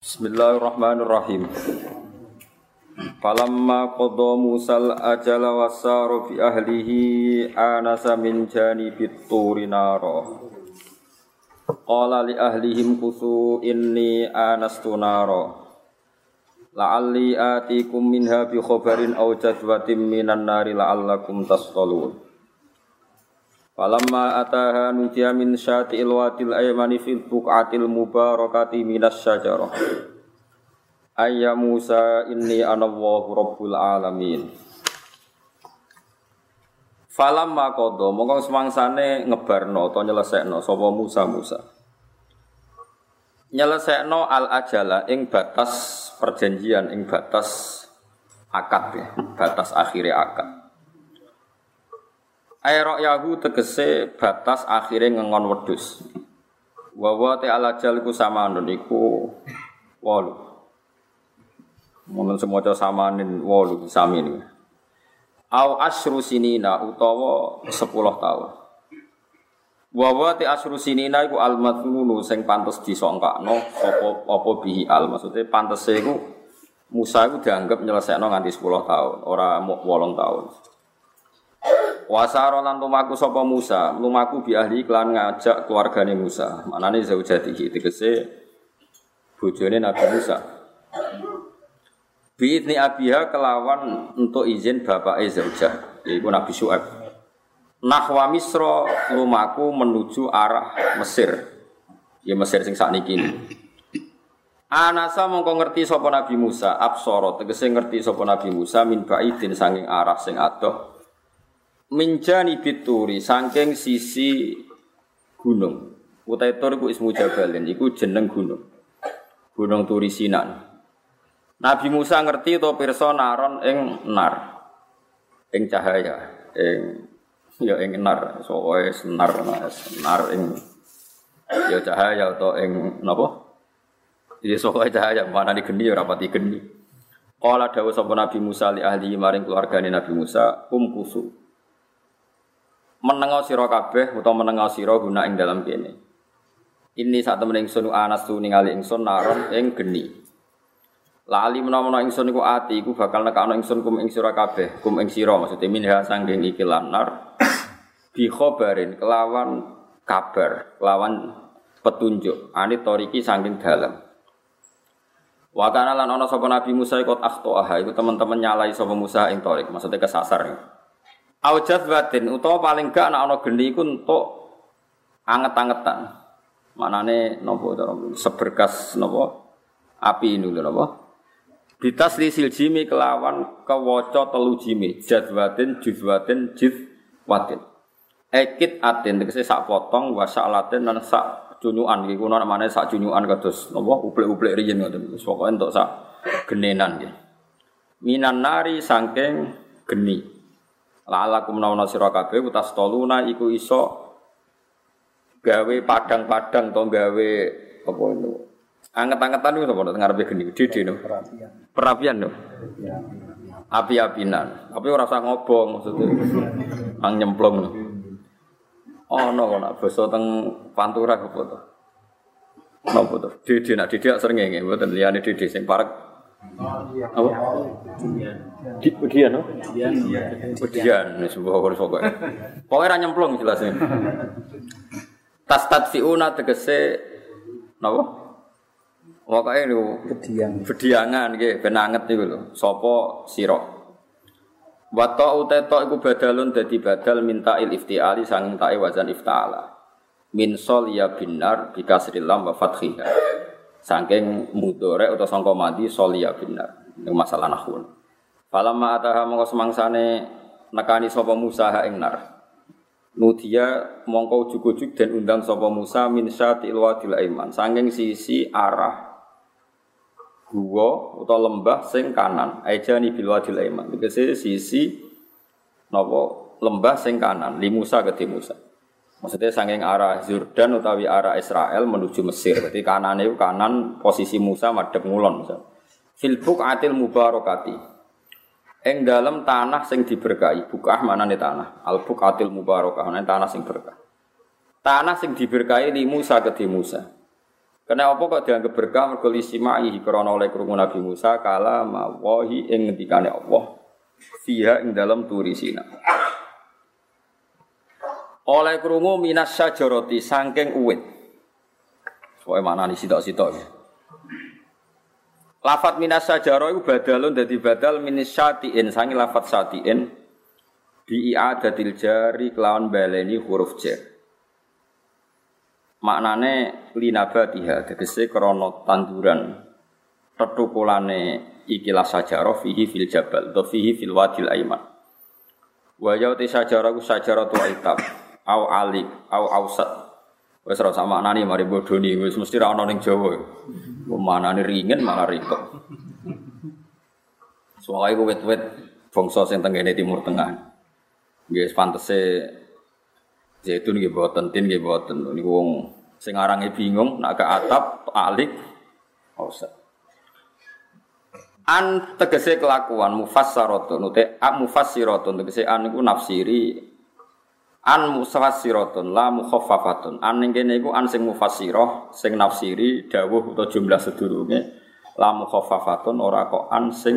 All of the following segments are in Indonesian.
Bismillahirrahmanirrahim. Falamma qadha Musal ajala wasaru fi ahlihi anasa min janibit turi nara. Qala li ahlihim kusu inni anastu nara. La'alli atikum minha bi khabarin aw jadwatin minan nari la'allakum tasqalun. Falamma ataha nudiya min syati'il wadil aymani fil buq'atil mubarakati minas syajarah. Ayya Musa inni ana Allahu rabbul alamin. Falamma qada mongko semangsane ngebarno atau nyelesekno sapa Musa Musa. Nyelesekno al ajala ing batas perjanjian ing batas akad ya, batas akhirnya akad. Airok yahu tegese batas akhirnya ngengon wedus. Wawa te ala jalku sama iku walu. Momen semoga samanin walu sami ini. Au asru sinina utawa sepuluh tahun. Wawa te asru sinina iku al madhunu sing pantes disongkakno apa apa bihi al maksudnya pantes iku Musa iku dianggap nyelesekno nganti 10 tahun, ora mau 8 tahun. Wasaro lan lumaku sapa Musa, lumaku bi ahli klan ngajak keluargane Musa. Manane zaujatihi tegese bojone Nabi Musa. Bi idni abiha kelawan untuk izin bapake zaujah, yaiku Nabi Syuaib. Nahwa Misra lumaku menuju arah Mesir. Ya Mesir sing sakniki. Anasa mongko ngerti sapa Nabi Musa, absara tegese ngerti sapa Nabi Musa min baidin sanging arah sing adoh minjani bituri saking sisi gunung. Utai tur iku ismu jabalin, iku jeneng gunung. Gunung Turi Sinan. Nabi Musa ngerti to pirsa naron ing nar. Ing cahaya, ing ya ing nar, soe senar nar ing ya cahaya atau ing napa? Ya soe cahaya mana di geni ya rapati geni. Kala dawuh sapa Nabi Musa li ahli maring keluargane Nabi Musa, kum kusu menengo sira kabeh utawa menengo sira guna ing dalam kene. Ini saat temen ingsun anas tu ningali ingsun naron ing geni. Lali menawa ingsun iku ati iku bakal nekakno ingsun kum ing sira kabeh, kum ing sira maksudnya minha sanggeng iki lanar bi khobarin kelawan kabar, kelawan petunjuk ani toriki saking dalam. Wa kana lan ana sapa Nabi Musa ikut akhtoah iku teman-teman nyalai sapa Musa ing torik, maksudnya kesasar. Ya. Aujat batin utawa paling gak anak ana geni iku entuk anget-angetan. Manane napa seberkas napa api lho napa? Bitas lisil jimi kelawan kewaca telu jimi jadwatin juzwatin jizwatin. Ekit atin tegese sak potong wa sak latin lan sak cunyukan iki kuno namane sak cunyukan kados napa uplek-uplek riyen ngoten. Pokoke entuk sak genenan nggih. Minan nari saking geni. La'alakum nawana sira kabeh utas toluna iku iso gawe padang-padang to gawe apa itu? Anget-angetan itu apa ngarepe geni? Gede no. Perapian. Perapian no. Api-apinan. Tapi ora usah ngobong maksudnya. Ang nyemplung no. Oh no nak basa teng pantura apa to? Napa to? Dede nak dede sering ngene mboten. Liyane dede sing parek apa? Di Udian, no? Udian, ini sebuah kurus pokoknya. Pokoknya nyemplung jelasnya. Tas tadfiuna tegese, napa? Pokoknya ini bediang. Bediangan, gitu, benanget itu loh. Sopo siro. Wato uteto iku badalun dadi badal minta il iftiali sanging ta'i wazan ifta'ala. Min sol ya binar bikasril lam wa fathiha. Saking mudore atau sangka mati solia benar. Ini masalah nahun. Falamma ataha mongko semangsane nekani sapa Musa ha ing. Nudia mongko ujug-ujug dan undang sapa Musa min syatil wadil aiman. Saking sisi arah gua atau lembah sing kanan. Ejani bil wadil aiman. Tegese sisi napa lembah sing kanan li Musa ke Musa. Maksudnya sanging arah Jordan utawi arah Israel menuju Mesir. Berarti kanan itu kanan posisi Musa madhep ngulon misal. Filbuk atil mubarokati. Eng dalam tanah sing diberkahi. Bukah mana nih tanah? Albuk atil mubarokah. Mana tanah sing berkah. Tanah sing diberkahi di Musa ke di Musa. Kena apa kok dianggap berkah mergo lisimahi krana oleh krungu Nabi Musa kala mawahi ing ngendikane Allah fiha ing dalam turi sina. Oleh krungu minas syajarati saking uwit. Soale mana nih sitok-sitok ya. Lafat minas sajaro itu badalun dadi badal minis syatiin. Sangi lafat syatiin bi i'adatil jari kelawan baleni huruf jar maknane linabatiha tegese krana tanduran. Tetukulane ikilah sajarah fihi fil jabal to fihi fil wadil aiman. Wa yauti sajarah ku sajarah tu itab au alik au ausat wis ora sama maknane mari bodoni wis mesti ra ana ning Jawa. Manane ringen malah ribet soalnya ku wet-wet bangsa sing tenggene timur tengah. Nggih pantese Zaitun nggih boten, tin nggih boten. Niku wong sing arange bingung nak ke atap alik ora An tegese kelakuan mufassaratun ute a mufassiratun. Tegese an iku nafsiri an mufassiratun la mukhaffafatun an ning kene iku an sing mufassirah sing nafsiri dawuh utawa jumlah sedurunge la mukhaffafatun ora kok an sing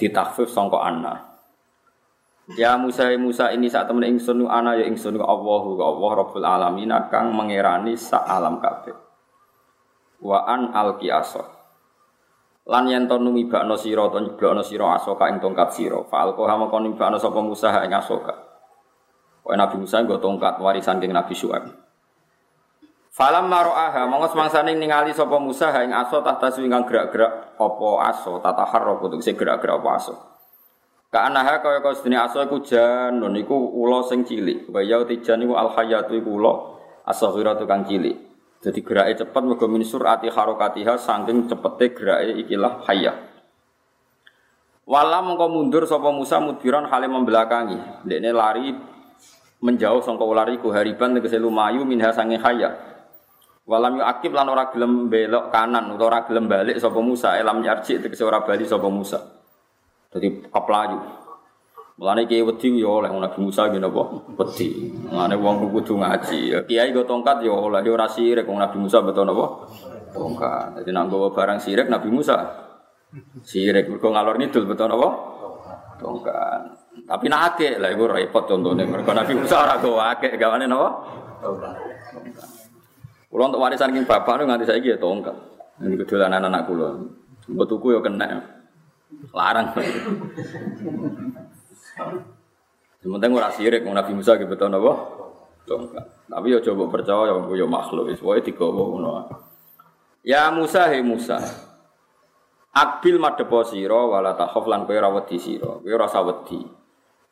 ditakfif sangka anna Ya Musa Musa ini saat temen ingsun ana ya ingsun Allahu Allah Rabbul alamin kang mengerani sak alam kabeh. Wa an alqiasa. Lan yen to numibakno sira to nyeblokno sira asoka ing tongkat sira. Fa alqaha mongko numibakno sapa Musa ing asoka. Wa Nabi Musa nggo tongkat warisan king Nabi Syuaib. Falam maro'aha mongko semangsane ningali sapa Musa ing aso tahta ingkang gerak-gerak apa aso tataharrak kudu gerak-gerak apa aso. Ka'anaha kaya kaya sedene aso iku janun iku ula sing cilik. Wa ya tijan iku al hayatu iku ula kang cilik. Jadi gerake cepet mergo min surati harakatiha saking cepete gerake ikilah hayah. Wala mengko mundur sapa Musa mudbiran hale membelakangi. Dekne lari menjauh sangka ular iku hariban tegese lumayu minha sange hayah. Walam yu akib lan ora gelem belok kanan utawa ora gelem balik sapa Musa elam yarji tegese ora bali sapa Musa. Jadi keplayu. Mulane kiai wedi ya oleh Nabi Musa ngene apa? Wedi. Mulane wong kudu ngaji. Kiai go tongkat ya oleh ya ora sirik wong Nabi Musa betul napa? Tongkat. Jadi nak nggawa barang sirik Nabi Musa. Sirik mergo ngalor ngidul napa? Tongkat. Tapi nak akeh lah iku repot contohnya. Mergo Nabi Musa ora gawa akeh gawane napa? Tongkat. Kulo untuk warisan king bapak nganti saiki ya tongkat. Ini kedolanan anak kulo. Mbok tuku ya kena. Larang. Sementara ora sirik Nabi Musa gitu betul napa? Tongkat. Tapi ya coba percaya wong ya makhluk wis wae digawa ngono. Ya Musa he Musa. Akbil madhepo sira wala takhaf lan kowe ora wedi sira. Kowe ora wedi.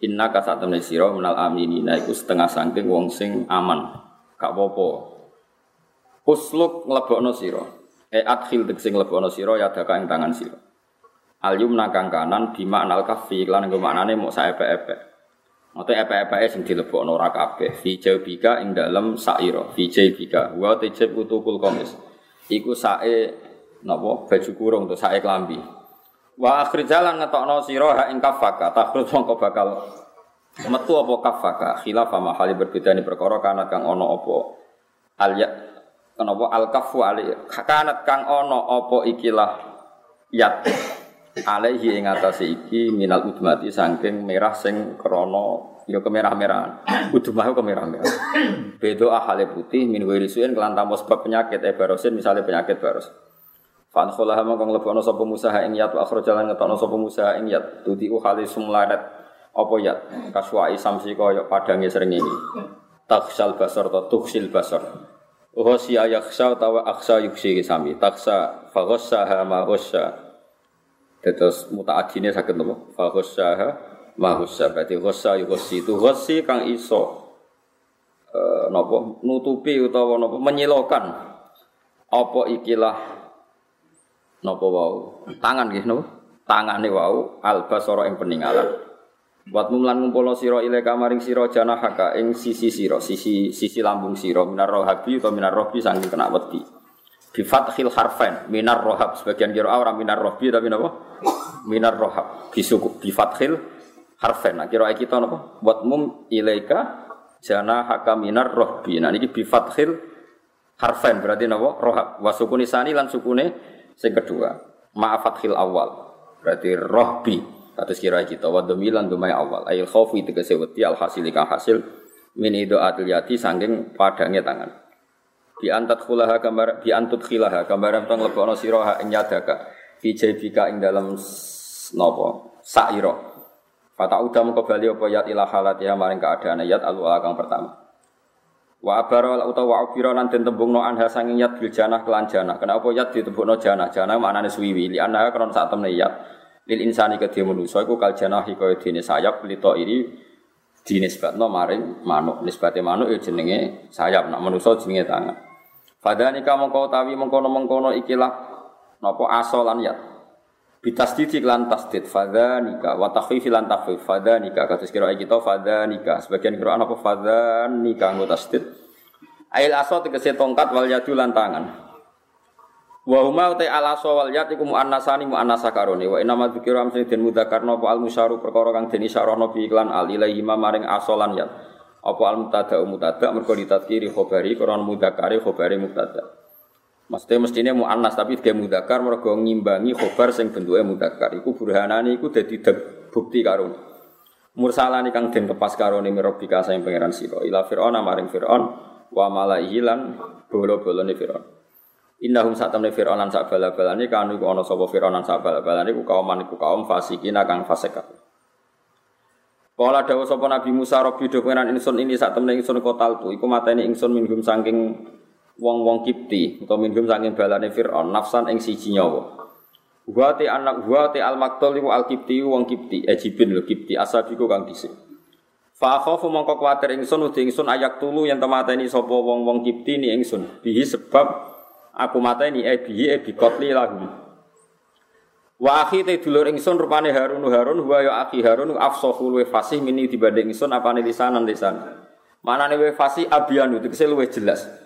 Inna ka sak temne sira menal aminina iku setengah saking wong sing aman. Gak apa-apa. Usluk nglebokno sira. E adkhil sing nglebokno sira ya daka ing tangan sira. Al yumna kang kanan bima anal kafi lan nggo maknane mok saepe-epe. Mate epe-epeke sing dilebokno ora kabeh. Fi jaubika ing dalem saira. Fi jaubika wa tajib utukul komis. Iku sae napa baju kurung to sae klambi. Wa akhir jalan ngetokno sira ha ing kafaka. Takhrut mongko bakal metu apa kafaka. Khilaf ma hali berbeda ni perkara kana kang ono apa al ya kenapa al kafu ali kanat kang ono apa ikilah yat alaihi ing atase iki minal udmati saking merah sing krana ya kemerah-merahan. Udmah kemerah-merah. Bedo ahale putih min wirisuin kelan tanpa sebab penyakit e barosin misalnya penyakit baros. Fan kholah mongko nglebono sapa Musa ing yat wa jalan ngetokno sapa Musa ing yat. Tuti khali sumlaret. Apa yat? Kaswai samsi kaya padange srengenge. Taksal basar to tuksil basar. Si ayakhsa tawa aksa yuksi sami. Taksa faghassaha ma ghassa Terus mutaadine nopo? Fa ghassaha ma ghassa. Berarti ghassa yu ghassi itu ghassi kang iso e, nopo nutupi utawa nopo menyilokan apa ikilah nopo wau? Tangan nggih nopo? Tangane wau albasara ing peninggalan. Buat mumlan ngumpulno sira ile kamaring sira janahaka ing sisi sira sisi sisi lambung sira minar rohabi utawa minar robi saking kena wedi. Bi fathil harfain minar rohab sebagian kira orang minar rohbi tapi napa minar rohab bisuku bi fathil harfain. Nah kira kita napa buat mum ilaika jana haka minar rohbi. Nah ini bi fathil Harfen berarti napa? Rohab. Wa sukuni sani lan sukune sing kedua. Ma'afat khil awal. Berarti rohbi. Atas kira kita wa domilan dumai awal. Ayil khaufi tegese wedi al hasil hasil min ido atil yati sangking padangnya tangan. Bi antat khulaha gambar bi antut khilaha gambaran tong lebono sira ha ing yadaka fi jaybika ing dalam napa saira. Fata udah kembali apa yat ila halatiha maring keadaan yat al kang pertama. Wa abara utawa wa abira lan den tembungno anha sanging yat bil janah kelan janah. Kenapa yat ditembungno janah? Janah maknane suwiwi. Li anha kron sak temne yat. Lil insani kedhe manusa iku kal janah kaya dene sayap lito ini dinisbatno maring manuk. Nisbate manuk ya jenenge sayap, nak manusa jenenge tangan. Fadhanika mongko utawi mengkono-mengkono ikilah napa asolan yat. Bitasdid lan tasdid. Fadhanika wa takhfif lan takhfif. Fadhanika kados kira kita fadhanika sebagian kira apa? Fadhanika nggo tasdid. Ail aso tegese tongkat wal yadu lan tangan. Wa huma ta al aso wal yad iku muannasani muannasa karone. Wa inama dzikra am den mudzakarna apa al musyaru perkara kang den isyarahna bi iklan al ilahi maring aso lan yad. Apa al mutada mutada mergo ditadkiri khabari karena mudzakari khabari mutada Maksudnya mestinya mu'annas tapi dia mudakar mereka ngimbangi khobar sing bentuknya mudakar. Iku burhanani iku dadi bukti karun. Mursalani kang den lepas karone mirobika sing pangeran sira. Ila Fir'aun maring Fir'aun wa malaihi lan bolo-bolone Fir'aun. Innahum satamne Fir'aun lan sak bala-balane kanu iku ana sapa Fir'aun lan sak bala-balane iku kaum iku kaum fasikin kang fasik. Kala dawuh sapa Nabi Musa Rabbi do pengenan ingsun ini sak temne ingsun kotal tu iku mateni ingsun minggum saking wong-wong Kipti utawa minhum saking balane Firaun nafsan ing siji nyawa. Wa anak wa al maktul iku al Kipti wong Kipti Ejibin lho Kipti asabiku kang dhisik. Fa khafu mongko kuwatir ingsun uti ingsun ayak tulu yang temateni sapa wong-wong Kipti ni ingsun bihi sebab aku mateni e bihi e bikotli lahum. Wa akhi te dulur ingsun rupane Harun Harun wa ya akhi Harun afsahu luwe fasih mini dibanding ingsun apane lisanan lisan. Manane we fasih abyanu tegese luwe jelas.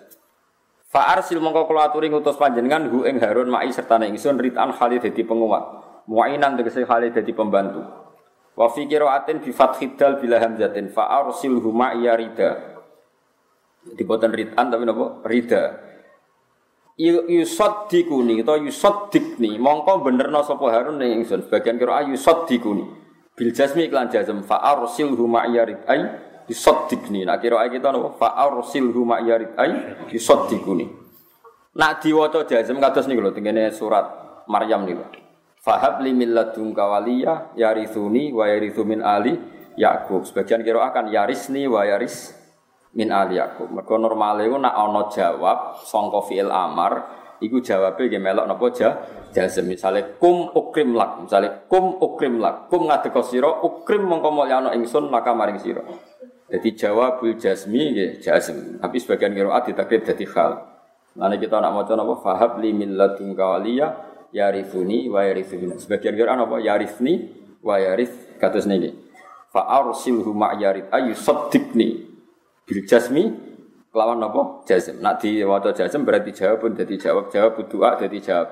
Fa'ar sil mongko kula aturi ngutus panjenengan hu ing Harun ma'i serta ingsun ritan Khalid dadi penguat. Muainan tegese Khalid dadi pembantu. Wa fi qiraatin bi fathid dal bila hamzatin fa arsilhu ma'i rida. Di boten ritan tapi napa? Rida. Yusaddikuni atau yusaddikni mongko benerno sapa Harun ning ingsun. Bagian kira yusaddikuni. Bil jazmi iklan jazm fa arsilhu ma'i ridai yusaddiqni. Nak kira kita napa fa arsilhu ma yarid ay yusaddiquni. Nak diwaca jazm kados niku lho tengene surat Maryam niku. Fahab li min ladunka waliya yarithuni wa yarithu min ali Yakub. Sebagian kira akan yarisni wa yaris min ali Yakub. Mergo normale iku nak ana jawab sangka fi'il amar iku jawabe nggih melok napa ja jazm misale kum ukrim lak misale kum ukrim lak kum ngadeka sira ukrim mongko mulyana ingsun maka maring sira jadi jawabul jasmi ya jasm. Tapi sebagian qiraat ditakrib jadi hal. Nanti kita nak maca napa fahab li min waliya yarifuni wa yarithuni. Sebagian qiraat apa yarifni wa yarith kados niki. Fa arsilhu ma yarid ayu saddiqni bil jasmi kelawan napa jazm. Nak diwaca jazm berarti jawab pun jadi jawab jawab doa jadi jawab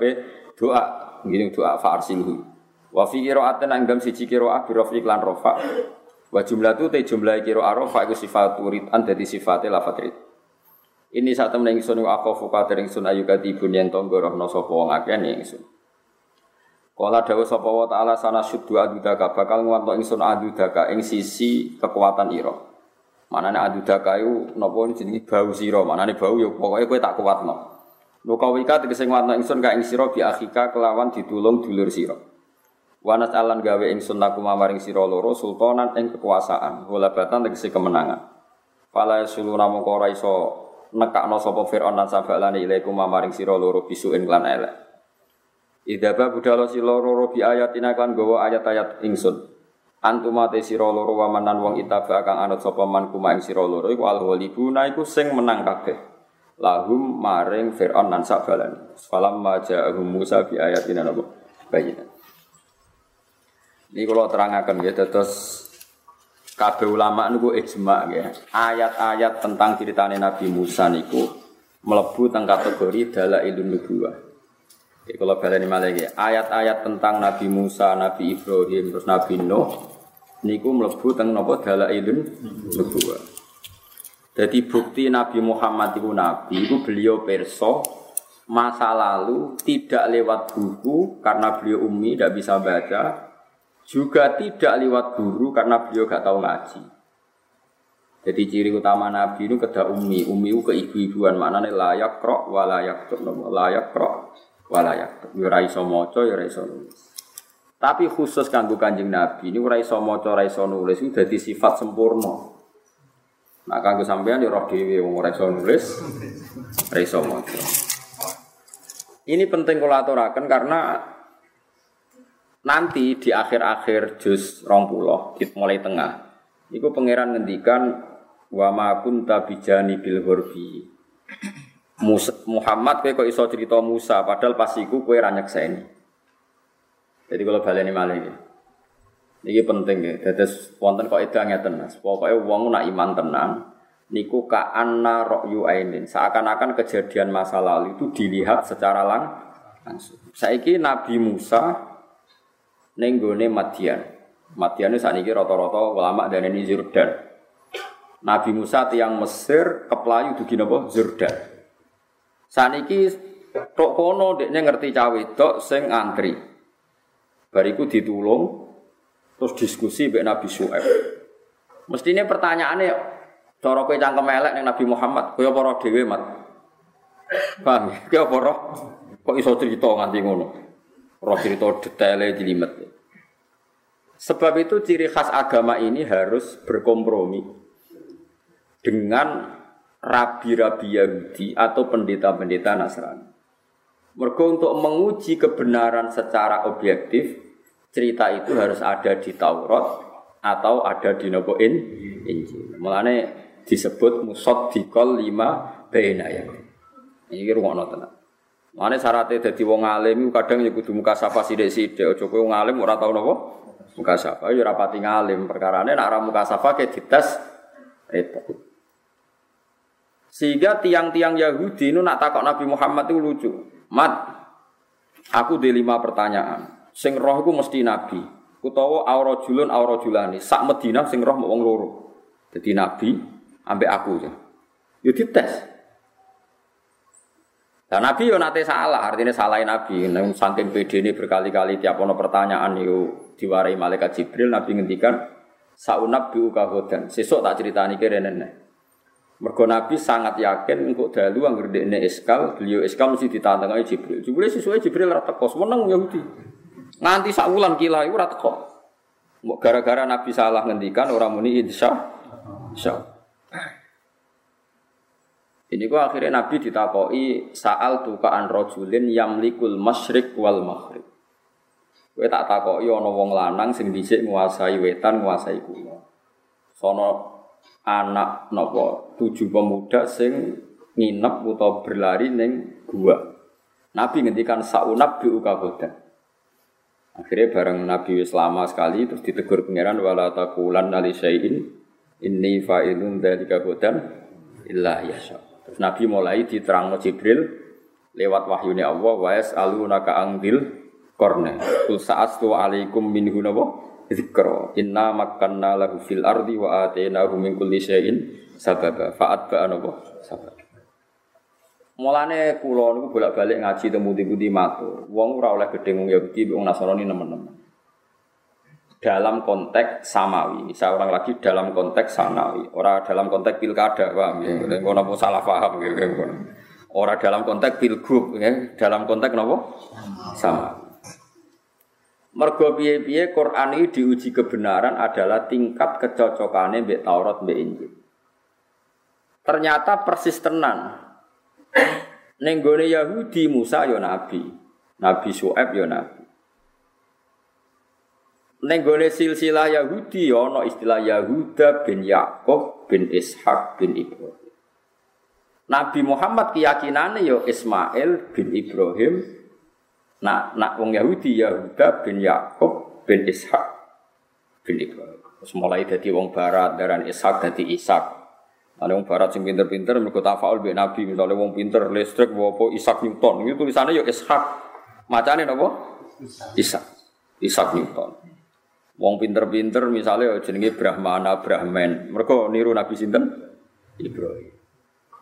doa. Ngene doa fa arsilhu. Wa fi qira'atin anggam siji qira'ah bi rafi lan. Wa jumlah itu te jumlah kiro arofa iku sifat an dadi sifatnya lafat rid. Ini saat temen ingsun aku fuka dari ingsun ayu katibun yang tonggorohno sapa wong akeh ingsun. Kala dawuh sapa wa ta'ala sana syuddu adudaka bakal nguwanto ingsun adudaka ing sisi kekuatan ira. Manane adudaka iku napa jenenge bau sira, manane bau ya pokoke kowe tak kuatno. Nukawika tegese nguwanto ingsun ka ing sira bi akhika kelawan ditulung dulur sira. Wanas alan gawe ingsun laku mamaring sira loro sultanan ing kekuasaan, batan tegese kemenangan. Fala sulu namung ora iso nekakno sapa Firaun lan sabalane ilaikum mamaring sira loro bisuin lan elek. Idaba budalo sira loro bi ayatina kan gawa ayat-ayat ingsun. Antuma te sira loro wamanan wong itaba kang anut sapa man kuma ing sira loro iku alwalibuna iku sing menang kabeh. Lahum maring Firaun lan sabalane. Falam maja'ahum Musa bi ayatina nabo. Bayinan. Ini kalau terangkan ya, terus kabeh ulama niku ijma ya. Ayat-ayat tentang ceritanya Nabi Musa niku melebu tentang kategori dalailun nubuwah. Ya, kalau baleni malah ya, ayat-ayat tentang Nabi Musa, Nabi Ibrahim, terus Nabi Nuh niku melebu tentang napa dalailun nubuwah. Jadi bukti Nabi Muhammad itu Nabi itu beliau perso masa lalu tidak lewat buku karena beliau umi tidak bisa baca, juga tidak lewat guru karena beliau gak tahu ngaji. Jadi ciri utama Nabi itu kedah umi, umi itu keibu-ibuan maknanya layak krok walayak tuk layak krok walayak tuk. Ya iso moco ya iso nulis. Tapi khusus kanggo kanjeng Nabi ini ora iso maca ora iso nulis itu dadi sifat sempurna. Nah, kanggo sampean ya roh dhewe wong ora nulis, ora iso maca. Ini penting kula aturaken karena nanti di akhir-akhir juz 20 di mulai tengah iku pangeran ngendikan wa ma kunta bijani bil hurbi Muhammad kowe kok iso cerita Musa padahal pas iku kowe ra nyekseni. Jadi kalau baleni malih iki. Ini penting ya. Dados wonten kok edah ngeten Mas. Pokoke wong nak iman tenan niku ka anna ra'yu ainin. Seakan-akan kejadian masa lalu itu dilihat secara lang langsung. Saiki Nabi Musa ning gone Madian. Madian sakniki rata-rata ulama ini Jordan. Nabi Musa tiang Mesir keplayu dugi napa Jordan. Saniki tok kono dekne ngerti cawe wedok sing antri. Bariku ditulung Terus diskusi mbek Nabi Syuaib. Mestinya pertanyaannya cara kowe cangkem elek ning Nabi Muhammad, kowe apa dhewe, Mat? Paham? Kowe apa? Kok iso cerita nganti ngono? Roh cerita detailnya dilimet. Sebab itu ciri khas agama ini harus berkompromi dengan rabi-rabi Yahudi atau pendeta-pendeta Nasrani. Mereka untuk menguji kebenaran secara objektif, cerita itu harus ada di Taurat atau ada di Nabi Injil. Mulane disebut musod dikol lima bena ya. Ini rumah tenan. Mulane syaratnya jadi wong alim kadang ya kudu muka safa sithik-sithik. Aja kowe wong alim ora tau napa? Muka safa ya ora pati ngalim. Perkarane nek ora muka safa ke dites itu. Sehingga tiang-tiang Yahudi itu nak takok Nabi Muhammad itu lucu. Mat, aku di lima pertanyaan. Sing roh iku mesti nabi. Utawa aurajulun aurajulani. Sak Madinah sing roh wong loro. Jadi nabi ambek aku ya. Yo dites. Dan Nabi yo nate salah, artinya salahin Nabi. Nang saking PD ini berkali-kali tiap ono pertanyaan yo diwarai malaikat Jibril, Nabi ngendikan saunab bi ukahodan. Sesuk tak ceritani kene nenek. Mergo Nabi sangat yakin engko dalu anggere dekne iskal, beliau iskal mesti ditantang Jibril. Jibril sesuai Jibril ra teko, meneng Yahudi. Nganti sak wulan kila iku ora teko. Gara-gara Nabi salah ngendikan orang muni insya insya. Ini gua akhirnya Nabi ditakoi saal tukaan rojulin yamlikul masyrik wal maghrib. Kowe tak takoki ana wong lanang sing dhisik nguasai wetan, nguasai kulon. Sono anak napa tujuh pemuda sing nginep utawa berlari ning gua. Nabi ngendikan saunab bi ukabodan. Akhirnya bareng Nabi wis lama sekali terus ditegur pangeran wala taqulan ali syai'in inni fa'ilun dzalika qadan illa yasha. Terus Nabi mulai diterangno Jibril lewat wahyune Allah wa yas'alunaka angdil korne. Kul sa'astu alaikum minhu napa dzikra. Inna makkanna lahu fil ardi wa atainahu min kulli syai'in sababa. Fa'at ba'a napa sababa. Mulane kula niku bolak-balik ngaji temu pundi-pundi matur. Wong ora oleh gedhe wong Yahudi wong Nasrani nemen-nemen. Dalam konteks samawi, saya orang lagi dalam konteks sanawi, orang dalam konteks pilkada, paham ya? Hmm. Kalau salah paham ya, orang dalam konteks pilgub, ya? dalam konteks nopo sama. Mergo piye-piye Quran ini diuji kebenaran adalah tingkat kecocokannya mbek Taurat mbek Injil. Ternyata persis tenan Nenggone Yahudi Musa yo nabi, Nabi Su'aib yo ya Nenggone silsilah Yahudi yo ya istilah Yahuda bin Yakub bin Ishak bin Ibrahim. Nabi Muhammad keyakinannya yo Ismail bin Ibrahim. Nak nak wong Yahudi Yahuda bin Yakub bin Ishak bin Ibrahim. Terus mulai dari wong barat darah Ishak dari Ishak. Ada yang barat sing pinter-pinter mergo tafaul mbek Nabi, misalnya wong pinter listrik apa Isaac Newton. Itu tulisannya ya Ishak. Macane napa? Ishak. Ishak Newton. Wong pinter-pinter misalnya jenenge Brahmana Brahman. Mereka niru Nabi sinten? Ibrahim.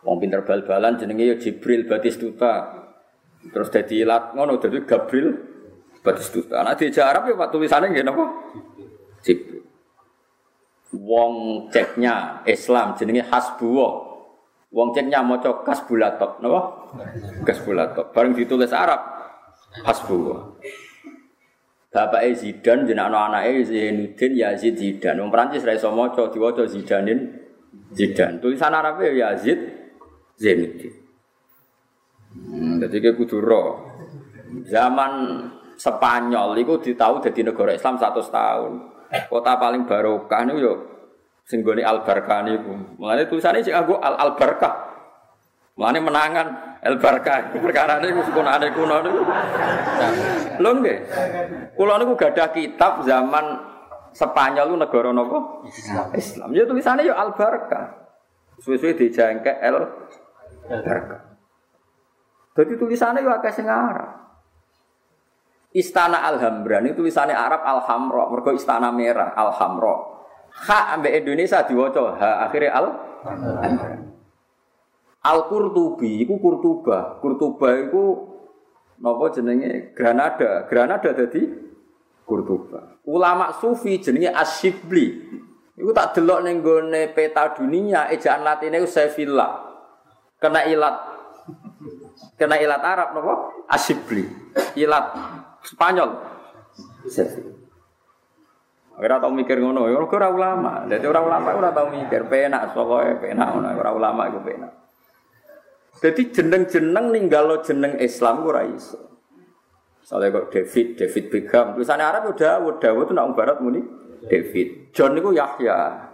Wong pinter bal-balan jenenge ya Jibril Batistuta. Terus dadi ilat ngono dadi Gabriel Batistuta. Nah di Arab ya Pak tulisannya nggih napa? Jibril. Wong ceknya Islam jenenge Hasbullah. Wong ceknya maca Kasbulatok, napa? Kasbulatok. Bareng ditulis Arab Hasbullah. Bapak Zidan jeneng anak-anake Zainuddin Yazid Zidan. Wong Prancis ra iso maca diwaca Zidanin Zidan. Tulisan Arabe ya Yazid Zainuddin. Hmm, jadi kayak kudu. Zaman Spanyol itu ditahu jadi negara Islam 100 tahun. Kota paling barokah niku yo sing gone Barkah niku. Mulane tulisane sing anggo Al Al Barkah. Mulane menangan El Barkah perkara niku sekunane kuno niku. Lho nggih. Kula niku gadah kitab zaman Spanyol itu negara napa? Islam. Islam. Ya tulisannya ya Al Barkah. Suwe-suwe dijangke El Barkah. Jadi tulisannya ya akeh sing Arab. Istana Alhambra ini tulisannya Arab Alhamra, mergo istana merah Alhamra. Ha ambek Indonesia diwaca ha akhirnya Al Al Qurtubi iku Kurtuba. Kurtuba iku napa jenenge Granada. Granada dadi Kurtuba. Ulama sufi jenenge Asyibli. Iku tak delok ning gone peta dunia ejaan latine Sevilla. Kena ilat kena ilat Arab napa? Asyibli. Ilat Spanyol. Sevilla. Ora tau mikir ngono, ora ulama. Dadi ora ulama ora tau mikir, penak pokoke penak ngono, ora ulama iku penak. Jadi jeneng-jeneng ninggalo jeneng Islam ora iso. Soalnya kok David, David Beckham, tulisannya Arab ya Dawud, Dawud itu nak barat muni David. John itu Yahya.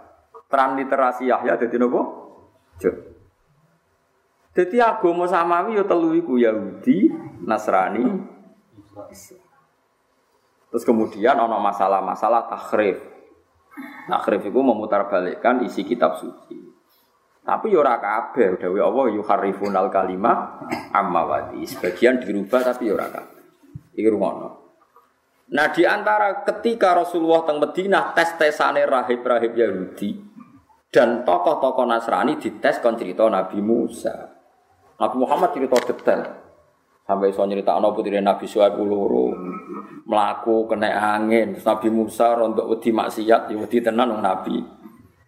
Transliterasi Yahya jadi nopo? John. Jadi agama samawi ya telu iku Yahudi, Nasrani. Terus kemudian ono masalah-masalah takrif. Takrif itu memutarbalikkan isi kitab suci. Tapi ya ora kabeh, dawuh Allah yuharrifunal kalimah amma wadi. Sebagian dirubah tapi ya ora kabeh. Iki rumono. Nah di antara ketika Rasulullah teng Madinah tes-tesane rahib-rahib Yahudi dan tokoh-tokoh Nasrani dites kon cerita Nabi Musa. Nabi Muhammad cerita detail. Sampai so nyerita anak putri Nabi Suhaib uluru melaku kena angin. Nabi Musa rontok wedi maksiat, ya wedi tenan Nabi.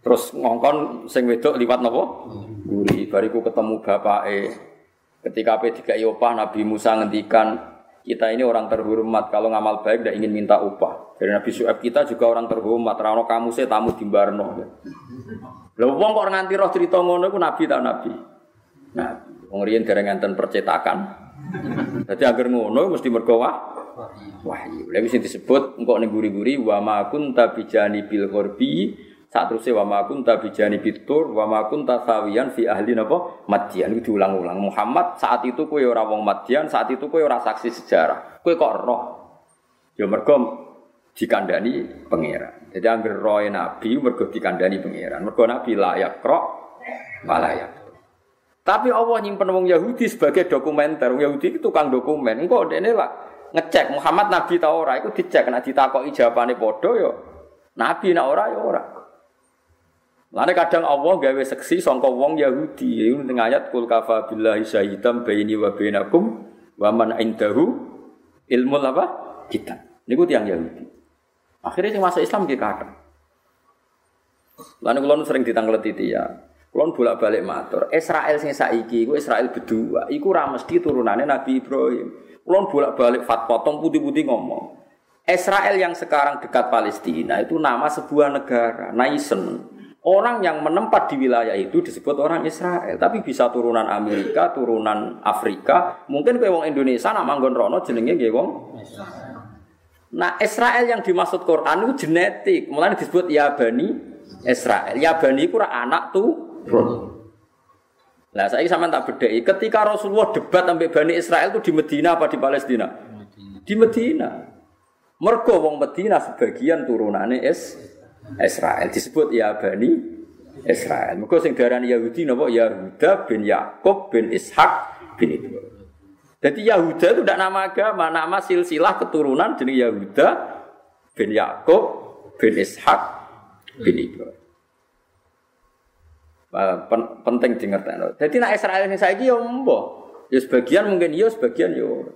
Terus ngongkon sing wedok liwat napa? Guri. Bariku ketemu bapake. Ketika P3 opah Nabi Musa ngendikan kita ini orang terhormat kalau ngamal baik tidak ingin minta upah. Dari Nabi Suhaib kita juga orang terhormat. Rano kamu saya tamu di Barno. Lha wong kok nganti roh cerita ngono iku nabi ta nabi. Nah, wong riyen dereng enten percetakan. Jadi agar ngono mesti mergo wahyu. Lha wis disebut engko ning guri-guri wa ma kunta bijani bil ghorbi saat terusnya wa ma kunta bijani bitur wa ma kunta sawiyan fi ahli napa Madian itu diulang-ulang. Muhammad saat itu kowe ora wong Madian, saat itu kowe ora saksi sejarah. Kowe kok roh. Ya mergo dikandani pangeran. Jadi angger roe nabi mergo dikandani pangeran. Mergo nabi layak krok malayak. Tapi Allah nyimpen wong Yahudi sebagai dokumenter. Wong Yahudi itu tukang dokumen. Engko dene lah ngecek Muhammad nabi ta ora iku dicek nek ditakoki jawabane padha ya nabi nek ora ya ora. Lane kadang Allah gawe seksi sangka wong Yahudi. Iku ning ayat kul kafa billahi syahidan baini wa bainakum wa man indahu ilmu apa? Kita. Niku tiang Yahudi. Akhirnya sing masuk Islam nggih kathah. Lan kula sering ditanglet itu ya. Kulon bolak-balik matur, Israel sing saiki iku Israel berdua, iku ora mesti turunane Nabi Ibrahim. Kulon bolak-balik fatwa tong putih-putih ngomong. Israel yang sekarang dekat Palestina itu nama sebuah negara, Naisen. Orang yang menempat di wilayah itu disebut orang Israel, tapi bisa turunan Amerika, turunan Afrika, mungkin kayak wong Indonesia nama manggon rono jenenge nggih wong Nah, Israel yang dimaksud Quran itu genetik, mulai disebut ya bani Israel. Ya bani itu anak tuh Nah, saya sama tak bedai. Ketika Rasulullah debat sampai Bani Israel itu di Medina apa di Palestina? Di Medina. Mergo wong Medina sebagian turunannya es Israel disebut ya Bani Israel. Mergo sing darani Yahudi napa Yahuda bin Yakub bin Ishak bin Ibrahim. Jadi Yahuda itu tidak nama agama, nama silsilah keturunan jenis Yahuda bin Yakub bin Ishak bin Ibrahim. pen, penting di ngerti. Jadi nak Israel ini saya yo mbo. Ya sebagian mungkin yo, sebagian yo.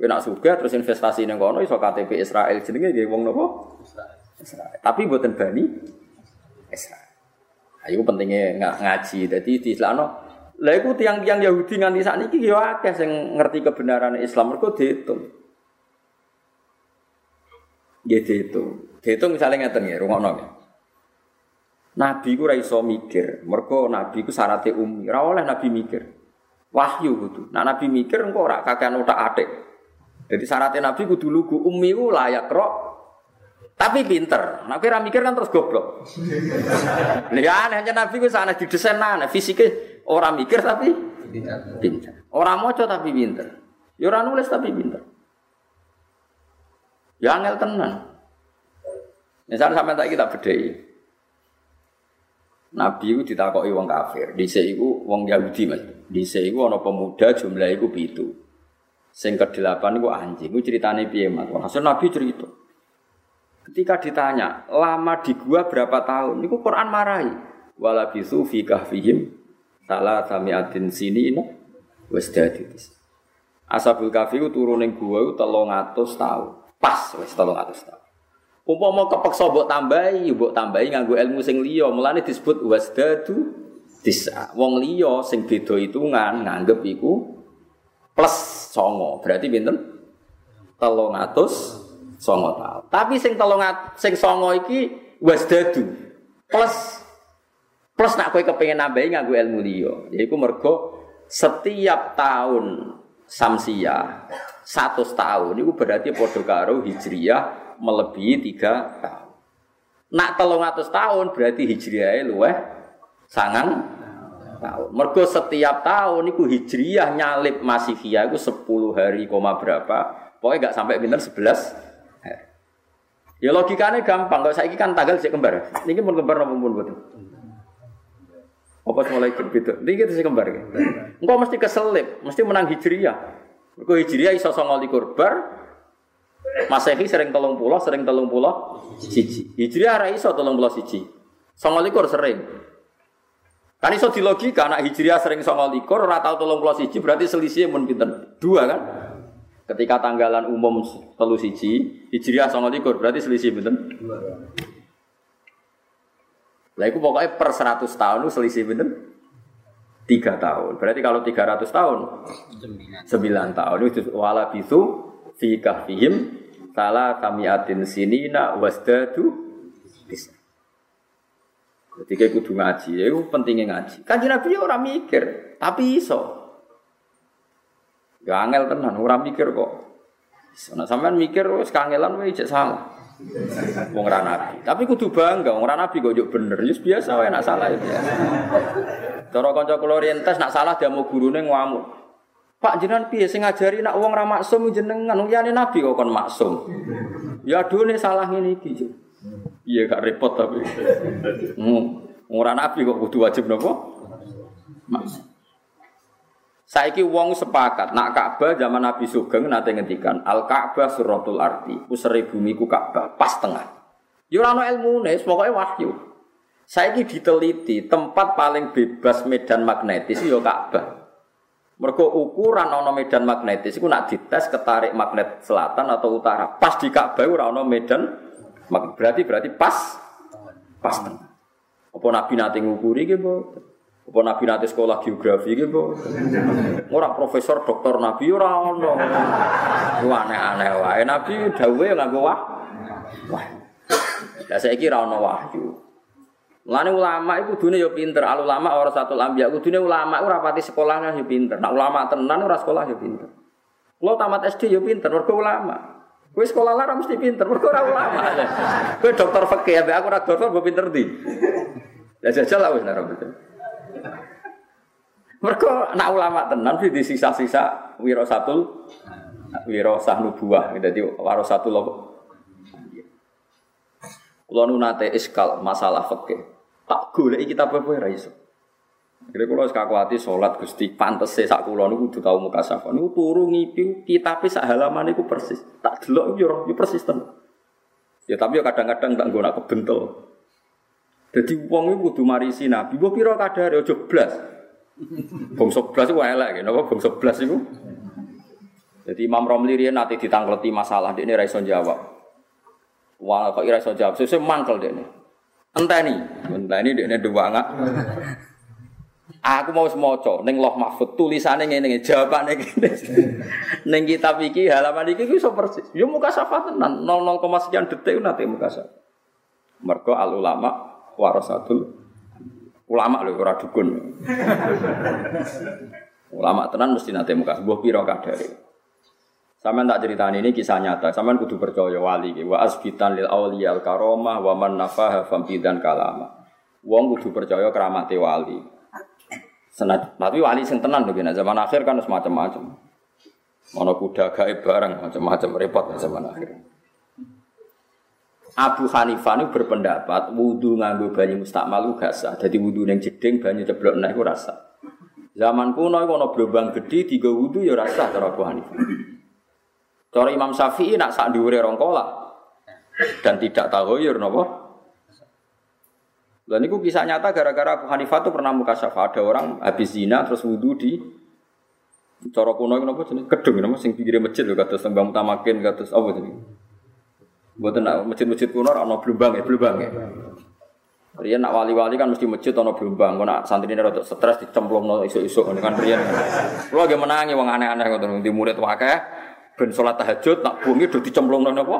Kowe nak terus investasi ning kono iso KTP Israel jenenge nggih wong napa? Israel. Tapi mboten bani Israel. Ayo pentingnya nggak ngaji. Jadi di Islam lah iku tiang-tiang Yahudi nganti sakniki yo akeh sing ngerti kebenaran Islam mergo dihitung. Nggih dihitung. Dihitung misalnya ngeten nggih, rungokno nggih. Nabi ku ora iso mikir, mergo nabi ku syaratnya umi. Ora oleh nabi mikir. Wahyu kudu. Nah nabi mikir engko ora kakean otak-atik. Jadi syaratnya Nabi kudu lugu ummi ku layak rok tapi pinter. Nah, kira mikir kan terus goblok. Nih ya aneh hanya Nabi ku sana didesain aneh, fisiknya orang mikir tapi pinter. Orang moco tapi pinter. Ya orang nulis tapi pinter. Ya angel tenan. Misalnya sampai tak kita bedai. Nabi itu ditakoki wong kafir. Di iku wong Yahudi mas. Di iku ana pemuda jumlah iku pitu. Sing ke-8 iku anjing. Iku ceritane piye, Mas? Hasil Nabi cerita. Ketika ditanya, lama di gua berapa tahun? Iku Quran marahi. Wala bisu fi kahfihim salah samiatin sini ini wis dadi. Ashabul kahfi ku turun ning gua iku 300 tahun. Pas wis 300 tahun. Umpama kepeksa mbok tambahi, mbok tambahi nganggo ilmu sing liya, mulane disebut wasdadu disa. Wong liya sing beda hitungan nganggep iku plus songo berarti telung atus songo tahun tapi sing telung sing songo iki wasdadu plus plus nak kue kepengen nambahi nganggo ilmu liya yaiku mergo setiap tahun samsia satu tahun itu berarti podo karo hijriyah melebihi tiga tahun nak telung atus tahun berarti hijriyah luweh sangang tahun. Mergo setiap tahun niku hijriyah nyalip masifiyah itu 10 hari koma berapa. Pokoknya gak sampai pinter 11 Ya logikanya gampang. Kalau saya kan tanggal sih kembar. Ini pun kembar nopo pun betul. Apa mulai gitu? Ini kita sih kembar. Engkau mesti keselip, mesti menang hijriyah. Mergo hijriyah iso songo likur bar. Masehi sering telung pulau, sering telung pulau, siji. Hijriyah rai iso telung pulau siji. Songo likur sering. Kan iso di logika anak hijriah sering songo likur, ora tau tolong pulau siji berarti selisihnya mun pinter dua kan? Ketika tanggalan umum telu siji, hijriah songo likur berarti selisih dua. Lah itu pokoknya per 100 tahun selisih pinter tiga tahun. Berarti kalau 300 tahun sembilan tahun itu wala bisu fi kahfihim salah kamiatin sinina wasdadu bisa. Ketika kudu ngaji, ya itu pentingnya ngaji. Kanji Nabi ya orang mikir, tapi iso. Angel tenan, orang mikir kok. Nah, sampean mikir wis kangelan wae cek salah. Wong ora nabi. Tapi kudu bangga, wong ora nabi kok yo bener. Ya biasa wae nak salah itu. Cara kanca kula orientas nak salah dia mau gurune ngamuk. Pak jenengan piye sing ngajari nak wong ra maksum jenengan, wong nabi kok kon maksum. Ya dune salah ngene iki. Iya gak repot tapi. Hmm. Ora nabi kok kudu wajib nopo? Saiki wong sepakat nak Ka'bah zaman Nabi Sugeng nate ngendikan Al Ka'bah suratul arti usere bumi ku Ka'bah pas tengah. Yo ora ono ilmune, pokoke wahyu. Saiki diteliti tempat paling bebas medan magnetis yo Ka'bah. Mergo ukuran ono medan magnetis iku nak dites ketarik magnet selatan atau utara. Pas di Ka'bah ora ono medan Berarti berarti pas pas tengah. Apa Nabi nanti ngukuri gitu? Apa Nabi nanti sekolah geografi gitu? Orang profesor doktor Nabi orang ono. aneh-aneh wae. Nabi dawe nganggo wah. Wah. Lah saiki ora ono wahyu. Mulane ulama iku kudune yo pinter, al ulama ora satu lambiak kudune ulama ora pati sekolahnya yo pinter. Nak ulama tenan ora sekolah yo pinter. Lo tamat SD yo pinter, mergo ulama. Kowe sekolah lara mesti pinter, mergo ora ulama. Kowe dokter ambek aku ora dokter mbok pinter ndi? Ya jajal lah wis ora betul. Mergo nak ulama tenan sih di sisa-sisa wirasatul wirasah nubuah, dadi warasatul apa? Kulo nu nate iskal masalah fikih. Tak goleki kitab apa ora iso. Kira kula wis kakuati salat Gusti pantese sak kula niku kudu tau mukasafah. Niku turu ngipi kitabe sak halaman niku persis. Tak delok yo yo persis tenan. Ya tapi yo kadang-kadang tak nggo nak kebentel. Jadi wong iku kudu marisi Nabi. Mbok pira kadare aja blas. Bangsa blas iku elek, napa bangsa blas iku? Jadi Imam Romli riyen nate ditangkleti masalah dekne ra iso jawab. Wah kok ora iso jawab, sesuk mangkel dekne. Enteni, enteni dekne duwangak. Aku mau semaca ning Loh Mahfud tulisane ngene jawabane ngene. ning kitab iki halaman iki ku iso persis. Yo muka syafa tenan 00, sekian detik nate muka syafa. Mergo al ulama warasatul ulama lho ora dukun. ulama tenan mesti nate muka sebuah piro kadare. Sampeyan tak ceritani ini kisah nyata. Sampeyan kudu percaya wali wa asbitan lil auliyal karomah wa man nafaha fambidan kalama. Wong kudu percaya keramate wali. Senat, tapi wali sing tenan gini, zaman akhir kan semacam macam Mana kuda gaib barang macam-macam repot zaman akhir. Abu Hanifah ini berpendapat wudhu nganggo banyu mustakmal gak sah. Jadi wudhu yang jeding banyu ceblok naik itu rasa. Zaman kuno itu ada gelombang gede tiga wudhu ya rasa cara Abu Hanifah. Cara Imam Syafi'i nak sak diure rongkola dan tidak tahu ya nopo dan itu kisah nyata gara-gara Abu Hanifah itu pernah muka syafa ada orang habis zina terus wudhu di cara kuno itu jenis kedung nama sing pinggir masjid loh kata sembang utamakin kata apa jenis buat nak masjid-masjid kuno orang belumbang ya belumbang ya Rian nak wali-wali kan mesti masjid ono belumbang, kau nak santri ini rada stres dicemplung no isu-isu kan Rian. Lo lagi menangi wong aneh-aneh kau di murid wakai, ben sholat tahajud nak bumi udah dicemplung no apa?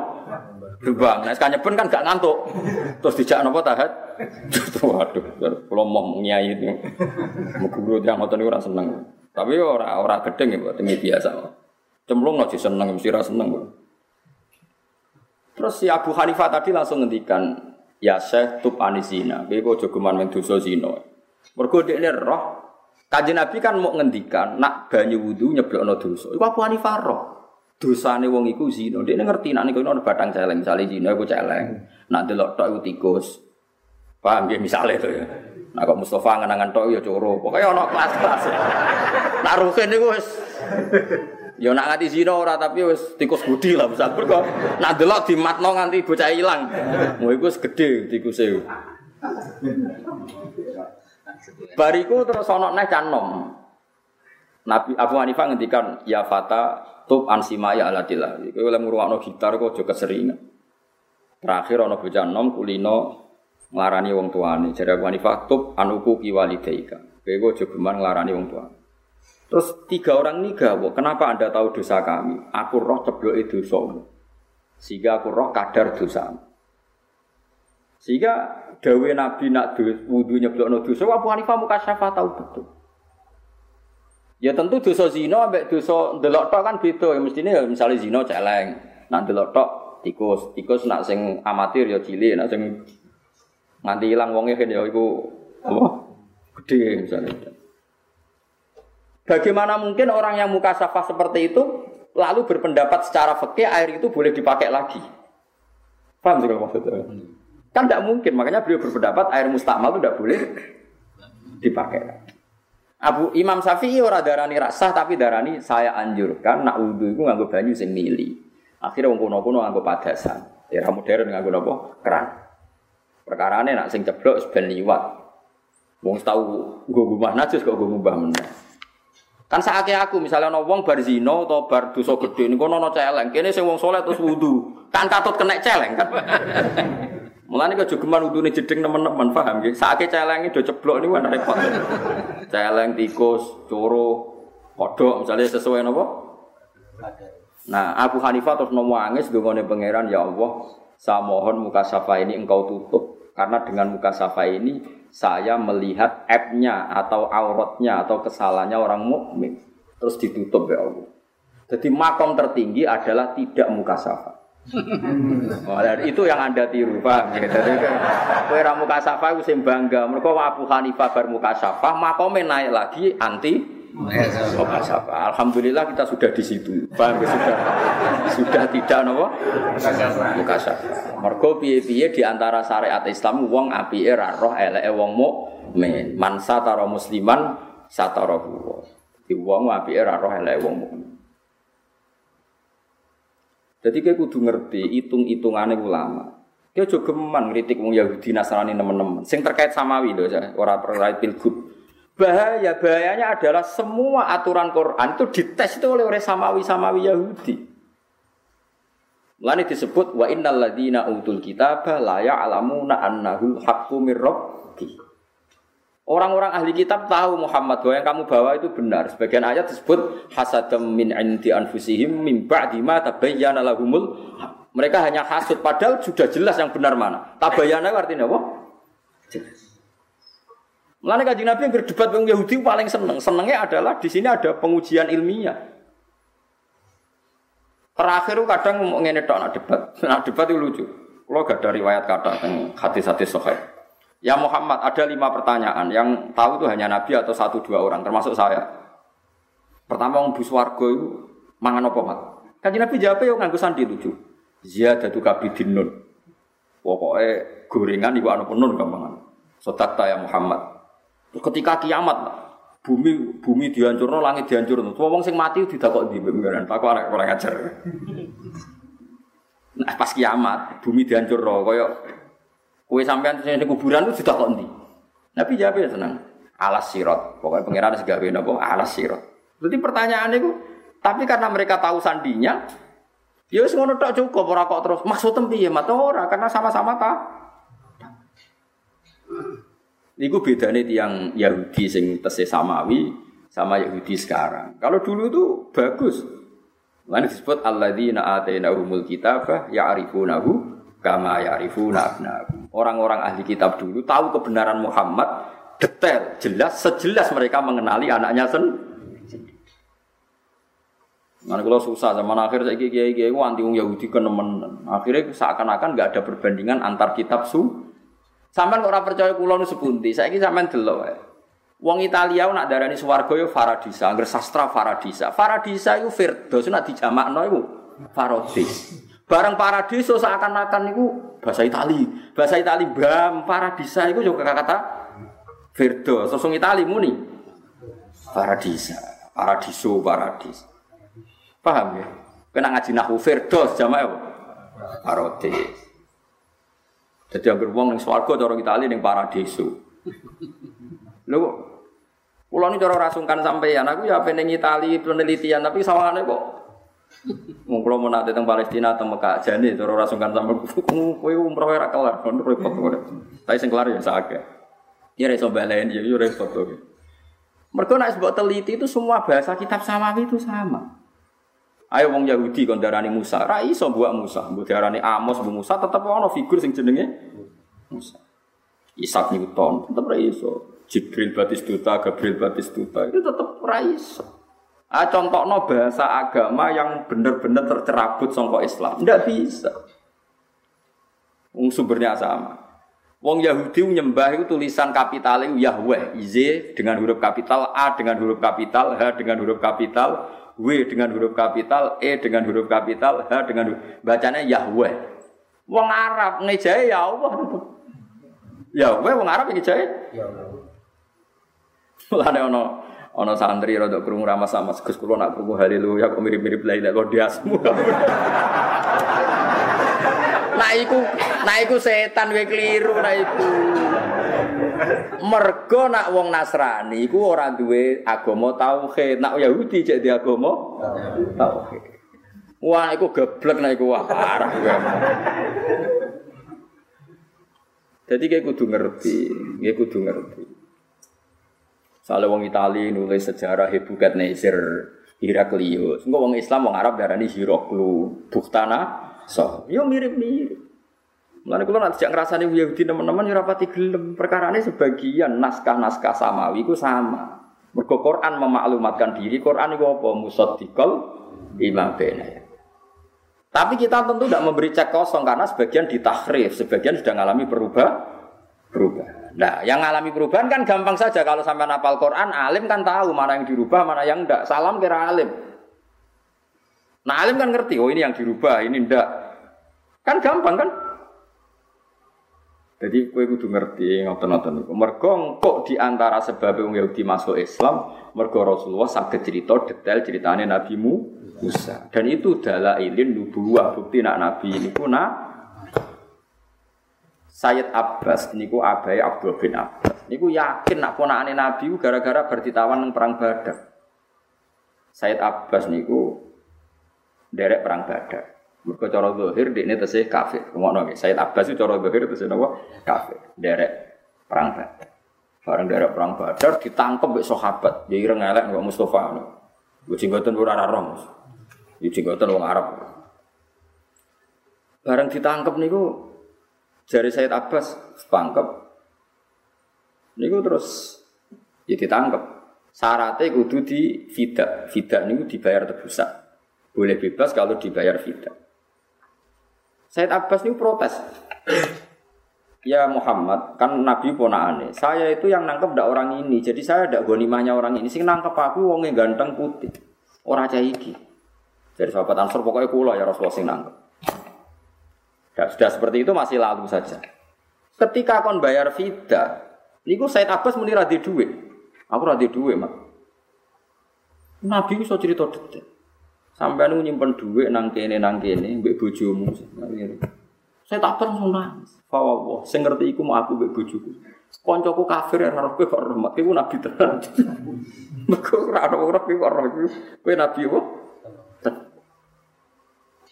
Belumbang. Nah sekarang ben kan gak ngantuk, terus dijak nopo tahajud. Waduh, kalau mau nyai itu, mau guru yang ngotot itu seneng. Tapi orang orang gedeng ya, buat ini biasa. Cemplung nggak sih seneng, mesti rasa seneng. Terus si Abu Hanifah tadi langsung ngendikan, ya Syekh tub anisina, bego jogeman menduso zino. Mergo ini roh, kajian Nabi kan mau ngendikan, nak banyu wudhu nyeblok no dosa. Iku Abu Hanifah roh. Dosane wong iku zina. Dia ngerti nak niku ono batang celeng, misalnya zina iku celeng. Nak delok tok iku tikus. Paham ya misalnya itu ya. Nah kok Mustafa ngenangan tok ya coro. Pokoknya ono kelas-kelas. Nak rugen niku wis Ya nak nganti zina ora tapi wis tikus budi lah misal. Mergo nak delok dimatno nganti bocah ilang. Mau iku wis gedhe tikuse. Bariku terus ono neh canom. Nabi Abu Hanifah ngendikan ya fata tub ansimaya aladillah. Kowe oleh ngrungokno gitar kok aja keseringan. Terakhir ono bocah nom kulino nglarani wong tuane. Jare Abu Hanifah tub anuku kiwalidaika. Kowe aja geman nglarani wong tuane. Terus tiga orang ini gawo, kenapa anda tahu dosa kami? Aku roh ceblok itu dosamu. Sehingga aku roh kadar dosa. Sehingga dawe Nabi nak wudhu nyeblok no dosa, Abu Hanifah muka syafa tahu betul. Ya tentu dosa zina ambek dosa ndelok tok kan beda. Ya mestine ya misalnya zina celeng. Nak ndelok tok tikus, tikus nak sing amatir ya cilik, nak sing nganti ilang wonge kan ya iku apa? Gede misalnya. Bagaimana mungkin orang yang muka safah seperti itu lalu berpendapat secara fikih air itu boleh dipakai lagi? Paham sih kalau maksudnya? Kan tidak mungkin, makanya beliau berpendapat air mustakmal itu tidak boleh dipakai. Abu Imam Syafi'i ora darani rasah tapi darani saya anjurkan nak wudhu itu nganggo banyu sing mili. Akhirnya wong kuno-kuno nganggo padasan. Era modern nganggo napa? Keran. Perkarane nak sing ceblok ben. Wong tahu nggo ngubah najis kok nggo ngubah meneh. Kan saake aku misalnya ono wong bar zina atau bar dosa gedhe niku ono celeng. Kene sing wong saleh terus wudu. Kan katut kena celeng kan. Mulane kok jogeman wudune jeding teman-teman paham nggih. Saake celenge do ceblok niku kan repot. Celeng tikus, coro, kodok misalnya sesuai napa? Nah, Abu Hanifah terus nomo angis pangeran ya Allah, saya mohon muka safa ini engkau tutup karena dengan muka safa ini saya melihat app-nya atau auratnya atau kesalahannya orang mukmin terus ditutup ya Allah. Jadi makom tertinggi adalah tidak muka safa. Oh, itu yang anda tiru, pak. Gitu. Kue ramu kasafa itu sing bangga. Mereka Abu Hanifah bar muka safa, makomnya naik lagi anti muka safa. Alhamdulillah kita sudah di situ. Paham sudah sudah tidak nopo muka safa. Mergo piye-piye di antara syariat Islam wong api era roh eleke wong mukmin. Man satara musliman satara huwa. Di wong api era roh eleke wong mukmin. Jadi kayak kudu ngerti hitung-hitungannya ulama. Dia juga geman kritik wong Yahudi Nasrani teman-teman. Sing terkait samawi loh, orang terkait pilgub. Bahaya bahayanya adalah semua aturan Quran itu dites itu oleh orang samawi samawi Yahudi. Lalu disebut wa innal ladina utul kitaba la ya'lamuna annahul haqqu mir Orang-orang ahli kitab tahu Muhammad bahwa yang kamu bawa itu benar. Sebagian ayat disebut hasadam min indi anfusihim min ba'di ma tabayyana lahumul mereka hanya hasud padahal sudah jelas yang benar mana. Tabayyana artinya apa? Jelas. Mulane kanjeng Nabi yang berdebat dengan Yahudi paling seneng. Senengnya adalah di sini ada pengujian ilmiah. Terakhir kadang ngomong ngene tok nak debat. Nak debat itu lucu. Kalau gak ada riwayat kata tentang hati-hati sahih. Ya Muhammad, ada lima pertanyaan. Yang tahu itu hanya Nabi atau satu dua orang, termasuk saya. Pertama, orang buswargo itu mangan apa mat? Kaji Nabi jawab ya nganggu sandi lucu. Ziyadatu kabidin nun. Pokoknya gorengan ibu anu penun gampangan. Sotakta ya Muhammad. Ketika kiamat, bumi bumi dihancurno, langit dihancurno. Wong sing mati tidak kok di beneran. Pak anak kurang ajar. Nah pas kiamat, bumi dihancurno, koyok Kue sampean di kuburan itu sudah kok Nabi jawab ya senang. Alas sirot. Pokoknya pengiran segawe nopo alas sirot. Jadi pertanyaan itu, tapi karena mereka tahu sandinya, ya wis ngono cukup ora kok terus maksud tempi ya mata ora karena sama-sama ta. Niku bedane tiang Yahudi sing tese samawi sama Yahudi sekarang. Kalau dulu itu bagus. Lalu disebut alladzina atainahumul kitabah ya'rifunahu kama ya'rifuna abnahum. Orang-orang ahli kitab dulu tahu kebenaran Muhammad detail, jelas, sejelas mereka mengenali anaknya sendiri. Mana kalau susah zaman akhir saya kiai kiai anti Yahudi ke nemen. Akhirnya seakan-akan nggak ada perbandingan antar kitab su. Sampai orang percaya kulo nu sepunti. Saya kira sampai dulu. Wong Italia nak darani swarga yo Faradisa, angger sastra Faradisa. Faradisa itu Firdaus nak dijamakno iku Faradis. Barang paradiso seakan-akan itu bahasa Itali. Bahasa Itali bam paradisa itu juga kata Verdo. Sosong Itali muni. Paradisa. Paradiso, paradis. Paham ya? Kena ngaji nahu Verdo jamaah apa? Paradis. Jadi yang beruang yang swargo cara Itali yang paradiso. Lho Kulo ini cara rasungkan sampeyan, aku ya pengen Itali penelitian, tapi sawangannya kok Wong kula mau nate teng Palestina teng Mekah jane cara ora sungkan sampe kowe umroh ora kelar kon repot kok. Tapi sing kelar ya sakake. Ya iso balen ya repot kok. Mergo nek sebab teliti itu semua bahasa kitab samawi itu sama. Ayo wong Yahudi kon darani Musa, ra iso buat Musa, mbok darani Amos bu Musa tetep ana figur sing jenenge Musa. Isaac Newton tetep ra iso. Jibril Batistuta, Gabriel Batistuta itu tetep ra iso. Ah, no bahasa agama yang benar-benar tercerabut songko Islam. Tidak bisa. Wong sumbernya sama. Wong Yahudi menyembah itu tulisan kapital itu Yahweh, Z dengan huruf kapital, A dengan huruf kapital, H dengan huruf kapital, W dengan huruf kapital, E dengan huruf kapital, H dengan huruf, bacanya Yahweh. Wong Arab ngejai ya Allah. Yahweh wong Arab ngejai. Ya Allah. Mulane ono Ono santri rada krungu ramah sama Gus kula nak krungu haleluya kok mirip-mirip la ilaha illallah Nah iku, nah iku setan we keliru nah iku. Mergo nak wong Nasrani iku ora duwe agama tauhid. Nak Yahudi cek di agama tauhid. Wah iku geblek nah iku wah parah Jadi kayak kudu ngerti, kayak kudu ngerti. Soalnya wong Itali nulis sejarah Hebukat Nezer, Heraklius. Enggak wong Islam wong Arab darani Hiroklu, Buktana, so. Yo mirip-mirip. Mulane kula nanti jak ngrasani Yahudi teman-teman yo rapati gelem. Perkarane sebagian naskah-naskah samawi ku sama. Mergo Quran memaklumatkan diri, Quran itu apa? Musaddiqal imam bena. Tapi kita tentu tidak memberi cek kosong karena sebagian ditahrif, sebagian sudah mengalami perubah, berubah. Nah, yang alami perubahan kan gampang saja kalau sampai napal Quran, alim kan tahu mana yang dirubah, mana yang enggak. Salam kira alim. Nah, alim kan ngerti, oh ini yang dirubah, ini enggak. Kan gampang kan? Jadi kue kudu ngerti ngoten-ngoten niku. Mergo kok di antara sebab wong Yahudi masuk Islam, mergo Rasulullah saged cerita detail ceritane Nabi Musa. Dan itu adalah ilin nubuwah bukti nak Nabi ini pun Sayyid Abbas niku abai Abdul bin Abbas. Niku yakin nak ponakane Nabi gara-gara berditawan nang perang Badar. Sayyid Abbas niku derek perang Badar. Mergo cara zahir dekne tesih kafir. Ngono nggih. Sayyid Abbas itu cara zahir tesih napa? Kafir. Derek perang Badar. Bareng derek perang Badar ditangkep mbek sahabat. Ya ireng elek kok Mustofa ngono. Gue jenggoten ora ora Ya jenggoten wong Arab. Bareng ditangkep niku Jari Said Abbas tangkep. Niku terus ya ditangkep. Syaratnya kudu di fida. Fida niku dibayar tebusan. Boleh bebas kalau dibayar fida. Said Abbas niku protes. Ya Muhammad, kan Nabi ponakane. Saya itu yang nangkep ndak orang ini. Jadi saya ndak gonimahnya orang ini. Sing nangkep aku wongnya ganteng putih. Orang cah iki. Jadi sahabat Ansor pokoknya kula ya Rasulullah sing nangkep. Ya, sudah seperti itu masih lalu saja. Ketika kon bayar fida, niku Said Abbas muni ra duit. Aku ra duit, Mak. Nabi iso cerita detail. Sampai nu nyimpen duit nang kene nang kene mbek bojomu. Saya tak pernah nangis. Fawawa, sing ngerti iku mau aku mbek bojoku. Koncoku kafir ora roh kok rahmat. Iku nabi tenan. Mergo ora ora kok roh kowe nabi apa?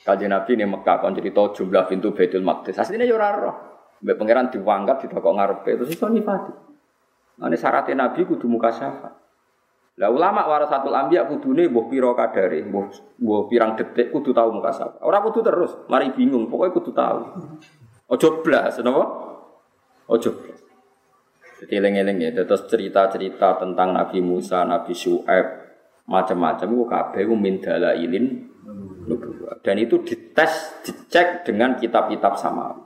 Kaji Nabi ini Mekah kon cerita jumlah pintu Baitul Maqdis. Aslinya ya ora roh. Mbak pangeran diwangkat di kok ngarepe terus iso nifati. Nah, ini syaratnya Nabi kudu muka syafa. Lah ulama warasatul anbiya kudune mbuh pira kadare, mbuh mbuh pirang detik kudu muka syafa. Ora kudu terus, mari bingung, pokoknya kudu tahu. Ojo blas, napa? Ojo blas. Jadi eling-eling ya, terus cerita-cerita tentang Nabi Musa, Nabi Syuaib, macam-macam ku kabeh ku min dalailin dan itu dites, dicek dengan kitab-kitab sama.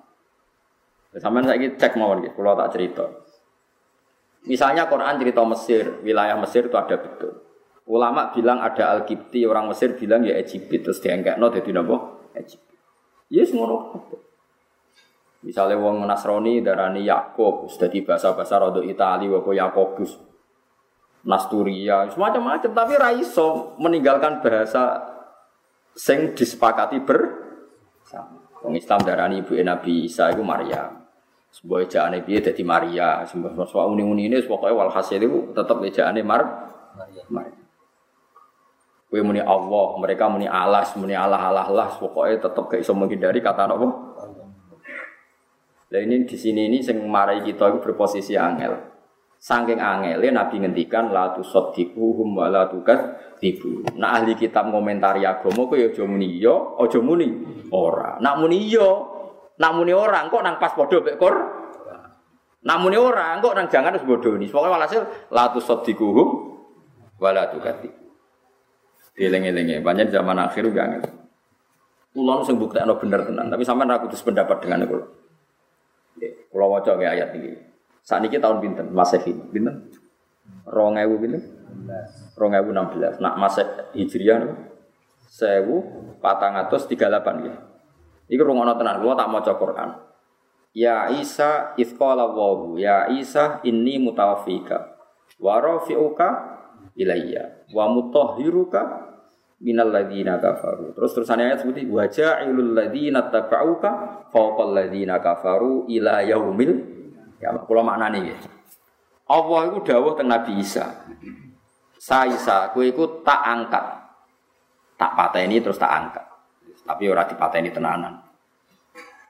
Sama saya cek mau gitu, kalau tak cerita. Misalnya Quran cerita Mesir, wilayah Mesir itu ada betul. Ulama bilang ada Al-Qibti, orang Mesir bilang ya Egypt, terus diangkat no jadi nabo Egypt. Yes ngono Misalnya wong Nasrani darani Yakob, sudah di bahasa-bahasa rodo Itali, wako Yakobus, Nasturia, semacam-macam. Tapi raiso meninggalkan bahasa sing disepakati ber Wong Islam darani ibu Nabi Isa itu Maria. Sebuah ejaane piye dadi Maria, sebuah soal uni-uni ini pokoke walhasil itu tetap ejaane Mar Maria. Maria. Kowe muni Allah, mereka muni Allah, muni Allah Allah Allah, pokoknya tetap gak iso menghindari kata apa? Lah ini di sini ini sing marai kita itu berposisi angel. Saking angele Nabi ngendikan la tusaddiquhum wa la tibu. Nah ahli kitab ngomentari agama kok ya aja muni iya, aja muni ora. Nak muni iya, nak muni ora kok nang pas padha mek Qur. Nak muni ora kok nang jangan wis bodoni. Pokoke walhasil la tusaddiquhum wa la tukadzibu. Dieling-elinge, banyak zaman akhir gak ngerti. Kulo sing buktekno bener tenan, tapi sampean ra kudu sependapat dengan kulo. Kulo waca ayat iki. Saat ini tahun pinten, Masehi, pinten? Rong ewu pinten? Rong ewu enam belas. Nak Maseh Hijriah tiga delapan ya. Iku rungono tenan, gua tak mau Quran. Ya Isa isqala wahu, ya Isa ini mutawafika. Wa rafi'uka ilayya wa mutahhiruka minal ladina kafaru. Terus terusannya ayat seperti wa ja'ilul ladina tabauka fawqal ladina kafaru ila yaumil Ya, kalau maknanya ya. Allah itu dawuh teng Nabi Isa. Sa Isa, kowe iku tak angkat. Tak pateni terus tak angkat. Tapi ora dipateni tenanan.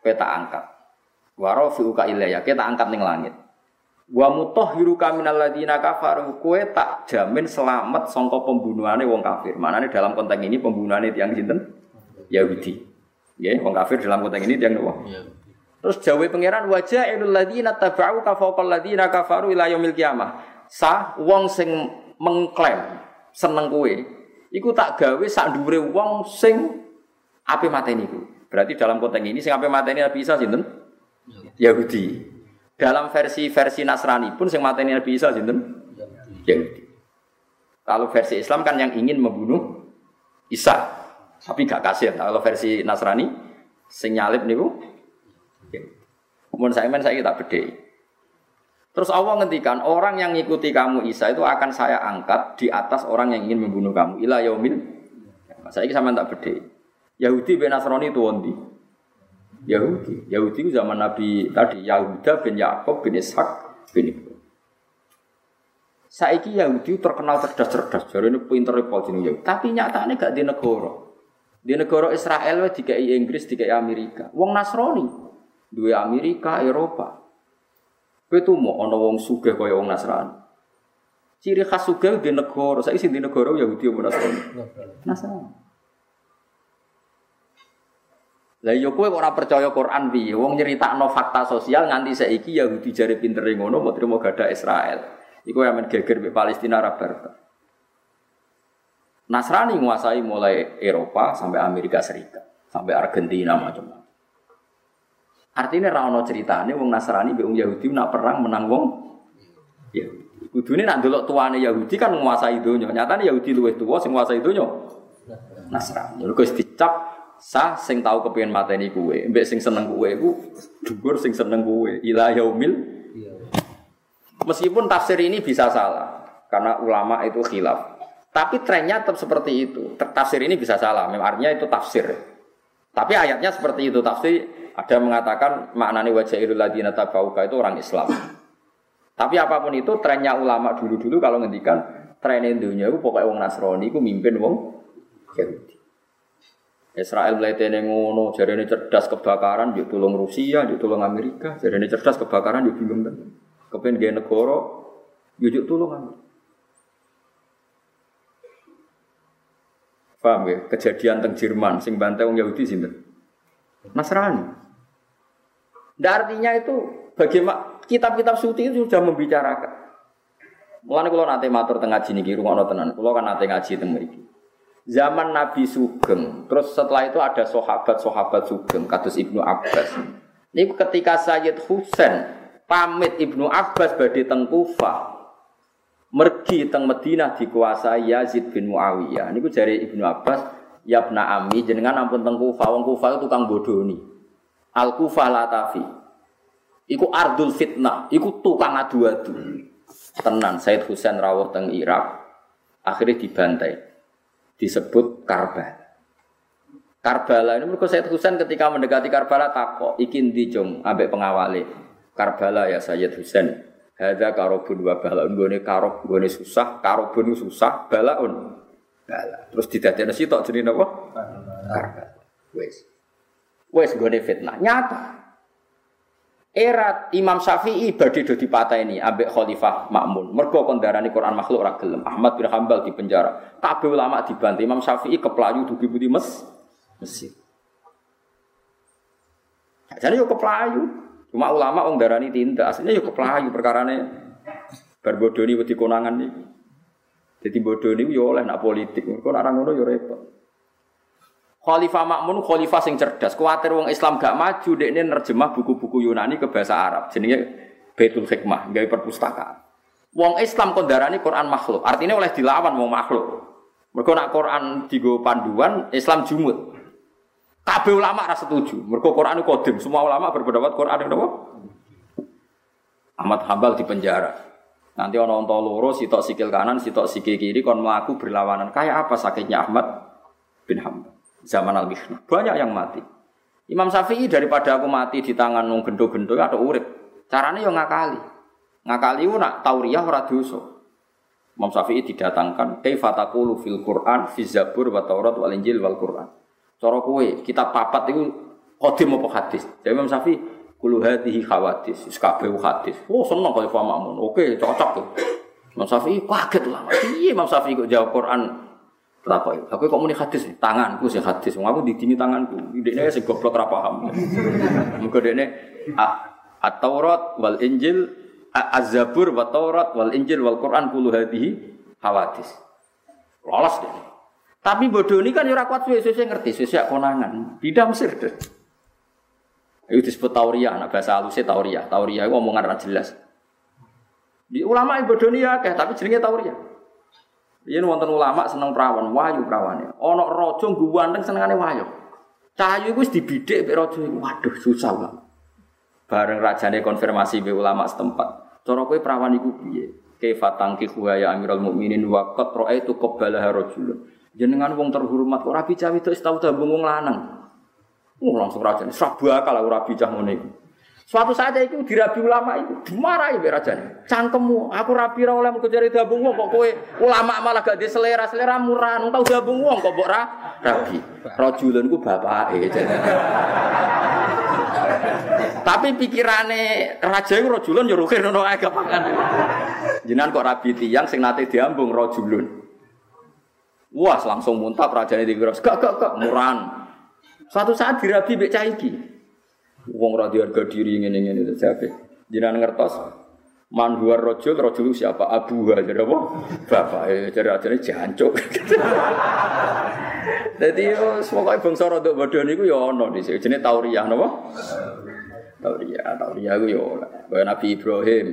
Kowe tak angkat. Wa rafi'uka ilayya, kowe tak angkat ning langit. Wa mutahhiruka minal ladina kafaru, kowe tak jamin selamat sangka pembunuhane wong kafir. Manane dalam konteks ini pembunuhane tiang sinten? Yahudi. Ya, wong kafir dalam konteks ini tiang nopo? Yeah. Terus jawab pangeran wajah ilul ladina tabau kafaqal ladina kafaru ila yaumil qiyamah. Sa wong sing mengklaim seneng kue iku tak gawe sak dhuwure wong sing ape mateni iku. Berarti dalam konteks ini sing ape mateni Nabi Isa sinten? Yahudi. Dalam versi-versi Nasrani pun sing mateni Nabi Isa sinten? Yahudi. Kalau versi Islam kan yang ingin membunuh Isa. Tapi gak kasih. Kalau versi Nasrani sing nyalip niku Mun saya men saya tak beda. Terus Allah ngendikan orang yang ngikuti kamu Isa itu akan saya angkat di atas orang yang ingin membunuh kamu. Ila yaumil. Saya ini sama tak beda. Yahudi ben Nasrani itu wondi. Yahudi. Yahudi itu zaman Nabi tadi Yahuda bin Yakub bin Ishak bin Ibrahim. Saiki Yahudi terkenal cerdas-cerdas, jadi ini pinter ini Yahudi. Tapi nyatanya gak di negara. Di negara Israel dikai Inggris, dikai Amerika. Wong Nasrani, dua Amerika, Eropa. Itu mau ono wong sugih kaya wong Nasrani. Ciri khas sugih di negara, saya di negara Yahudi apa Nasrani? Nasrani. Lah yo kowe ora percaya Quran piye? Wong nyeritakno fakta sosial nganti saiki Yahudi jare pinter ngono mau trimo gada Israel. Iku yang geger di Palestina Arab Nasrani menguasai mulai Eropa sampai Amerika Serikat, sampai Argentina macam-macam. Artinya rano ceritanya wong Nasrani be wong Yahudi nak perang menang wong Yahudi. Kudune nak delok tuane Yahudi kan menguasai donya. Nyatane Yahudi luwih tuwa sing menguasai donya. Nasrani. Lha dicap sah sing tau kepengin mateni kuwe, mbek sing seneng kuwe iku dhuwur sing seneng kuwe. Ila yaumil Meskipun tafsir ini bisa salah karena ulama itu khilaf. Tapi trennya tetap seperti itu. Tafsir ini bisa salah, memang artinya itu tafsir. Tapi ayatnya seperti itu. Tafsir ada mengatakan maknani wajahirul ladina tabauka itu orang Islam. Tapi apa pun itu trennya ulama dulu-dulu kalau ngendikan tren dunia itu pokoknya wong Nasrani itu mimpin wong Yahudi. Israel mulai teneng ngono, jadi ini cerdas kebakaran, dia tolong Rusia, dia tolong Amerika, jadi ini cerdas kebakaran, dia bingung kan kepen gaya negara, yujuk tulungan. Paham ya? Kejadian teng Jerman, sing bantai wong Yahudi sini. Nasrani. Nah, artinya itu bagaimana kitab-kitab suci itu sudah membicarakan. Mulane kalau nanti matur tengah ngaji niki rumah tenan. Kalau kan nanti ngaji teng mriki. Zaman Nabi Sugeng, terus setelah itu ada sahabat-sahabat Sugeng, kados Ibnu Abbas. Ini ketika Sayyid Husain pamit Ibnu Abbas badhe teng Kufah. Mergi teng Madinah dikuasai Yazid bin Muawiyah. Niku jari Ibnu Abbas, "Ya bna ami, jenengan ampun teng Kufah, wong Kufah itu tukang bodoni. Al Kufah Latafi. Iku ardul fitnah, iku tukang adu-adu. Tenan Said Husain rawuh teng Irak, akhirnya dibantai. Disebut Karbala. Karbala ini mereka Said Husain ketika mendekati Karbala takok, ikin dijong ambek pengawali. Karbala ya Sayyid Husain. Hadza karobun wa balaun gone karob gone susah, karobun susah, balaun. Bala. Terus didadekno sitok jenenge napa? Karbala. Wes. Wes gone fitnah. Nyata. Era Imam Syafi'i badhe do dipateni ambek Khalifah Makmun. Mergo kon darani Quran makhluk ora gelem. Ahmad bin Hambal di penjara. Kabeh ulama dibantu. Imam Syafi'i keplayu dugi budi mes Mesir. Jadi yo keplayu. Cuma ulama wong darani tindak, aslinya yuk keplayu perkarane bar bodoni wedi konangan nih. Jadi bodoni yo oleh nak politik, kok orang ngono yo repot. Khalifah Makmun khalifah sing cerdas. Kuatir wong Islam gak maju dekne nerjemah buku-buku Yunani ke bahasa Arab. Jenenge Baitul Hikmah, gawe perpustakaan. Wong Islam kondarani Quran makhluk. Artinya oleh dilawan wong makhluk. Mergo nak Quran digo panduan, Islam jumut. Kabeh ulama rasa setuju. Mergo Quran itu kodim. Semua ulama berpendapat Quran itu apa? Ahmad Hambal di penjara. Nanti ono onto loro, sitok sikil kanan, sitok sikil kiri, kon melaku berlawanan. Kayak apa sakitnya Ahmad bin Hambal? Zaman al -Mihna. Banyak yang mati. Imam Syafi'i daripada aku mati di tangan nung gendo-gendo atau urip. Caranya yang ngakali. Ngakali itu nak tauriah ora dosa. Imam Syafi'i didatangkan, "Kaifa fil Qur'an fi Zabur wa Taurat wal Injil wal Qur'an?" Cara kowe kitab papat itu kodim apa hadis. Jadi Imam Syafi'i kulu hadihi khawatis, kabeh hadis. Oh seneng kalau Makmun. Oke, cocok tuh. Imam Syafi'i kaget lah. Iya Imam Syafi'i kok jawab Quran Kenapa Aku kok muni hadis tanganku sih hadis. Aku didini tanganku. Dekne sing goblok ora paham. Muga dekne At-Taurat wal Injil Az-Zabur wa Taurat wal Injil wal Quran kulu hadihi hawadis. Lolos deh. Tapi bodoh ini kan yura kuat suwe-suwe ngerti, suwe konangan. Bidah Mesir deh. Itu disebut tauria, nah bahasa halusnya tauria. Tauria itu omongan ra jelas. Di ulama ibu bodoh ini ya, kayak tapi jenenge tauria. Dia wonten ulama seneng perawan, wahyu perawannya. Ono rojo seneng senengane wahyu. Cahayu itu dibidik be rojo Waduh, susah lah. Bareng rajane konfirmasi be ulama setempat. Cara kowe perawan iku piye? Kaifa tangkihu ya Amirul Mukminin wa qad ra'aitu qabbalaha rajulun. Jenengan wong terhormat kok rapi cawe itu tahu tabung wong lanang. Oh, langsung raja ini sabu akal aku rabi cah ngene iku. Suatu saat itu dirabi ulama itu dimarahi be raja. Cangkemmu, aku rabi ra oleh jari dabung kok kowe ulama malah gak di selera selera murah, nung tau dabung wong kok mbok ra rabi. Rajulun ku bapake. Tapi pikirane raja iku rajulun yo rukir ngono ae gapangan. Jenengan kok rabi tiyang sing nate diambung rajulun. Wah, langsung muntah rajane dikira, gak gak gak muran. Suatu saat dirabi mbek cah. Wong ra harga diri ngene-ngene itu siapa? Jenengan ngertos Man huwa rojul, rojul siapa? Abu jadi apa? Bapak, eh, jadi ajane jancuk. Jadi yo semoga bangsa rodok bodoh niku ono di sini. Jenis tauriah napa? Tauriah, tauriah ku yo kaya Nabi Ibrahim.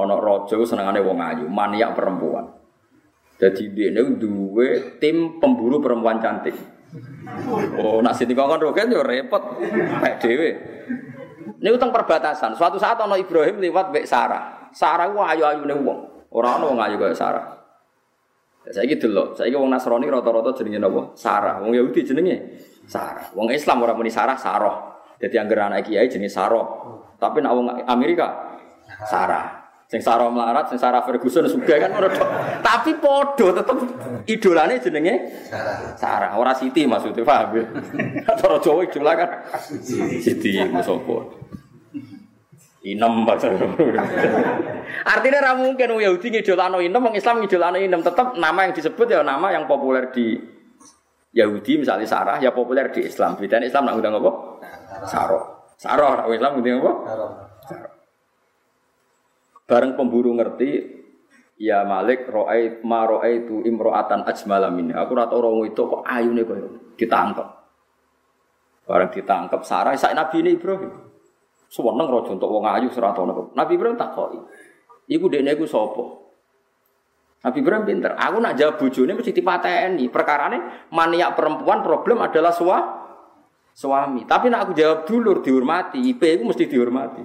Ono rojo senengane wong ayu, maniak perempuan. Jadi dia ini dua tim pemburu perempuan cantik. Oh, nak sini kongkon roket yo repot, kayak dewe. Ini utang perbatasan. Suatu saat ono Ibrahim lewat bek Sarah. Sarah wah ayu ayu nih wong. Orang ono wong ayu kayak Sarah. Saya gitu loh. Saya wong Nasrani rata-rata jenenge napa? Sarah. Wong Yahudi jenenge Sarah. Wong Islam orang muni Sarah, Saroh. Jadi yang anak kiai jenenge Saroh. Tapi nak wong Amerika Sarah. Sing Sarah melarat, sing Sarah Ferguson juga kan Tapi podo tetep idolane jenenge Sarah. Ora Siti maksudnya paham ya. Cara Jawa idola kan Siti musopo. Inem Artinya ra mungkin wong Yahudi ngidolano inem, wong Islam ngidolano inem. Tetap nama yang disebut ya nama yang populer di Yahudi misalnya Sarah ya populer di Islam. Bedanya Islam nak ngundang apa? Sarah. Sarah, Islam ngundang apa? Sarah. Bareng pemburu ngerti, ya Malik roai ma roai itu imroatan ajmalamin. Aku rata orang itu kok ayu nih kok ditangkap. Bareng ditangkap Sarah, saya Nabi ini Ibrahim. Sewenang rojo untuk wong ayu serata Nabi Ibrahim tak koi. Iku dene iku sopo. Nabi Ibrahim pinter. Aku nak jawab bojone mesti dipateni. Perkarane maniak perempuan problem adalah sua, suami. Tapi nak aku jawab dulur dihormati, IP mesti dihormati.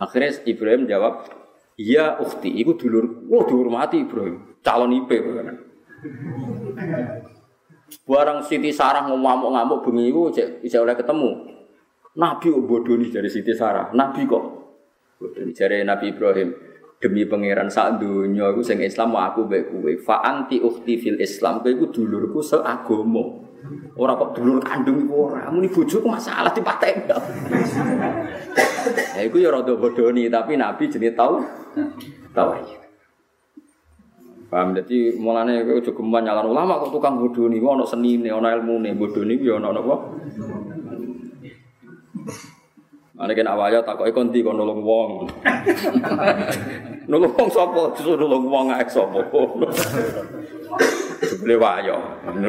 Akhirnya Ibrahim jawab, Iya ukti, iku dulur, wah dihormati Ibrahim, calon IP. Barang Siti Sarah ngamuk-ngamuk bengi iku bisa oleh ketemu. Nabi kok bodoh nih dari Siti Sarah, Nabi kok bodoh nih dari Nabi Ibrahim. Demi pangeran saat dunia aku sing Islam aku baik kue. Fa anti ukti fil Islam, kue iku dulurku seagomo. Orang kok dulur kandung iku ora, muni bojoku masalah dipateni. Ya iku ya rada bodoni, tapi Nabi jenenge tau tahu Paham dadi mulane kowe aja geman ulama kok tukang bodoni, ono senine, ono ilmune, bodoni ku ya ono napa? Ane kan awalnya takoki kon ndi kon nulung wong. nulung wong sapa? Disuruh nulung wong ae sapa. Jebule wayo wong.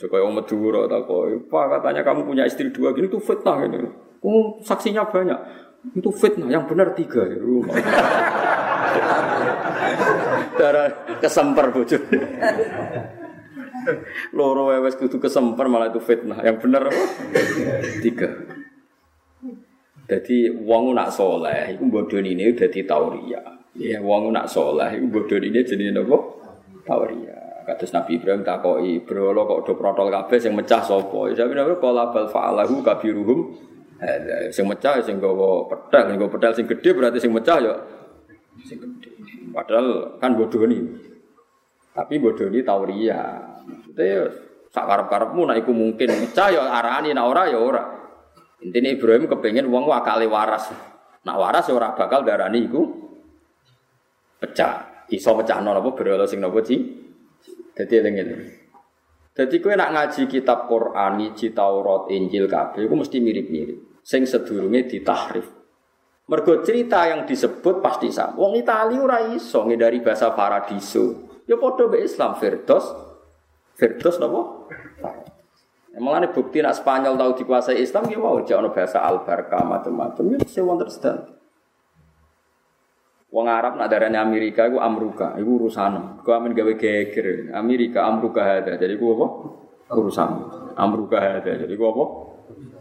Joko yang Madura tak Pak katanya kamu punya istri dua gini itu fitnah ini. Oh, saksinya banyak. Itu fitnah, yang benar tiga ya. Darah kesemper bocor. Loro wewes kudu kesemper malah itu fitnah. Yang benar? Tiga. Jadi wong nak soleh, itu bodoh ini udah di tauria. Ya, wong nak soleh, itu bodoh ini jadi apa? Tauria. Kados Nabi Ibrahim takoki, "Bro, lo kok do protol kabeh sing mecah sapa?" Ya bener kala bal fa'alahu kabiruhum. Sing mecah sing gawa pedal, sing gawa pedal sing gede berarti sing mecah ya sing gede. Padahal kan bodoh nih. Tapi bodoh ini tauria. Itu ya sak karep-karepmu nek iku mungkin mecah ya arani nek ora ya ora. Intine Ibrahim kepengen wong wakale waras. Nak waras ya ora bakal darani iku pecah. Iso pecahno apa berhala sing napa sih? Jadi eling-eling. Jadi kowe nak ngaji kitab Quran, ngaji Taurat, Injil kabeh iku mesti mirip-mirip. Sing sedurunge ditahrif. Mergo cerita yang disebut pasti sama. Wong Itali ora iso dari bahasa paradiso. Ya padha be Islam Firdaus. Firdaus napa? Emang bukti nak Spanyol tahu dikuasai Islam ya mau jangan bahasa al barca macam-macam ya saya wonder Wong Arab nak darahnya Amerika itu Amruka, itu urusan. Kau amin gawe geger. Amerika Amruka ada, jadi gua apa? Urusan. Amruka ada, jadi gua apa?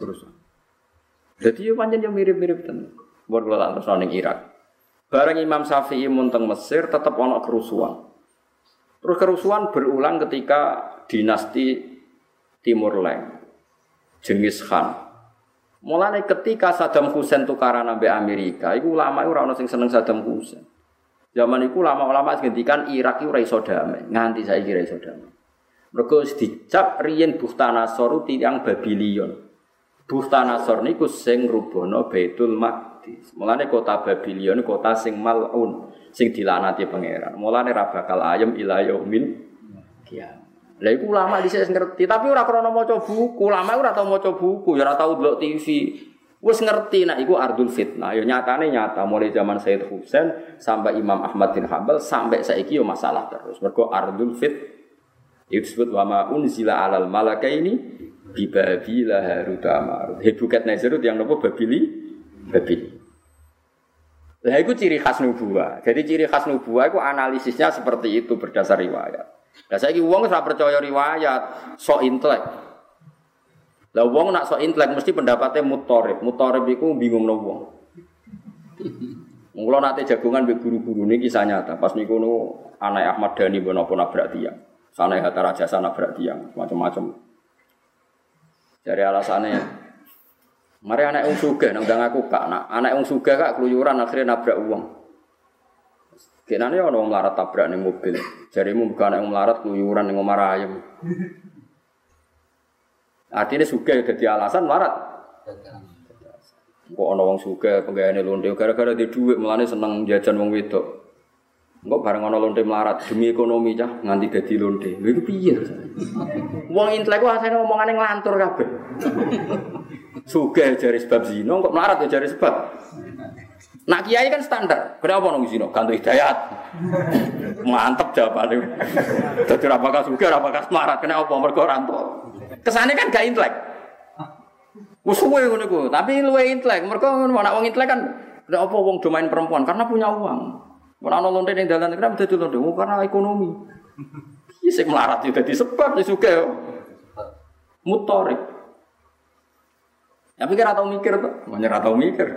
Urusan. Jadi ya panjang yang mirip-mirip ten. Buat kalau tak terus Irak. Bareng Imam Syafi'i munteng Mesir tetap ono kerusuhan. Terus kerusuhan berulang ketika dinasti Timur Leng. Jengis Khan. Mulane ketika Saddam Hussein tukaran ambek Amerika, iku ulama ora ono sing seneng Saddam Hussein. Zaman itu ulama-ulama ngendikan Irak itu ora iso damai, nganti saiki ora iso damai. Mergo dicap riyen Bukhtanasor tiyang Babilion. Bukhtanasor niku sing ngrubono Baitul Maqdis. Mulane kota Babilion kota sing malun, sing dilanati pangeran. Mulane ra bakal ayem yaumil kiamat. Lah iku ulama dhisik ngerti, tapi ora krana maca buku. Ulama ora tau maca buku, ya ora tau delok TV. Wes ngerti nak iku ardul fitnah. Ya nyatane nyata mulai zaman Sayyid Husain sampai Imam Ahmad bin Hambal sampai saiki yo masalah terus. Mergo ardul fit itu disebut wa ma unzila alal malakaini bi babila harut amar. Hebukat Nazarut yang nopo babili babili. Lah itu ciri khas nubuah. Jadi ciri khas nubuah itu analisisnya seperti itu berdasar riwayat. Lah saiki wong ora percaya riwayat, sok intelek. Lah wong nak sok intelek mesti pendapatnya mutorib. Mutorib iku bingung no wong. Mula nate jagongan be guru-guru ini kisah nyata. Pas niku nu anak Ahmad Dhani bono pun nabrak tiang. Sana Hatta Raja sana nabrak tiang, macam-macam. Dari alasannya, mari anak yang suga, nang aku kak, nak anak yang suga kak keluyuran akhirnya nabrak uang. Kenane ana wong melarat tabrak ning mobil. Jarimu bukan yang melarat keluyuran ning omah ayam. Artinya suka jadi alasan melarat. Kok ana wong suka penggaweane lonte gara-gara di dhuwit melane seneng jajan wong wedok. Engko bareng ana lonte melarat demi ekonomi cah nganti dadi lonte. Lha iku piye? Wong intelek ku asane omongane nglantur kabeh. Suka jari sebab zina kok melarat ya jari sebab Nak kiai kan standar. Kenapa nong zino? Ganti hidayat. Mantep jawabannya. Jadi apakah suka, apakah semarat? Kenapa mereka ranto? Kesannya kan gak intelek. Musuhnya ngono ku, tapi luwe intelek. Mereka nak wong intelek kan kenapa wong domain perempuan? Karena punya uang. Mun ana lonte ning dalan kenapa dadi? Oh, karena ekonomi. Iya sing melarat itu dadi sebab suka. Mutorik. Tapi kira tau mikir tuh, banyak tau mikir.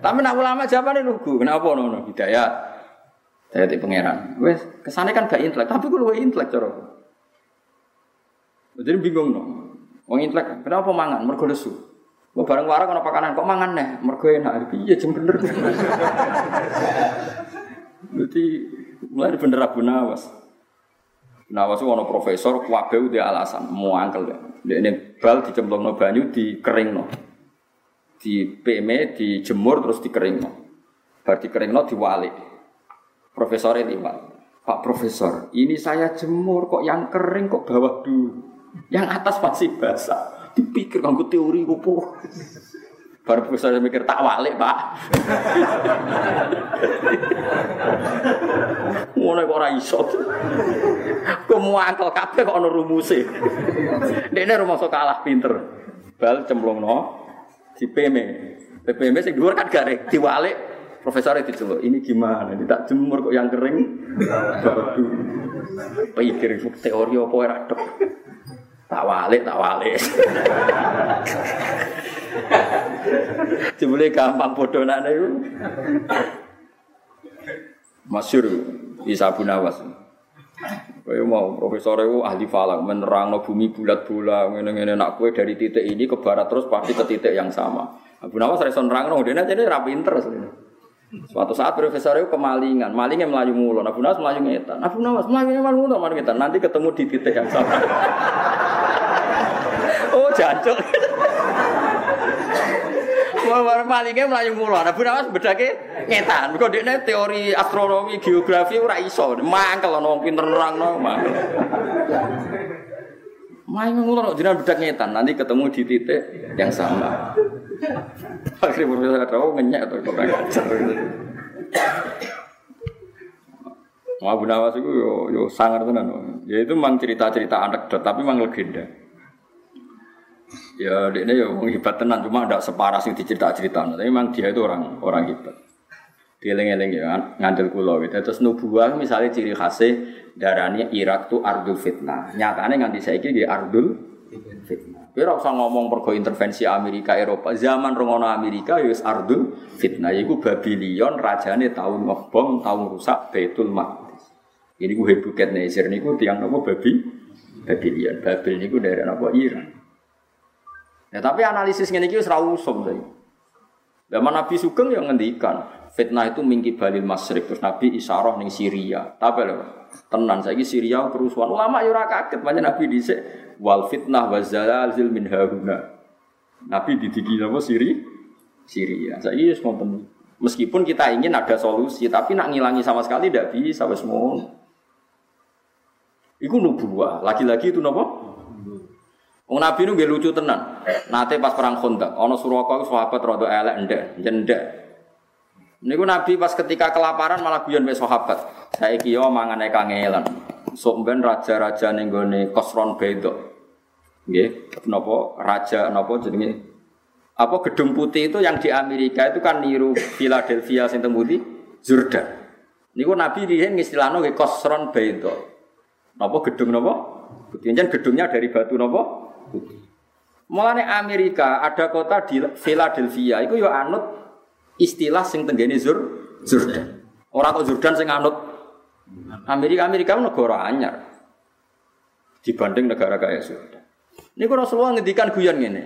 Tapi nak ulama jawabannya lugu, kenapa nono hidayah? Saya di pangeran. Wes kesannya kan gak intelek, tapi gue lebih intelek coro. Jadi bingung dong. Wong intelek, kenapa mangan? Mergo lesu. Gue bareng warang kalau pakanan kok mangan nih? Mergo enak. Iya jam bener. Jadi mulai bener Abu Nawas. Nawas itu ono profesor, kuabe dia alasan, mau angkel deh. Dia ini bal dicemplung no banyu di kering no, di PM dijemur terus dikering no, bar dikering no diwali. Profesor ini pak, Pak Profesor, ini saya jemur kok yang kering kok bawah dulu, yang atas masih basah. Dipikir kamu teori kupu. Baru profesor mikir tak walik pak. Ngono kok ora iso. Kok muangkel kabeh kok ana rumuse. Dekne rumah sok kalah pinter. Bal cemplungno di PM. PPM sing dhuwur kan garing diwalik profesor itu coba ini gimana ini tak jemur kok yang kering pikir teori apa ora tak walik tak walik Jebule gampang bodonane iku. Masyur Isa bin Awas. Kowe mau profesor itu ahli falak menerangno bumi bulat-bulat ngene-ngene nak kowe dari titik ini ke barat terus pasti ke titik yang sama. Abu Nawas reson nerangno dene jadi ra pinter Suatu saat profesor itu kemalingan, malingnya melayu mulu. Abu Nawas melayu ngetan. Abu Nawas melayu mulu, melayu ngetan. Nanti ketemu di titik yang sama. oh jancuk. War malingnya melayu mulu. Bu Nawas bedake ngetan. Kok dekne teori astronomi, geografi ora iso. Mangkel ana wong pinter mangkel. Main mulu jenengan bedak ngetan. Nanti ketemu di titik yang sama. Akhirnya profesor ada oh atau kok ngajar. Mau Bu Nawas itu yo yo sangar tenan. Ya itu memang cerita-cerita anekdot tapi memang legenda. Ya ini ya orang hebat tenan cuma tidak separah sih dicerita-cerita. Tapi memang dia itu orang orang hebat. Dieling-eling ya ngandel kulo gitu. Terus nubuah misalnya ciri khasnya darahnya Irak tuh ardul fitnah. Nyatanya nganti saya di ardul fitnah. Kira usah ngomong pergo intervensi Amerika Eropa. Zaman rongono Amerika ya ardul fitnah. Iku Babylon rajane tahun ngebom, tahun rusak Baitul Maqdis. Ini gue hebuket Nezir niku tiang nopo babi Babylon. Babel niku daerah apa Iran. Ya tapi analisis ngene iki wis ra usum saiki. Zaman Nabi Sugeng yang ngendikan fitnah itu mingki balil masrik terus Nabi isyarah ning Syria. Tapi lho, tenan saiki Syria kerusuhan. Ulama yo ora kaget banyak Nabi dhisik wal fitnah wa zalzil min haruna. Nabi didiki apa Siri? Syria. Saiki wis ngoten. Meskipun kita ingin ada solusi, tapi nak ngilangi sama sekali tidak bisa wis Iku nubuah. Lagi-lagi itu nopo? Wong Nabi nu nggih lucu tenan. Nate pas perang Khandaq, ana Suraka iku sahabat rada elek ndek, jendek. Niku Nabi pas ketika kelaparan malah guyon mek sahabat. Saiki yo mangane kangelan. Sok ben raja-raja ning gone Kosron Bedo. Nggih, napa raja napa jenenge apa gedung putih itu yang di Amerika itu kan niru Philadelphia sing temudi Jordan. Niku Nabi riyen ngistilahno nggih Kosron Bedo. Napa gedung napa? Putih. gedungnya dari batu napa? Mulane Amerika ada kota di Philadelphia itu yo anut istilah sing tenggene Zur Jordan. Orang kok Jordan sing anut Amerika Amerika negara anyar dibanding negara kaya Jordan. Ini Rasulullah ngendikan guyon ngene.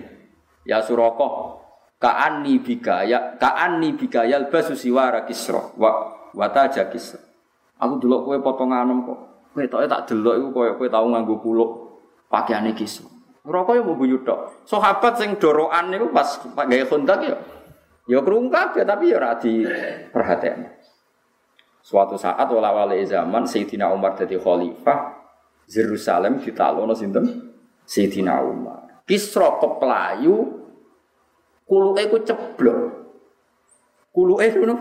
Ya Suroko, ka'anni bikaya ka'anni bikaya basu siwara kisra wa wataja kisra. Aku delok kowe potongan kok. Kowe tak delok iku koyo kowe tau nganggo kuluk pakaiane kisra. Rokok ya mau buyut tok. Sahabat sing doroan niku pas gaya kontak ya. Ya krungu kabeh tapi ya ora perhatian. Suatu saat wala wali zaman Sayyidina Umar jadi khalifah Yerusalem ditalono sinten? Sayyidina Umar. Kisra keplayu kuluke ku ceblok. Kuluke ngono.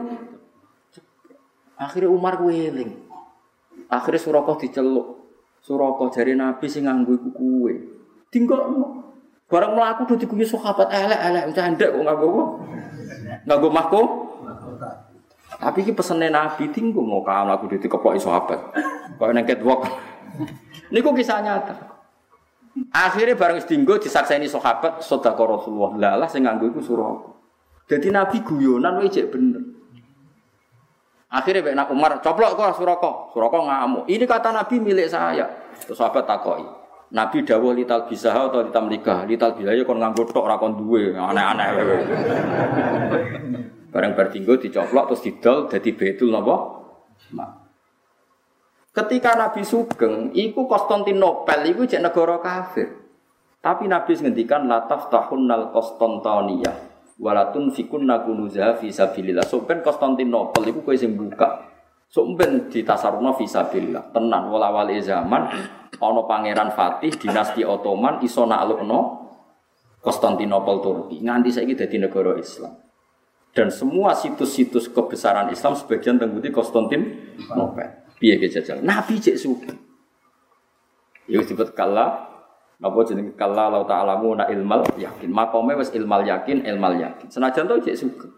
Akhirnya Umar ku eling. Akhirnya Suraka diceluk. Suraka jari Nabi sing nganggo iku. Tinggal barang melaku udah diguyu sahabat elek elek. Candek kok nggak gue nggak gue mahko tapi ini pesennya nabi tinggal mau kamu aku di dikeplok sahabat. Kau wok ini kok kisah nyata. Akhirnya barang tinggal disakseni sahabat sodako rasulullah. Lalah saya nganggu itu suruh jadi nabi guyonan wajib bener. Akhirnya Mbak Umar coplok kok Suroko. Suroko ngamuk. Ini kata Nabi milik saya. Sahabat takoi. Nabi dawuh lital bisa atau litam nikah. Lital bisa ya kon nganggo tok rakon duwe, aneh-aneh. Bareng bertinggo dicoplok terus didol dadi betul napa? Ketika Nabi Sugeng, iku Konstantinopel iku jek negara kafir. Tapi Nabi ngendikan la taftahunnal Konstantiniyah walatun fikunna kunuza fi sabilillah. So ben Konstantinopel iku kowe sing buka. So ben ditasarufna fi sabilillah. Tenan wala wali zaman ono pangeran Fatih dinasti Ottoman iso naklukno Konstantinopel Turki nganti saiki dadi negara Islam. Dan semua situs-situs kebesaran Islam sebagian tengguti Konstantinopel. Piye jajal? Nabi cek suki. Ya disebut kala napa jenenge kala la ta'lamu na ilmal yakin. Makome wis ilmal yakin, ilmal yakin. Senajan to cek suki.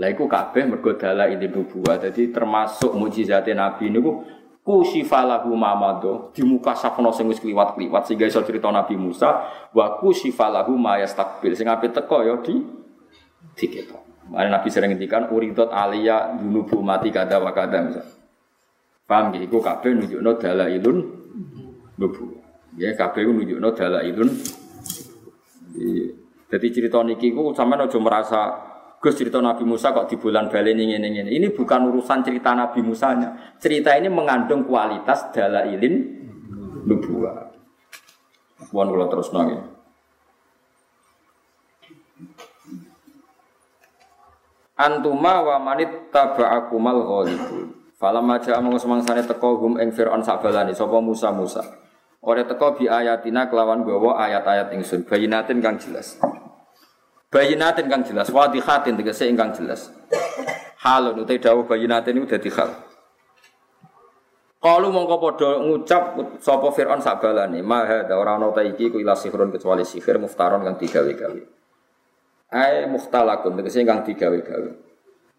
Lah iku kabeh mergo ini nubuwah. Dadi termasuk mukjizate Nabi niku kusifalahu mamado di muka safno sing wis kliwat-kliwat sehingga iso cerita Nabi Musa wa kusifalahu ma yastakbil sing ape teko ya di diketo. Mane Nabi sering ngendikan uridot alia dunubu mati kada wa kada misal. Paham nggih iku kabeh nunjukno dalailun nubu. Ya kabeh nunjukno dalailun jadi cerita niki ku sampean aja merasa Gus cerita Nabi Musa kok di bulan balen ini ini ini. Ini bukan urusan cerita Nabi Musanya. Cerita ini mengandung kualitas dalailin nubuah. Bukan kalau terus nongin. Antuma wa manit taba'akumal ghalibun. Falam aja amung semangsane teko hum ing Firaun sabalani sapa Musa Musa. Ora teko bi ayatina kelawan gawa ayat-ayat ingsun bayinatin kang jelas. Bayinatin kang jelas, wadihatin tegese ingkang jelas. Halun utai dawuh bayinatin itu dadi hal. Kalau mongko padha ngucap sapa Firaun sabalane, ma hadza ora ana ta iki ku ila sihrun kecuali sihir muftaron kang digawe-gawe. Ai mukhtalakun tegese kang digawe-gawe.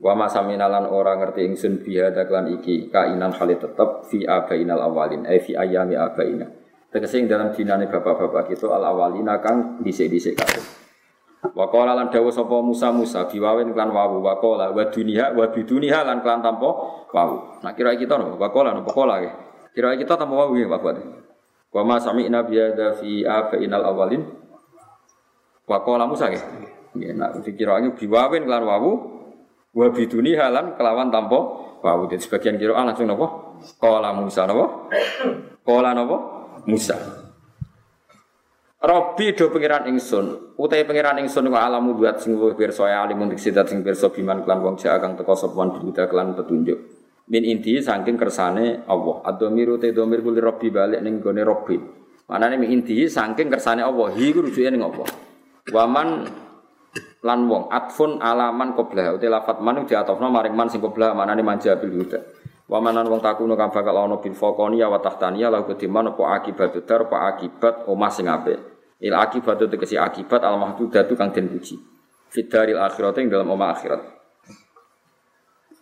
Wa ma saminalan ora ngerti ingsun biha daklan iki kainan hale tetep fi abainal awalin, ai fi ayami abaina. Tegese ing dalam dinane bapak-bapak kita al awalina kang dhisik-dhisik kabeh. Wakola lan dawa sapa Musa Musa biwawin klan wawu wakola wa dunia wa biduniha lan klan tanpa wawu. Nah kira kita no wakola no pokola ya. Kira kita tanpa wawu ya Pak Buat. Wa ma sami'na bihadza fi abainal awalin. Wa qala Musa nggih. Nggih, nak dikiraane biwawin kelan wawu wa biduni halan kelawan tanpa wawu. Jadi sebagian kira langsung napa? Qala Musa napa? Qala napa? Musa. Robi do pangeran ingsun, utai pangeran ingsun wa alamu buat sing luwih pirsa ya alim untuk sidat sing pirsa biman klan wong jaa kang teka sapa bihuda klan petunjuk. Min inti saking kersane Allah. Adomiru te domir kuli Robi balik ning gone Robi. Manane min inti saking kersane Allah. Hi ku rujuke ning apa? Waman lan wong atfun alaman qoblah utai lafat man diatofno maring man sing qoblah manane manja bil huda. Wamanan wong takuno kang bakal ana bil faqani wa tahtaniya la kediman apa akibat dar apa akibat omah sing. Il akibat tegesi akibat al mahdudatu kang den puji. Fidaril akhirat ing dalam omah akhirat.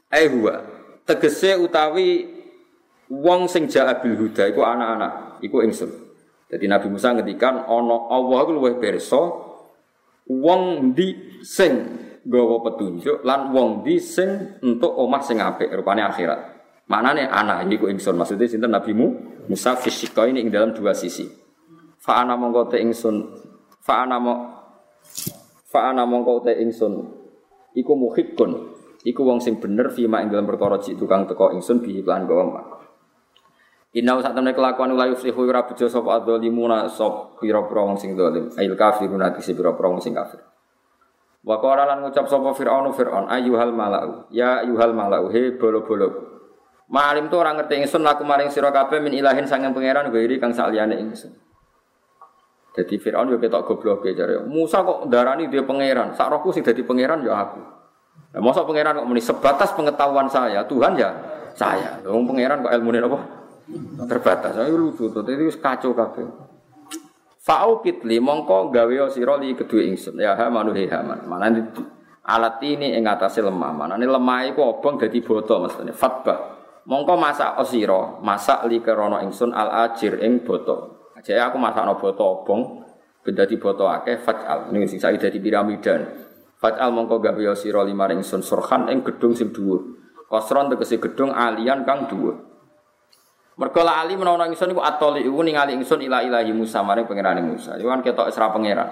Eh huwa tegese utawi wong sing jaa bil huda iku anak-anak, iku ingsun. Jadi Nabi Musa ngendikan ana Allah iku luwih pirsa wong di sing gawa petunjuk lan wong di sing entuk omah sing apik rupane akhirat. Manane anak iku ingsun? Maksudnya sinten Nabi Musa fisika ini ing dalam dua sisi. Fa ana mongko te ingsun fa ana mo fa ana mongko te ingsun. Iku muhibbun iku wong sing bener fima ing dalam perkara cik tukang teko ingsun bi iklan gawa Inau saat temen kelakuan ulah yuflihu ora bejo sapa adzalimuna sop pira-pira wong sing zalim ail kafirun ati pira-pira wong sing kafir. Wa qala lan ngucap sapa Firaun Firaun ayyuhal malau ya ayyuhal malau he bolo-bolo Malim tu orang ngerti ingsun laku maring sira kabeh min ilahin sanging pangeran gairi kang saliyane ingsun jadi Fir'aun juga ketok goblok ya jare. Musa kok darani dia pangeran. Sak rohku sing dadi pangeran ya aku. Nah, masa pangeran kok muni sebatas pengetahuan saya, Tuhan ya saya. Wong pangeran kok ilmune apa? Terbatas. Ayo lucu to, itu kacau kabeh. Fa'u kitli mongko gawe sira li kedue ingsun. Ya ha manu he haman. Mana alat ini ing atase lemah. Mana ini lemah iku obong dadi boto mestine. Fatba. Mongko masak osiro, masak li kerono ingsun al ajir ing boto. Jadi aku masak no boto obong, benda di boto akeh fatal. Ini sing saya jadi piramidan. Fatal mongko gawe sira lima ringsun surhan ing gedung sing dhuwur. Kosron tegese gedung alian kang dhuwur. Mergo ali menawa ingsun iku atoli iku ningali ingsun ila ilahi Musa maring pangerane Musa. Iku kan ketok isra pangeran.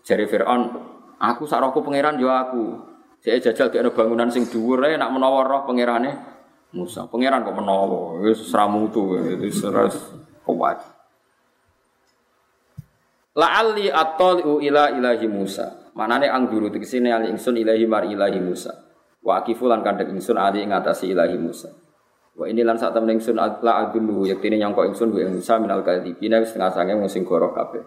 Jari Firaun, aku sak rohku pangeran yo aku. Saya jajal kene bangunan sing dhuwur ae nak menawa roh pangerane Musa. Pangeran kok menawa wis sramutu itu seras kuat. La'alli attali'u ila ilahi Musa. Manane angguru tekesine ali ingsun ilahi mar ilahi Musa. Wa akifu lan kandhek ingsun ali ing atase ilahi Musa. Wa ini lan sak temen ingsun la adullu yektine nyangka ingsun wa Musa minal kadhibina wis setengah sange wong sing goro kabeh.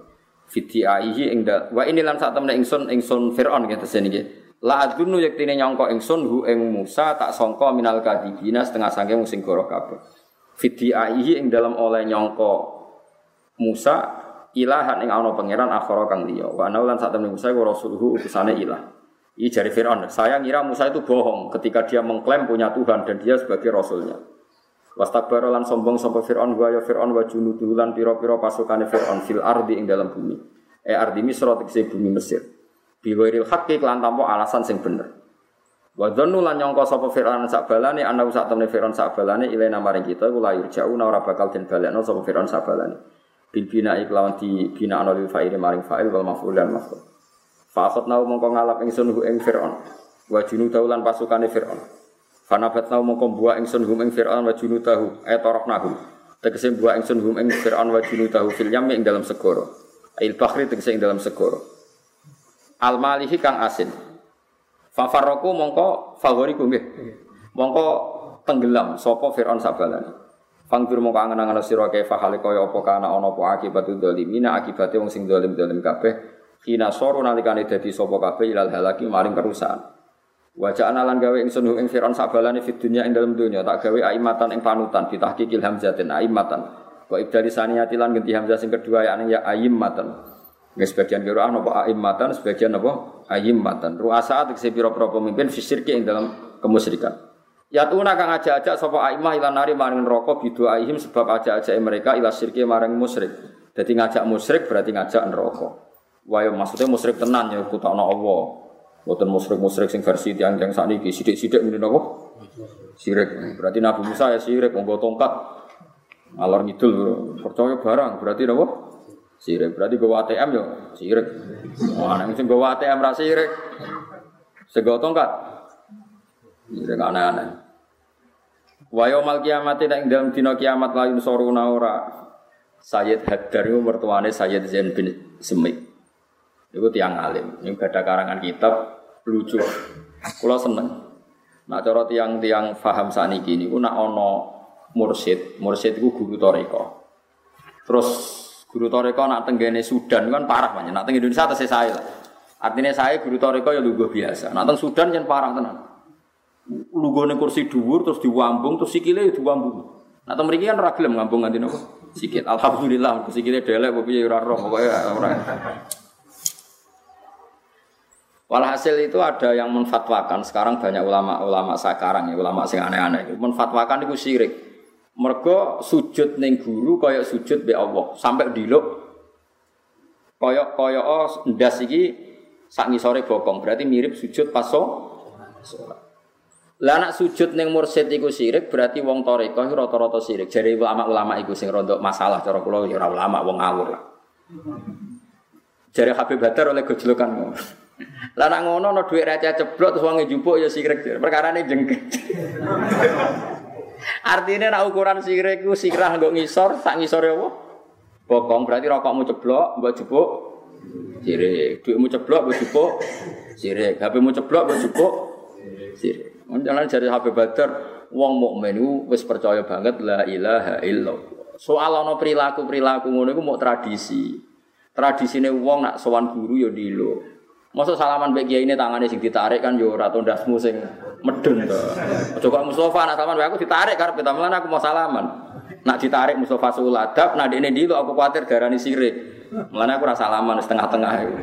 Fiti ing wa ini lan sak temen ingsun ingsun Firaun nggih tesene nggih. La adullu yektine nyangka ingsun hu ing Musa tak sangka minal kadhibina setengah sange sing goro kabeh. Fiti aihi ing dalam oleh nyangka Musa ilahan ing ana pangeran akhara kang liya. Wa ana lan sak temene Musa wa rasuluhu utusane ilah. Ini jari Fir'aun. Saya ngira Musa itu bohong ketika dia mengklaim punya Tuhan dan dia sebagai rasulnya. Wastakbara lan sombong sapa Fir'aun wa ya Fir'aun wa junuduhu lan pira-pira pasukane Fir'aun fil ardi ing dalam bumi. E ardi Misra tegese bumi Mesir. Bi ghairil haqqi lan tanpa alasan sing bener. Wa dzannu lan nyangka sapa Fir'aun sak balane ana sak temene Fir'aun sak balane ilena maring kita iku la yurja'u ora bakal den balekno sapa Fir'aun sak balane. Bil bina iklawan di bina ana lil fa'il maring fa'il wal maf'ul dan maf'ul. Fa nau mongko ngalap ingsun hu ing fir'aun. Wa junudahu pasukane fir'aun. Fanabat nau mongko buah ingsun hum ing fir'aun wa junudahu e nahu. Tegese buah ingsun hum ing fir'aun wa junudahu fil yam ing dalam segoro. Il bahri tegese ing dalam segoro al malihi kang asin fa farraku mongko favoriku nggih mongko tenggelam sapa fir'aun sabalane Fangfir mau kangen angan sira kae fahale kaya apa kana ana apa akibat dzalimina akibate wong sing zalim-zalim kabeh kina soro nalikane dadi sapa kabeh ilal halaki maring kerusakan. Wajah analan gawe ingsun ing Firaun sabalane fid dunya ing dalam dunya tak gawe aimatan ing panutan ditahqiqil hamzatin aimatan. Wa ibdali saniyati lan ganti hamzah sing kedua ya aimatan. Nggak sebagian kira apa aimatan, sebagian apa aimatan. Ruasa tegese pira-pira pemimpin fisirki ing dalam kemusyrikan. Tuna kang aja-aja sapa aimah ilan nari maring neraka bidu aihim sebab aja-aja mereka ila syirki maring musyrik. Jadi ngajak musyrik berarti ngajak neraka. Wah ya maksudnya musyrik tenan ya kutokno Allah. Boten musyrik-musyrik sing versi tiang yang sakniki sithik-sithik ngene napa? Syirik. Berarti Nabi Musa ya syirik monggo tongkat. Alor ngidul percaya barang berarti apa? Sirik. Berarti gue ATM yo sirik. Mana mungkin gue ATM ra sirik. Segotong kan? Sirik aneh-aneh. Wa yaumal kiamat ing dalam dina kiamat la yunsuruna ora. Sayyid Haddar itu mertuane Sayyid Zain bin Semik. Itu tiang alim. Ini ada karangan kitab lucu. Kulo seneng. Nah cara tiang-tiang faham saniki niku nak ono mursid, mursid itu guru toriko. Terus guru toriko nak tenggene Sudan kan parah banyak. Nak teng Indonesia atas saya lah. Artinya saya guru toriko ya lugu biasa. Nak teng Sudan yang parah tenan. Lugone kursi dhuwur terus diwambung terus sikile ya diwambung. Nak teng mriki kan ora gelem ngambung nganti napa? Sikit. Alhamdulillah sikile delek kok piye ora roh pokoke ora. Walhasil itu ada yang menfatwakan sekarang banyak ulama-ulama sekarang ya ulama sing aneh-aneh menfatwakan itu syirik. Mergo sujud ning guru kaya sujud be Allah sampai diluk kaya kaya oh ndas iki sak ngisore bokong berarti mirip sujud pas sholat. Lah sujud ning mursyid iku syirik berarti wong iku rata-rata syirik. Jare ulama-ulama iku sing rontok masalah cara kula ya ora ulama wong ngawur lah. Jare Habib Badar oleh gojlokan lah nak ngono ana dhuwit receh ceblok terus wong njupuk ya sirik. Perkarane jengket. Artinya nak ukuran sirik ku sirah nggo ngisor, sak ngisore apa? Bokong berarti rokokmu ceblok, mbok jupuk sirik. Duitmu ceblok, mbok jupuk sirik. HPmu ceblok, mbok jupuk sirik. Jalan jari HP Badar, wong mukmin iku wis percaya banget la ilaha illallah. Soal ana perilaku-perilaku ngono iku mau tradisi. Tradisine wong nak sowan guru ya dilo. Masa salaman mbek ini tangannya sing ditarik kan yo ora tondasmu sing medun to. Aja kok Mustofa nak salaman aku ditarik karep kita malah aku mau salaman. Nak ditarik Mustofa suladap, nah ini dulu aku khawatir darani sirik. Mulane aku rasa salaman setengah-tengah itu.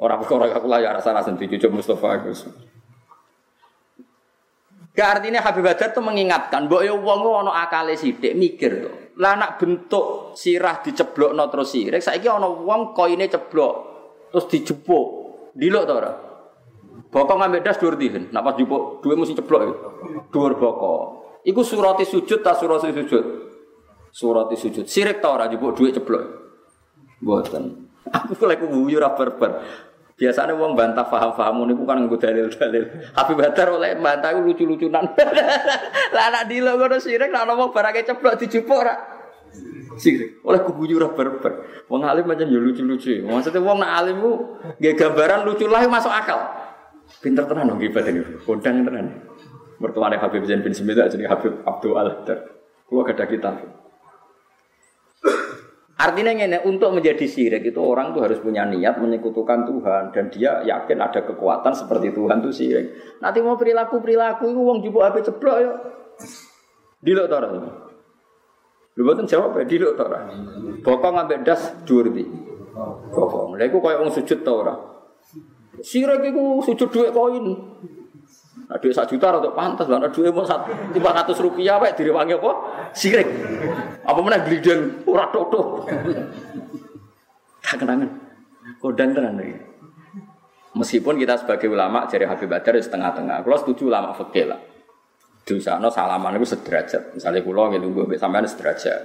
Orang perkara aku lah ya rasa rasa dicucuk Mustofa aku. Gak artinya Habib Badar tuh mengingatkan, bahwa ya wong ono akale sidik mikir tuh. Lah nak bentuk sirah diceblok no terus sirik, saiki ono wong koine ceblok, terus dijupuk. Dilok ta ora? Bokok ngambil das dhuwur dihen. Nak pas jupuk dhuwur mesti ceblok itu. Dhuwur bokok. Iku surati sujud ta surati sujud? Surati sujud. Sirik ta ora jupuk dhuwit ceblok? Mboten. Aku lek guyu ora berber. Biasanya wong bantah paham-paham niku kan nggo dalil-dalil. Habib Badar oleh bantah lucu-lucunan. Lah anak dilo ngono sirik ana wong barake ceblok dijupuk ora? Sirik. Oleh kuguyu ora berber. Wong alim macam ya lucu-lucu. Maksudnya wong nak alim ku nggih gambaran lucu lah masuk akal. Pinter tenan dong ibadah ini. Kondang tenan. Mertuane Habib Zain bin Smith jadi Habib Abdul Al-Hadar. Kulo ada kitab. Artinya ini untuk menjadi syirik itu orang tuh harus punya niat menyekutukan Tuhan dan dia yakin ada kekuatan seperti Tuhan tuh syirik. Nanti mau perilaku perilaku itu uang jubuk HP ceblok ya. Dilok tora. Lu buatan jawab ya dilok tora. Bokong ngambil das dua di. Bokong. Lalu kayak uang sujud tora. Sirik itu sujud dua koin. Nah, sak juta untuk pantas, lah. duit mau satu lima ratus rupiah, pak direwangi apa? Sirik. Apa mana glideng, ora toto. Tak kenangan. Kodang tenan lagi. Meskipun kita sebagai ulama jadi Habib Badar di setengah-tengah. Kalau setuju ulama fakir lah. Di sana salaman itu sederajat. Misalnya pulau gitu, gue sampai sederajat.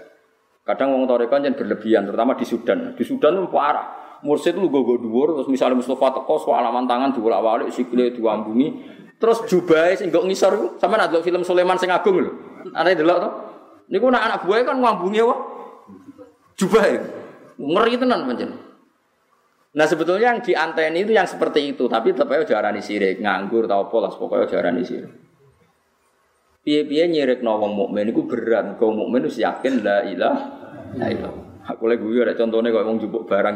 Kadang wong torekan yang berlebihan, terutama di Sudan. Di Sudan itu parah. Mursid lu gogo dhuwur terus misalnya Mustafa teko salaman tangan diwolak-walik sikile diwambungi Terus jubai sing nggo ngisor sampean ada film Sulaiman sing agung lho. Ana delok to. Niku nak anak buah kan ngambungi apa? Jubai. Ngeri tenan pancen. Nah sebetulnya yang di anteni itu yang seperti itu, tapi tetap aja jarani sirik, nganggur tau apa lah, pokoknya jarani sirik. Piye-piye nyirik wong mukmin iku berat, kau mukmin wis yakin la ilaha illallah. Aku lagi gue ada contohnya kalau wong jupuk barang.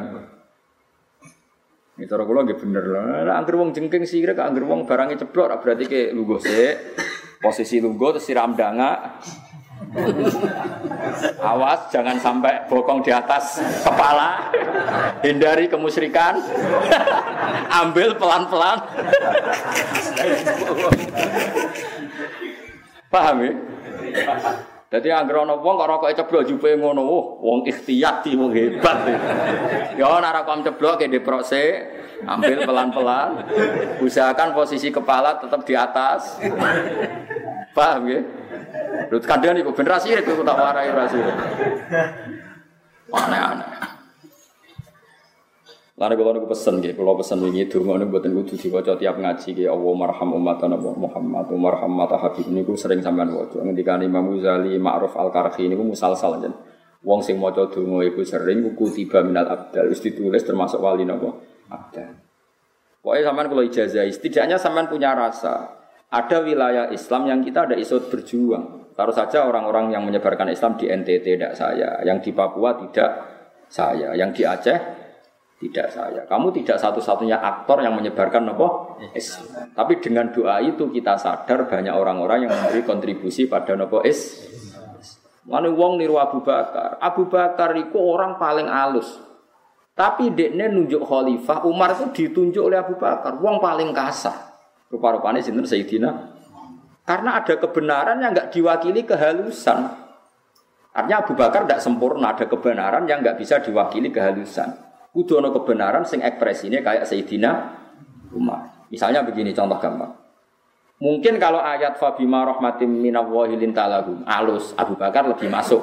Ini cara kula nggih bener lah. Wong jengking sirik, anggere wong barangnya ceblok berarti ke lungguh sik. Posisi lungguh terus siram danga. Awas jangan sampai bokong di atas kepala. Hindari kemusyrikan. Ambil pelan-pelan. Paham ya? Jadi anggere ana wong kok rokoke ceblok jupe ngono, oh, wong ikhtiyat di wong hebat. Ya ana rokok ceblok ke diprose, ambil pelan-pelan. Usahakan posisi kepala tetap di atas. Paham ya? Lho kadang iku ben ra sirik tak warai ra sirik. Aneh-aneh. Lalu kalau aku pesen gitu, kalau pesen ini donga ini buatan kudu diwaca tiap ngaji gitu. Allah marham umat Nabi Muhammad, marham mata habib ini ku sering sampean waca. Ketika Imam Ghazali Ma'ruf Al Karhi ini ku musal-sal aja. Wong sing maca donga iku sering ku tiba minal abdal, wis ditulis termasuk wali napa abdal. Pokoknya sampean kalau ijazah, setidaknya sampean punya rasa. Ada wilayah Islam yang kita ada isot berjuang. Taruh saja orang-orang yang menyebarkan Islam di NTT tidak saya, yang di Papua tidak saya, yang di Aceh tidak saya. Kamu tidak satu-satunya aktor yang menyebarkan nopo Islam. Tapi dengan doa itu kita sadar banyak orang-orang yang memberi kontribusi pada nopo is. Mana wong niru Abu Bakar. Abu Bakar itu orang paling halus. Tapi dekne nunjuk khalifah, Umar itu ditunjuk oleh Abu Bakar, wong paling kasar. Rupa-rupanya sinten Sayyidina. Karena ada kebenaran yang nggak diwakili kehalusan. Artinya Abu Bakar tidak sempurna, ada kebenaran yang nggak bisa diwakili kehalusan. Kudu ono kebenaran sing ekspresinya kayak Sayyidina Umar. Misalnya begini contoh gampang. Mungkin kalau ayat Fabima rahmatim minallahi lintalahum alus Abu Bakar lebih masuk.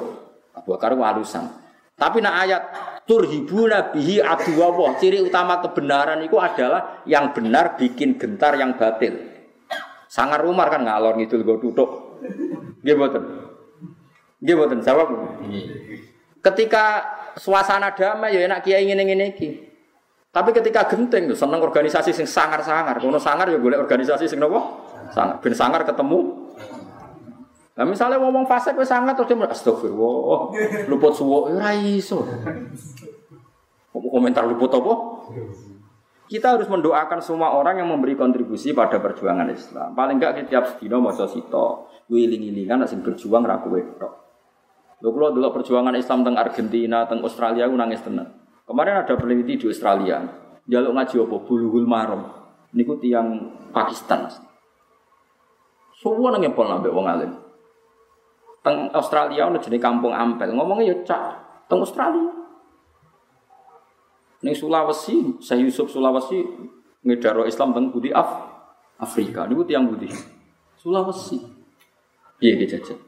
Abu Bakar alusan. Tapi nak ayat turhibuna bihi aduwawah. Ciri utama kebenaran itu adalah yang benar bikin gentar yang batil. Sangar Umar kan ngalor ngidul go tutuk. Nggih mboten. Nggih mboten jawab. Ketika suasana damai ya enak kiai ngene ngene iki. Tapi ketika genting seneng organisasi sing sangar-sangar. Kono sangar ya boleh organisasi sing nopo? Sangar. Ben sangar ketemu. Nah misalnya ngomong fase wis sangar terus dia astagfirullah. Luput suwo ya ora iso. Komentar luput apa? Kita harus mendoakan semua orang yang memberi kontribusi pada perjuangan Islam. Paling enggak setiap sedino maca sito, wiling-wilingan sing berjuang ra kowe tok. Lho kula dulu perjuangan Islam teng Argentina, teng Australia aku nangis tenang. Kemarin ada peneliti di Australia, jaluk ngaji apa bulughul maram. Niku tiang Pakistan. Semua nang ngepol nambah wong alim. Teng Australia ono jenenge kampung Ampel, ngomongnya ya cak teng Australia. Ning Sulawesi, saya Yusuf Sulawesi ngedaro Islam teng Budi Af Afrika. Niku tiang Budi. Sulawesi. Yeah, jajal?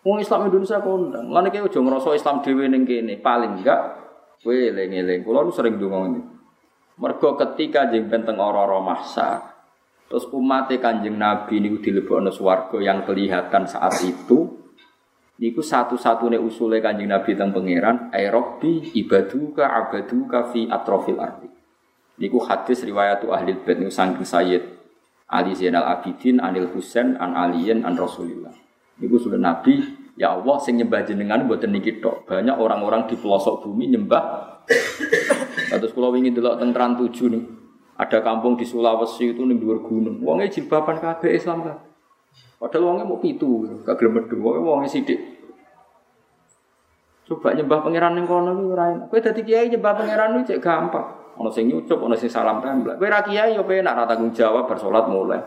Wong Islam Indonesia kondang. Lan iki aja ngrasa Islam dhewe ning kene. Paling enggak kowe eling-eling. Kula nu sering ndonga ngene. Mergo ketika jeng penteng ora-ora mahsa, terus umat Kanjeng Nabi niku dilebokno swarga yang kelihatan saat itu niku satu-satunya usule Kanjeng Nabi teng pangeran aerobi ibaduka abaduka fi atrofil ardi. Niku hadis riwayat ahli bait niku saking Sayyid Ali Zainal Abidin Anil Husain an Aliyin an Rasulillah. Niku sudah Nabi, ya Allah sing nyembah jenengan buatan niki tok. Banyak orang-orang di pelosok bumi nyembah. Terus kalau ingin delok tentang tujuh nih, ada kampung di Sulawesi itu nih dua gunung. Wongnya jilbaban kabeh Islam kan. Padahal wongnya mau pitu, gak gelem medhu. Wongnya wongnya sidik. Coba nyembah pangeran ning kono kuwi ora enak. Kiai nyembah pangeran kuwi cek gampang. Ono sing nyucup, ono sing salam tembak. Kowe ra kiai yo penak ra tanggung jawab bar salat mulai.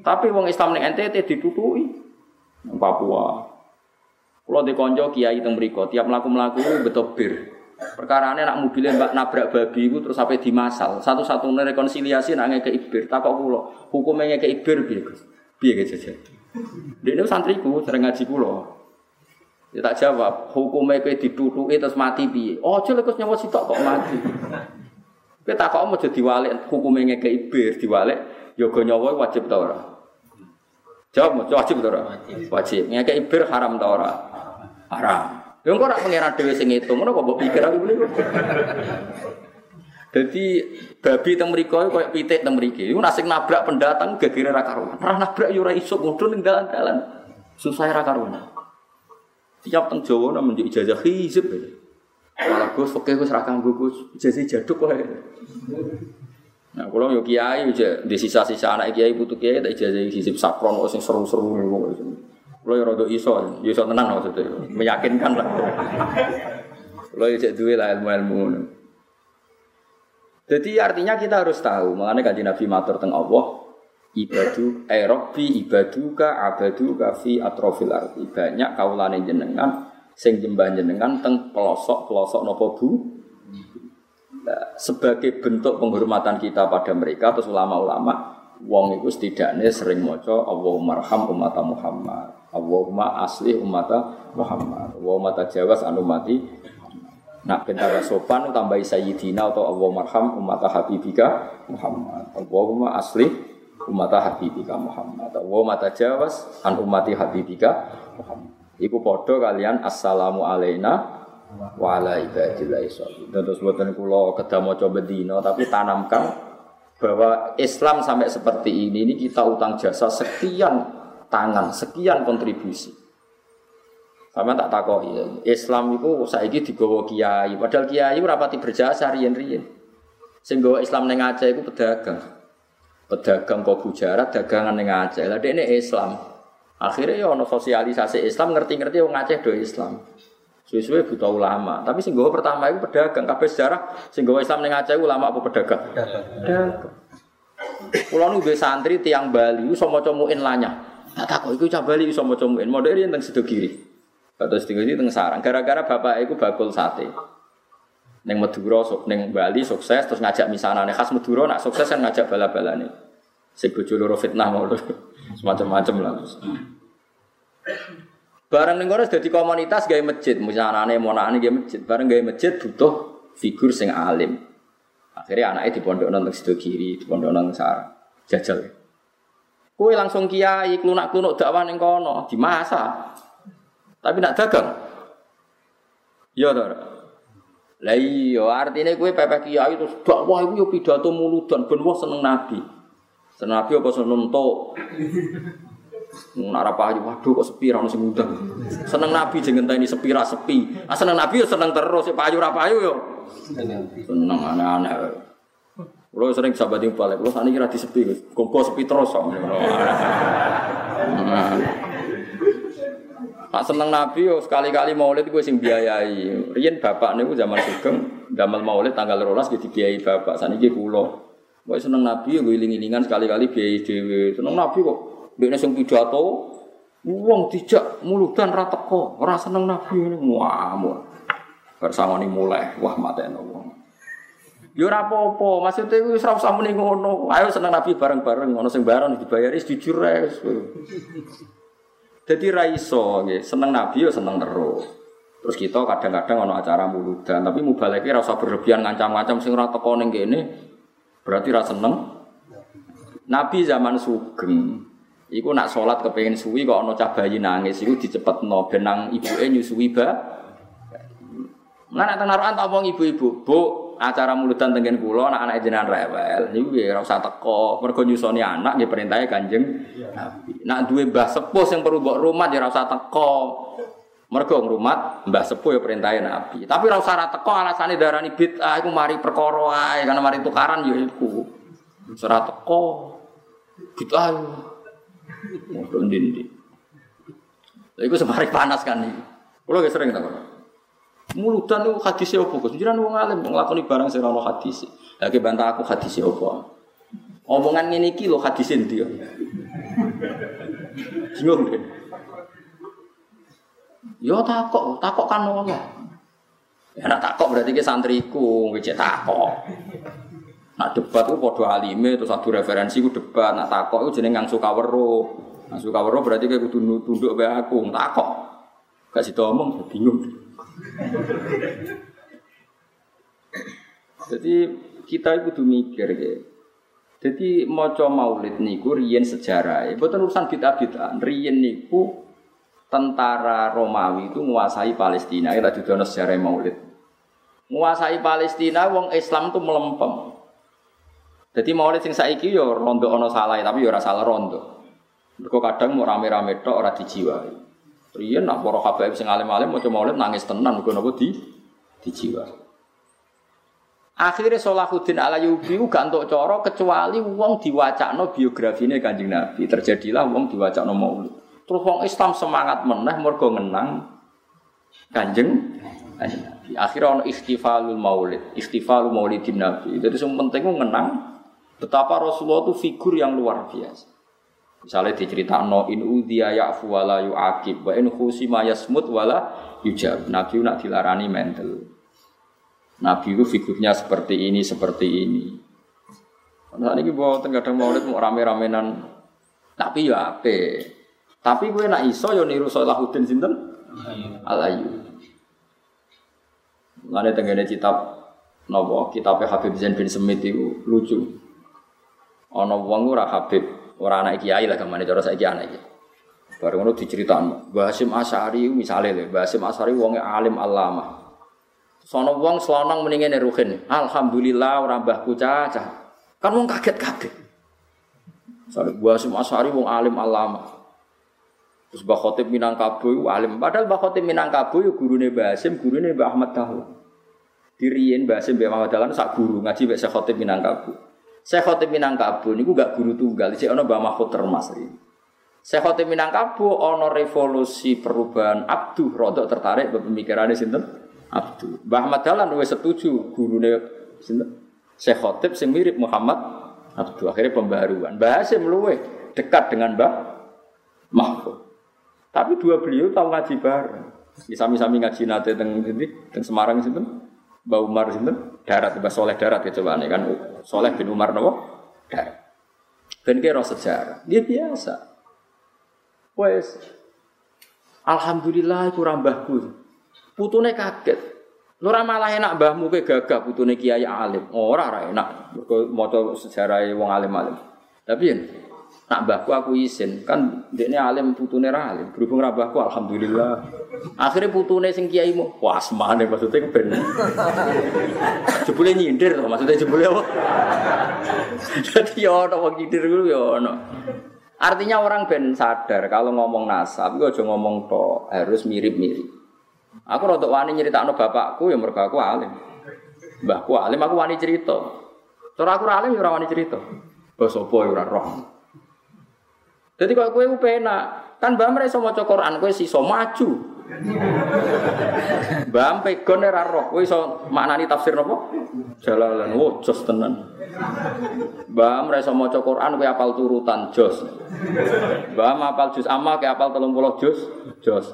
Tapi wong Islam ning NTT ditutuki. Papua. Kalau di konco kiai teng mriko, tiap melaku-melaku betul bir. Perkara ini nak mobilnya mbak nabrak babi itu terus sampai dimasal. Satu-satunya rekonsiliasi nak ke ibir. Tak kok kulo, hukumnya ke ibir biar biar gitu saja. Dia ini santriku sering ngaji kulo. Dia tak jawab, hukumnya ke ditutuki terus mati bi. Oh, cuy lekas nyawa sitok kok mati. Kita kok mau jadi walik hukumnya ke ibir diwalik, yoga nyawa wajib tau orang. Jawab, wajib ta ora? Wajib. Ngeke ibir haram ta ora? Haram. Yo engko ora pangeran dhewe sing ngitung, ngono kok mbok pikir aku niku. Jadi babi teng mriko koyo pitik teng mriki. Iku nasing nabrak pendatang gegere ra karuan. Ora nabrak yo ora iso ngono ning dalan-dalan. Susah ra karuan. Tiap teng Jawa nang menjadi ijazah hizib. Malah Gus, oke Gus ra kanggo Gus, ijazah jaduk kok. Nah, kalau yo kiai aja di sisa-sisa anak kiai butuh kiai tak ijazah hisip sakron kok sing seru-seru nih Kalau yo rada iso, yo iso tenang maksudnya, meyakinkan lah. Kalau yo cek lah ilmu-ilmu Jadi artinya kita harus tahu, mengenai kaji Nabi matur teng Allah, ibadu aerobi ibaduka abaduka fi atrofil arti banyak kaulane jenengan sing jembah jenengan teng pelosok pelosok nopo bu Nah, sebagai bentuk penghormatan kita pada mereka atau ulama-ulama, wong itu setidaknya sering moco Allahumma arham umat Muhammad. Allahumma asli ummata Muhammad. Allahumma tajawaz an ummati Nak bentara sopan tambahi sayyidina atau Allah marham ummata habibika Muhammad. Allahumma asli ummata habibika Muhammad. Allahumma tajawaz an ummati habibika Muhammad. Iku podo kalian assalamu alaina wa ala ibadillahi sholihin. Terus buatan kula kedah maca bedino tapi tanamkan bahwa Islam sampai seperti ini ini kita utang jasa sekian tangan, sekian kontribusi. Sama tak takoki. Islam itu saiki digawa kiai, padahal kiai ora pati berjasa riyen-riyen. Sing gawa Islam ning Aceh iku pedagang. Pedagang kok bujarat dagangan ning Aceh. Lah ini Islam. Akhirnya ya sosialisasi Islam ngerti-ngerti wong Aceh do Islam. Suwe-suwe buta ulama, tapi sing gawa pertama itu pedagang. Kabeh sejarah sing gawa Islam ning Aceh ulama apa pedagang? Pedagang. Kulo nu santri tiang Bali iso maca muin lanya. Tak takok iku cah Bali iso maca muin. Modere teng sedo kiri. Terus tinggal di tengah sarang. Gara-gara bapak itu bakul sate. Neng Madura, neng Bali sukses, terus ngajak misalnya nih khas Madura, nak sukses kan ngajak bala-bala nih. Loro fitnah mau semacam-macam lah. Barang ning kono dadi komunitas gawe masjid, mau monane gawe masjid, bareng gawe masjid butuh figur sing alim. Akhirnya anaknya di pondok nonton sido kiri, di pondok nonton sarang, jajal. Kue langsung kiai, klunak-klunuk dakwah ning kono, masa. Tapi nak dagang. Ya toh. Lah iya artine kowe pepek kiai terus dakwah iku yo pidato muludan ben wong seneng nabi. Seneng nabi apa seneng entuk. Nak payu waduh kok sepi ra ono sing ngundang. Seneng nabi jeng ngenteni sepi ra sepi. Ah seneng nabi yo seneng terus, payu ra yo. Seneng aneh-aneh. Kulo sering sahabat yang balik, kulo sakniki ra disepi, kok sepi terus kok. Nak seneng Nabi yo sekali-kali maulid gue sing biayai. Riyen bapak niku zaman sugeng damel maulid tanggal 12 gitu biayai bapak. Saniki kula. Gue seneng Nabi gue iling-ilingan sekali-kali biayai dhewe. Seneng Nabi kok dekne sing pidato wong dijak muludan ra teko, ora seneng Nabi ngene ngamuk. Bersama ini mulai, wah mateno wong. Yo ora apa-apa, maksudnya wis ora usah ngono. Ayo seneng Nabi bareng-bareng, ngono sing bareng dibayari jujur ae. Jadi raiso, ya. seneng Nabi ya seneng terus. Terus kita kadang-kadang ono acara muludan, tapi mubaleke rasa berlebihan ngancam-ngancam sing ora teko ning kene. Berarti ra seneng. Nabi zaman sugeng. Iku nak sholat kepengen suwi kok ono cah bayi nangis. Iku dicepetno. Benang ibuke nyusui ba. Nah nek tenaruan tak wong ibu-ibu, Bu, acara mulutan tengen kula anak-anak jenengan rewel. Niku nggih ora usah teko. Mergo nyusoni anak nggih perintahe Kanjeng nak duwe mbah sepuh sing perlu mbok rumah ya ora usah teko. Mergo ngrumat mbah sepuh ya perintahe Nabi. Tapi ora usah teko alasane darani bid'ah iku mari perkara ae karena mari tukaran ya iku. Ora teko. Bid'ah ngono ndi Lha iku semari panas kan iki. Kulo sering tak Muludan itu hadisnya apa? Gus, jiran wong alim nglakoni barang sing ora hadis. Lagi bantah aku hadisnya apa? Omongan ini iki lho hadis ndi ya? Bingung deh. Yo takok, takok kan Allah. Ya nak takok berarti ke santriku, ngecek takok. Nak debat ku padha alime terus satu referensi ku debat, nak takok itu jeneng ngangsu kawero. Ngangsu kawero berarti kayak kudu tunduk bae aku, takok. Gak situ omong, bingung. Jadi kita itu mikir ya. Jadi maca maulid niku riyen sejarah. Boten urusan bid'ah-bid'ah. Riyen niku tentara Romawi itu menguasai Palestina. Kita juga sejarah maulid. Menguasai Palestina, wong Islam itu melempem. Jadi maulid sing saiki yo rondo ono salah, tapi yo ora salah rondo. Mergo kadang mau rame-rame tok ora dijiwai. Riyen nak para habaib sing alim-alim maca maulid nangis tenan mergo napa di dijiwa. Akhirnya Salahuddin Alayubi gak entuk cara kecuali wong diwacakno biografine Kanjeng Nabi. Terjadilah wong diwacakno maulid. Terus wong Islam semangat meneh mergo ngenang Kanjeng Nabi. Akhirnya ono ikhtifalul maulid, ikhtifalul maulidin Nabi. Jadi yang penting ngenang betapa Rasulullah itu figur yang luar biasa. Misalnya diceritakan in udhiya ya'fu wala yu'akib wa in khusima yasmut wala yujab. Nabi nak dilarani mental. Nabi itu figurnya seperti ini, seperti ini. Nah ini bawa kadang maulid mau rame-ramenan. Tapi ya apa? Tapi gue nak iso yo niru Salahuddin sinten? Al-Ayyubi. Lane tenggene kitab napa kitab Habib Zain bin Semit itu lucu. Ana wong ora Habib, ora anak kiai lah gamane cara saiki anak iki. Bareng ngono diceritakno. Mbah Hasyim Asy'ari misale lho, Mbah Hasyim Asy'ari wonge alim alama. Sono wong selonong mendingin ruhin. Alhamdulillah ora mbahku cacah. Kan wong kaget kaget. Soalnya Mbah Hasyim Asy'ari wong alim alama. Terus Mbah Khotib Minangkabau alim. Padahal Mbah Khotib Minangkabau ya gurune Mbah Hasim, gurune Mbah Ahmad Dahlan. Diriyen Mbah Hasim Mbah Ahmad Dahlan sak guru ngaji Mbah Khotib Minangkabau. Syekh Khotib Minangkabau niku gak guru tunggal, sik ana Mbah Mahfud Termas iki. Syekh Khotib Minangkabau ana revolusi perubahan Abduh rodok tertarik pemikirannya sinten? Abduh. Mbah Ahmad Dahlan wis setuju gurune sinten? Syekh Khotib sing mirip Muhammad Abduh. Akhirnya pembaruan. Mbah Hasim dekat dengan Mbah Mahfud. Tapi dua beliau tahu ngaji bareng. Sami-sami ngaji nate teng teng Semarang sini, Mbak Umar sini, darat, Mbak Soleh darat ya kan, Soleh bin Umar nopo darat. Ben kira sejarah, dia biasa. Wes, Alhamdulillah kurang mbahku. Putune kaget. Lura malah enak mbahmu ke gagah putune kiai alim. Ora ora enak. Mergo maca sejarah wong alim-alim. Tapi Nak mbahku aku izin, kan dekne alim putune ra alim. Berhubung ra mbahku alhamdulillah. Akhirnya putune sing kiaimu, wah semane maksudnya ben. jebule nyindir to, maksudnya jebule apa? Jadi ya ono wong nyindir ku ya ono. Artinya orang ben sadar kalau ngomong nasab, gue aja ngomong to, harus mirip-mirip. Aku rada wani nyeritakno bapakku ya mergo aku alim. Mbahku alim, aku wani cerita. Cara aku alim ya ora wani cerita. Basa apa ya roh. Jadi kalau kue penak, kan mbak mereka mau Quran, kue sih maju. Mbak pegon era roh, kue so maknani tafsir nopo? Jalalan, wo jos tenan. Mbak mereka mau Quran, kue apal turutan jos. Mbak apal jus ama, kue apal telung puluh jus, jos.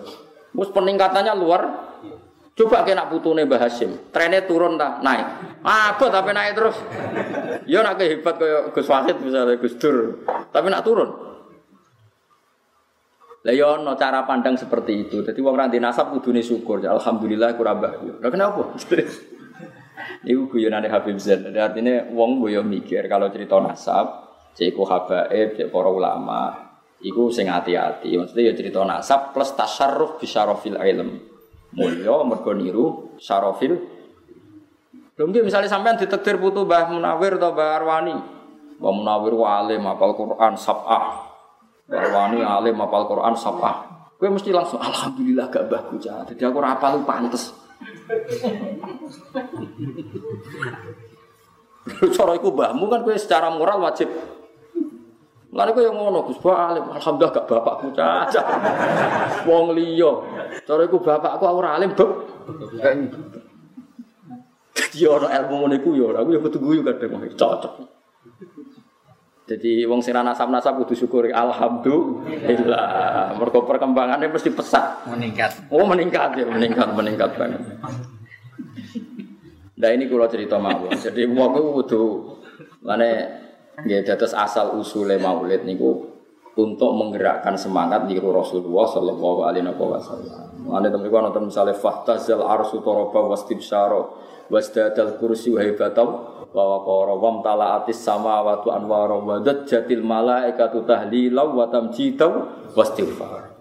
Mus peningkatannya luar. Coba kena putune Mbah Hasim, trennya turun tak naik. Apa tapi naik terus. Ya nak kehebat kayak Gus Wahid misalnya Gus Dur, tapi nak turun. Lah yo ono cara pandang seperti itu. Jadi wong ra nasab kudune syukur. Alhamdulillah aku rabah. Lah kenapa? Iku guyonane Habib Zain. Jadi artinya wong boyo mikir kalau cerita nasab, cek habaib, cek para ulama, iku sing hati-hati. Maksudnya ya cerita nasab plus tasarruf bisyarofil ilm. Mulya mergo niru syarofil. Lho misalnya sampean ditekdir putu Mbah Munawir atau Mbah Arwani. Mbah Munawir alim apal Quran sab'ah. Wani alim apal Quran sapa. Gue mesti langsung alhamdulillah gak baku cah. Jadi aku rapal lu pantes. Cara iku mbahmu kan gue secara moral wajib. Lalu gue yang ngono Gus alim, alhamdulillah gak bapakku caca. Wong liya. Cara iku bapakku ora alim, Beb. Jadi orang ilmu ngono iku ya aku ya kudu guyu kadang cocok. Jadi wong sing nasab-nasab kudu syukuri alhamdulillah. Mergo perkembangannya mesti pesat. Meningkat. Oh, meningkat ya, meningkat, meningkat banget. Nah ini kalau cerita mawon. Jadi wong kudu mana ya dados asal usule maulid niku untuk menggerakkan semangat di Rasulullah Shallallahu Alaihi Wasallam. Anda teman teman nonton misalnya fahtazal arsu toroba wastibsyaro wasdadal kursi wahibatau wa waqara wa talaatis samawati anwara wa jatil malaikatu tahlila wa tamjidaw wastighfar.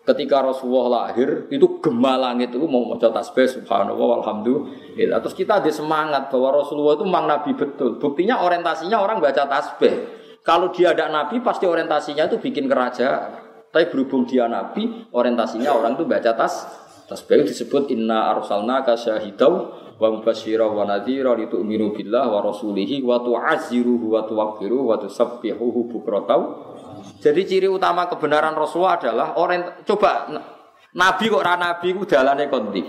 Ketika Rasulullah lahir itu gema langit itu mau maca tasbih subhanallah walhamdulillah. Terus kita ada semangat bahwa Rasulullah itu memang nabi betul. Buktinya orientasinya orang baca tasbih. Kalau dia ada nabi pasti orientasinya itu bikin kerajaan. Tapi berhubung dia nabi, orientasinya orang itu baca tas tasbih disebut inna arsalnaka syahidau wa mubasyira wa nadhira litu'minu billah wa rasulihi wa tu'azziruhu wa tuwaqqiruhu wa tusabbihuhu bukratan. Jadi ciri utama kebenaran Rasulullah adalah orang coba Nabi kok ra nabi ku dalane kondi.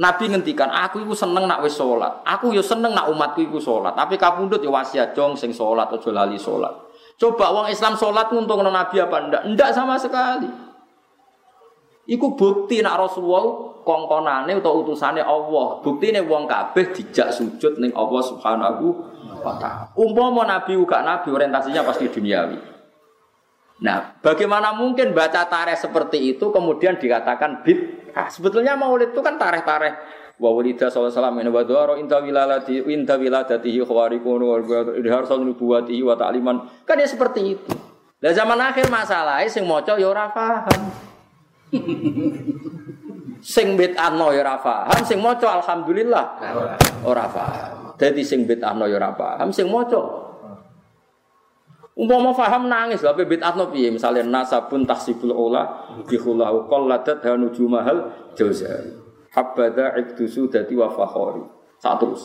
Nabi ngendikan, aku iku seneng nak wis salat. Aku yo seneng nak umatku iku salat. Tapi kapundhut yo wasiat jong sing salat aja lali salat. Coba wong Islam salat nguntungno Nabi apa ndak? Ndak sama sekali. Iku bukti nak Rasulullah kongkonane atau utusane Allah. Buktine wong kabeh dijak sujud ning Allah Subhanahu wa taala. Umpama nabi uga nabi orientasinya pasti duniawi. Nah, bagaimana mungkin baca tareh seperti itu kemudian dikatakan bid'ah? Sebetulnya maulid itu kan tareh-tareh wa walida sallallahu alaihi wasallam wa inta wilalati inta wiladatihi khawarikun wa idharsal nubuwatihi wa. Kan ya seperti itu. Lah zaman akhir masalahnya sing maca ya ora paham. Sing bid'ahno ya ora paham, sing maca alhamdulillah ora paham. Dadi sing bid'ahno ya ora paham, sing maca Umpama faham nangis, tapi bid'atno piye? Misalnya nasabun tahsibul ola bihulahu qalladat hanu jumahal jauzari. Habada iktusu dati wa fakhori. Satu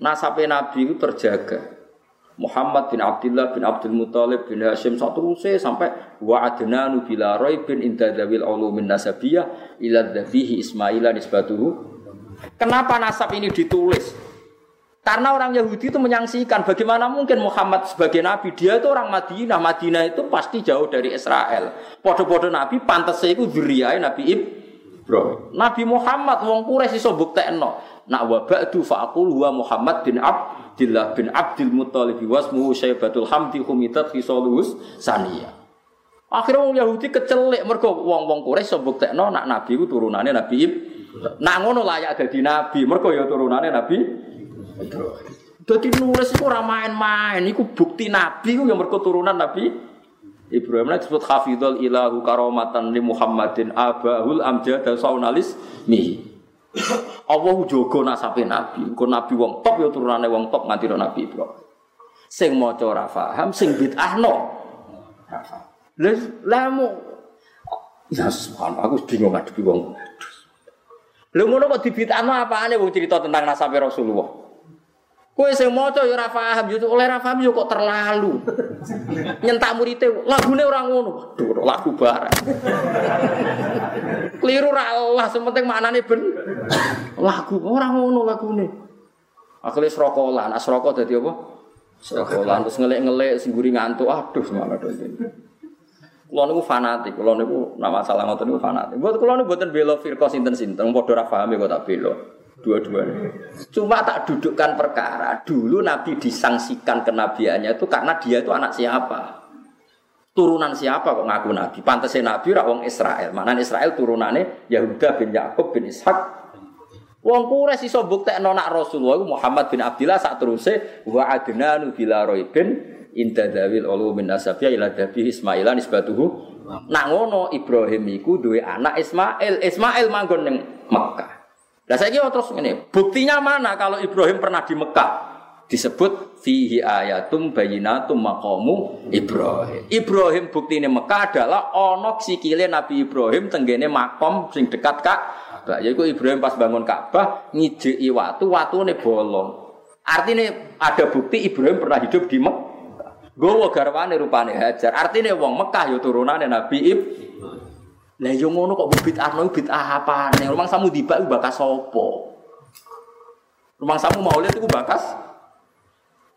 Nasabe Nabi itu terjaga. Muhammad bin Abdullah bin Abdul Muthalib bin Hashim satu sampai wa adnanu bila bin inda dawil ulumin nasabiyah ila dhabihi Ismaila nisbatuhu. Kenapa nasab ini ditulis? Karena orang Yahudi itu menyaksikan bagaimana mungkin Muhammad sebagai nabi. Dia itu orang Madinah. Madinah itu pasti jauh dari Israel. Podo-podo nabi pantas itu duriai Nabi Ibrahim. Nabi Muhammad wong Quraisy iso buktekno. Nak wa ba'du fa'aqul huwa Muhammad bin Abdullah bin Abdul Muttalib wasmuhu Syaibatul Hamdi humitat khisalus saniyah. Akhirnya wong Yahudi kecelik mergo wong-wong iso buktekno nak nabi itu turunannya Nabi Ibrahim. Nak ngono layak dadi nabi, mergo ya turunannya Nabi jadi nulis itu ora main-main, itu bukti nabi itu yang berketurunan nabi Ibrahim itu disebut hafidhul ilahu karomatan li Muhammadin abahul amjad dan saunalis mi. Allah jogo nasabe nabi, kok nabi wong top ya turunane wong top nganti nabi Ibrahim. Sing maca ora paham, sing bid'ahno. Lah lamu Ya subhanallah, aku bingung ngadepi wong. Lha ngono kok dibid'ahno apane wong cerita tentang nasabe Rasulullah? Kue sing maca ya ora paham, yo oleh paham yo kok terlalu. Nyentak murite lagune ora ngono. Waduh, lagu barang. Keliru ra Allah, sementing maknane ben. Lagu ora ngono lagune. Akhirnya serokolan, nah serokok dadi apa? Serokolan terus ngelik-ngelik singguri ngantuk. Aduh, semangat ini. Kulo niku fanatik, kulo niku nama masalah ngoten niku fanatik. Buat kulo niku mboten bela firqah sinten-sinten, padha ora paham kok tak bela dua-duanya. Cuma tak dudukkan perkara. Dulu Nabi disangsikan kenabiannya itu karena dia itu anak siapa? Turunan siapa kok ngaku Nabi? Pantasnya Nabi rak wong Israel. Mana Israel turunannya Yahuda bin Yakub bin Ishak. Wong Quraisy iso buktekno nak Rasulullah Muhammad bin Abdullah sak teruse wa adnanu bila roibin inda dawil ulu min nasabiyah ila dabi Ismailan nisbatuhu. Nak ngono Ibrahim iku duwe anak Ismail. Ismail manggon ning Mekah. Nah saya kira terus ini, buktinya mana kalau Ibrahim pernah di Mekah? Disebut fihi ayatum bayinatum maqamu Ibrahim. Ibrahim bukti ini Mekah adalah onok sikile Nabi Ibrahim tenggene makom sing dekat kak. Yaitu Ibrahim pas bangun Ka'bah ngijeki watu, watu ini bolong. Artinya ada bukti Ibrahim pernah hidup di Mekah. Gowo garwane rupane Hajar. Artinya wong Mekah ya turunane Nabi Ibrahim. Lah yo ngono kok bid'ah no bid'ah apane? Rumang samu dibak bakas sapa? Rumang samu maulid iku bakas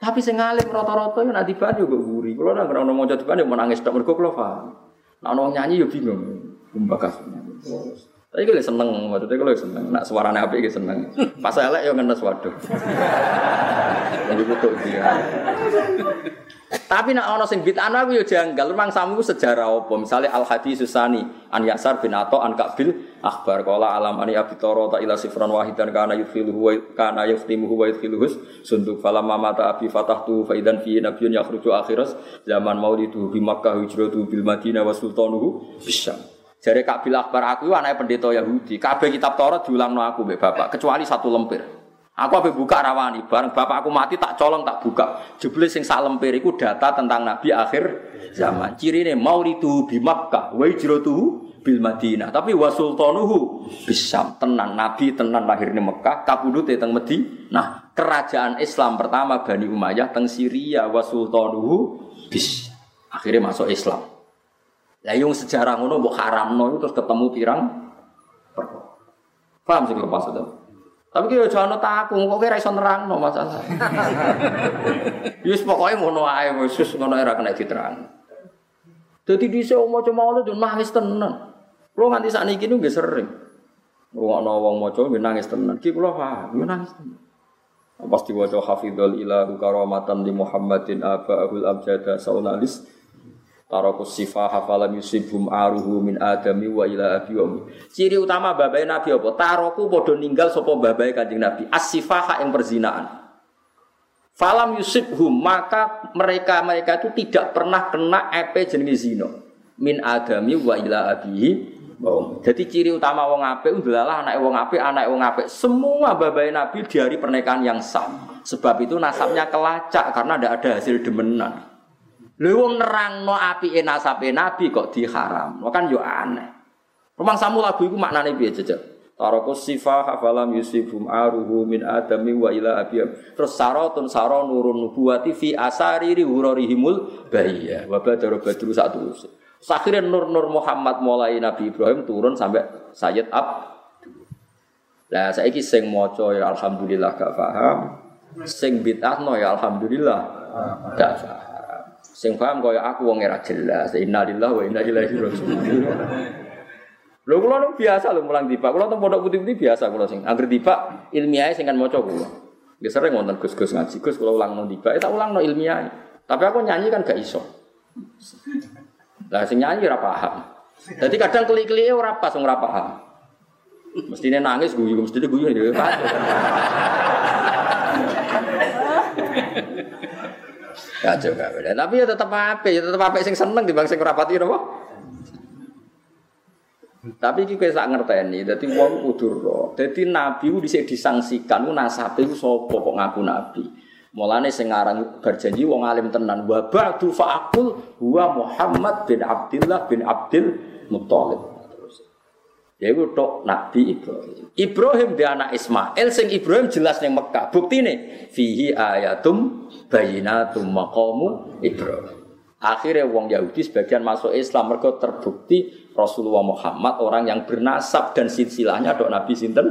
tapi sing ngalim rata-rata yo nak dibak yo guri. Kulo nang ora maca dibak yo menangis tok mergo kulo paham. Nak nyanyi yo bingung. Bakas. Tapi gue seneng, maksudnya gue seneng. Nak suarane api gue seneng. Pas elek yo ngenes waduh. Jadi butuh dia. Tapi nak ono sing bid'ah aku yo janggal. Memang samu sejarah apa? Misalnya Al Hadis Susani an Yasar bin Ato an Kabil akhbar qala alam ani abi ta ila sifran wahidan kana yudkhiluhu wa kana yuftimuhu wa yudkhiluhu sunduk falamma mata abi fatahtu fa idan fi nabiyyun yakhruju akhiras zaman maulidu bi Makkah hijratu bil Madinah wa sultanuhu bisyam. Jare Kabil akhbar aku anake pendeta Yahudi. Kabeh kitab Taurat diulangno aku bapak kecuali satu lempir. Aku apa buka rawani, bareng bapak aku mati tak colong tak buka. Jebule sing sak lempir iku data tentang Nabi akhir zaman. Cirine maulidu bi Makkah, wa hijratuhu bil Madinah. Tapi wa sultanuhu bisam tenan Nabi tenan lahir di Mekah, kabudute teng Madinah. Nah, kerajaan Islam pertama Bani Umayyah teng Syria wa sultanuhu bis. Akhirnya masuk Islam. Lah yung sejarah ngono mbok haramno terus ketemu pirang Paham sih kalau maksudnya? Tapi kira jangan takut, kok kira iso nerang no masalah. Yus pokoknya ngono ae, khusus ngono era kena diterang. Jadi di sini cuma itu nangis tenan. Lo nganti saat ini nggak sering. Ruang wong mau coba nangis tenan. Ki lo paham, nangis tenan. Pasti wajah hafidul ilahu karamatan di Muhammadin aba abul abjada saunalis. Tarakus sifah hafalam yusibhum aruhu min adami wa ila abi wa Ciri utama babai Nabi apa? Taroku bodoh ninggal sopo babai kanjeng Nabi. As-sifaha yang perzinaan. Falam yusibhum maka mereka mereka itu tidak pernah kena epe jenis zino min adami wa ila abihi Jadi ciri utama wong apik adalah anak wong apik, anak wong apik. Semua babai Nabi di hari pernikahan yang sah. Sebab itu nasabnya kelacak karena tidak ada hasil demenan. Lha wong nerangno apike nasabe nabi kok diharam. Kan yo aneh. Rumang samu lagu iku maknane piye jejak? Tarakus sifah hafalam yusibum aruhu min adami wa ila abiyam. Terus saratun saro nurun nubuwati fi asariri hurarihimul bahiyah. Wa badara badru satu. Akhirnya nur-nur Muhammad mulai Nabi Ibrahim turun sampai Sayyid Ab. Lah saiki sing maca ya alhamdulillah gak paham. Sing bid'ah no ya alhamdulillah gak paham. Sing paham kaya aku wong ora jelas. Innalillahi wa inna ilaihi raji'un. Lho kula nu biasa lho mulang tiba. Kula teng pondok putih-putih biasa kula sing anggere tiba ilmiah sing kan maca kula. Ya sering wonten Gus-gus ngaji. Gus kula ulang nang tiba, tak ulang no ilmiah. Tapi aku nyanyi kan gak iso. Lah sing nyanyi ora paham. Jadi kadang klik-klike ora pas ora paham. Mestine nangis guyu, mestine guyu ya Gak beda. Tapi ya tetap apa? Ya tetap apa sing seneng di bangsa kerapati apa? Tapi iki kowe sak ngerteni, dadi wong kudu ro. Dadi nabi ku dhisik disangsikan ku nasabe sapa kok ngaku nabi. Mulane sing aran berjanji wong alim tenan wa ba'du fa'aqul huwa Muhammad bin Abdullah bin Abdul Muthalib. Yaiku tok Nabi Ibrahim. Ibrahim dia anak Ismail sing Ibrahim jelas ning Mekah. Buktine fihi ayatum bayinatum maqamu Ibrahim. Akhirnya wong Yahudi sebagian masuk Islam mereka terbukti Rasulullah Muhammad orang yang bernasab dan silsilahnya dok Nabi sinten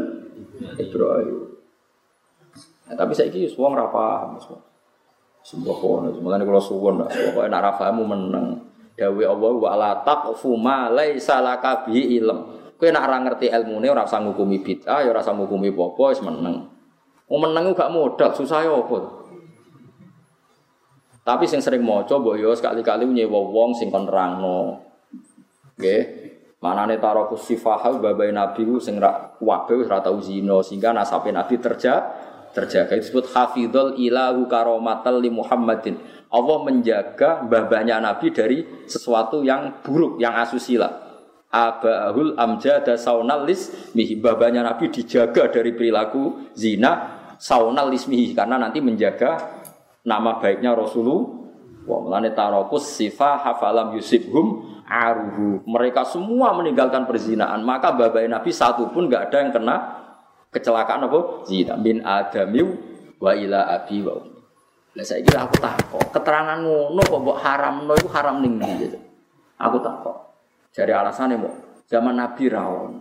Ibrahim. Nah, tapi saya ini wong ra paham Sebuah kono, makanya kalau suwon lah, pokoknya nak rafamu menang. Dawe Allah wa la taqfu ma laisa laka bi ilm. Kowe nek ora ngerti ilmune ora usah ngukumi bid'ah, ya ora usah ngukumi apa wis meneng. Wong meneng gak modal, susah ya apa. Tapi sing sering maca mbok yo sekali-kali nyewa wong sing kon nerangno. Nggih. Manane taraku sifahal babai nabi ku sing ra wabe wis tau zina sehingga nasabe nabi terja terjaga disebut hafidhul ilahu karomatal li Muhammadin. Allah menjaga babanya nabi dari sesuatu yang buruk, yang asusila abahul amjada saunalis mihi babanya Nabi dijaga dari perilaku zina saunalis mihi karena nanti menjaga nama baiknya Rasulullah melane tarokus sifah hafalam yusibhum aruhu mereka semua meninggalkan perzinaan maka babai Nabi satu pun nggak ada yang kena kecelakaan apa zina bin adamiu wa ila abi wa lah saya kira aku takut keterangan ngono kok mbok haram no itu haram ning gitu. Aku takut. Jadi alasannya mau zaman Nabi rawon.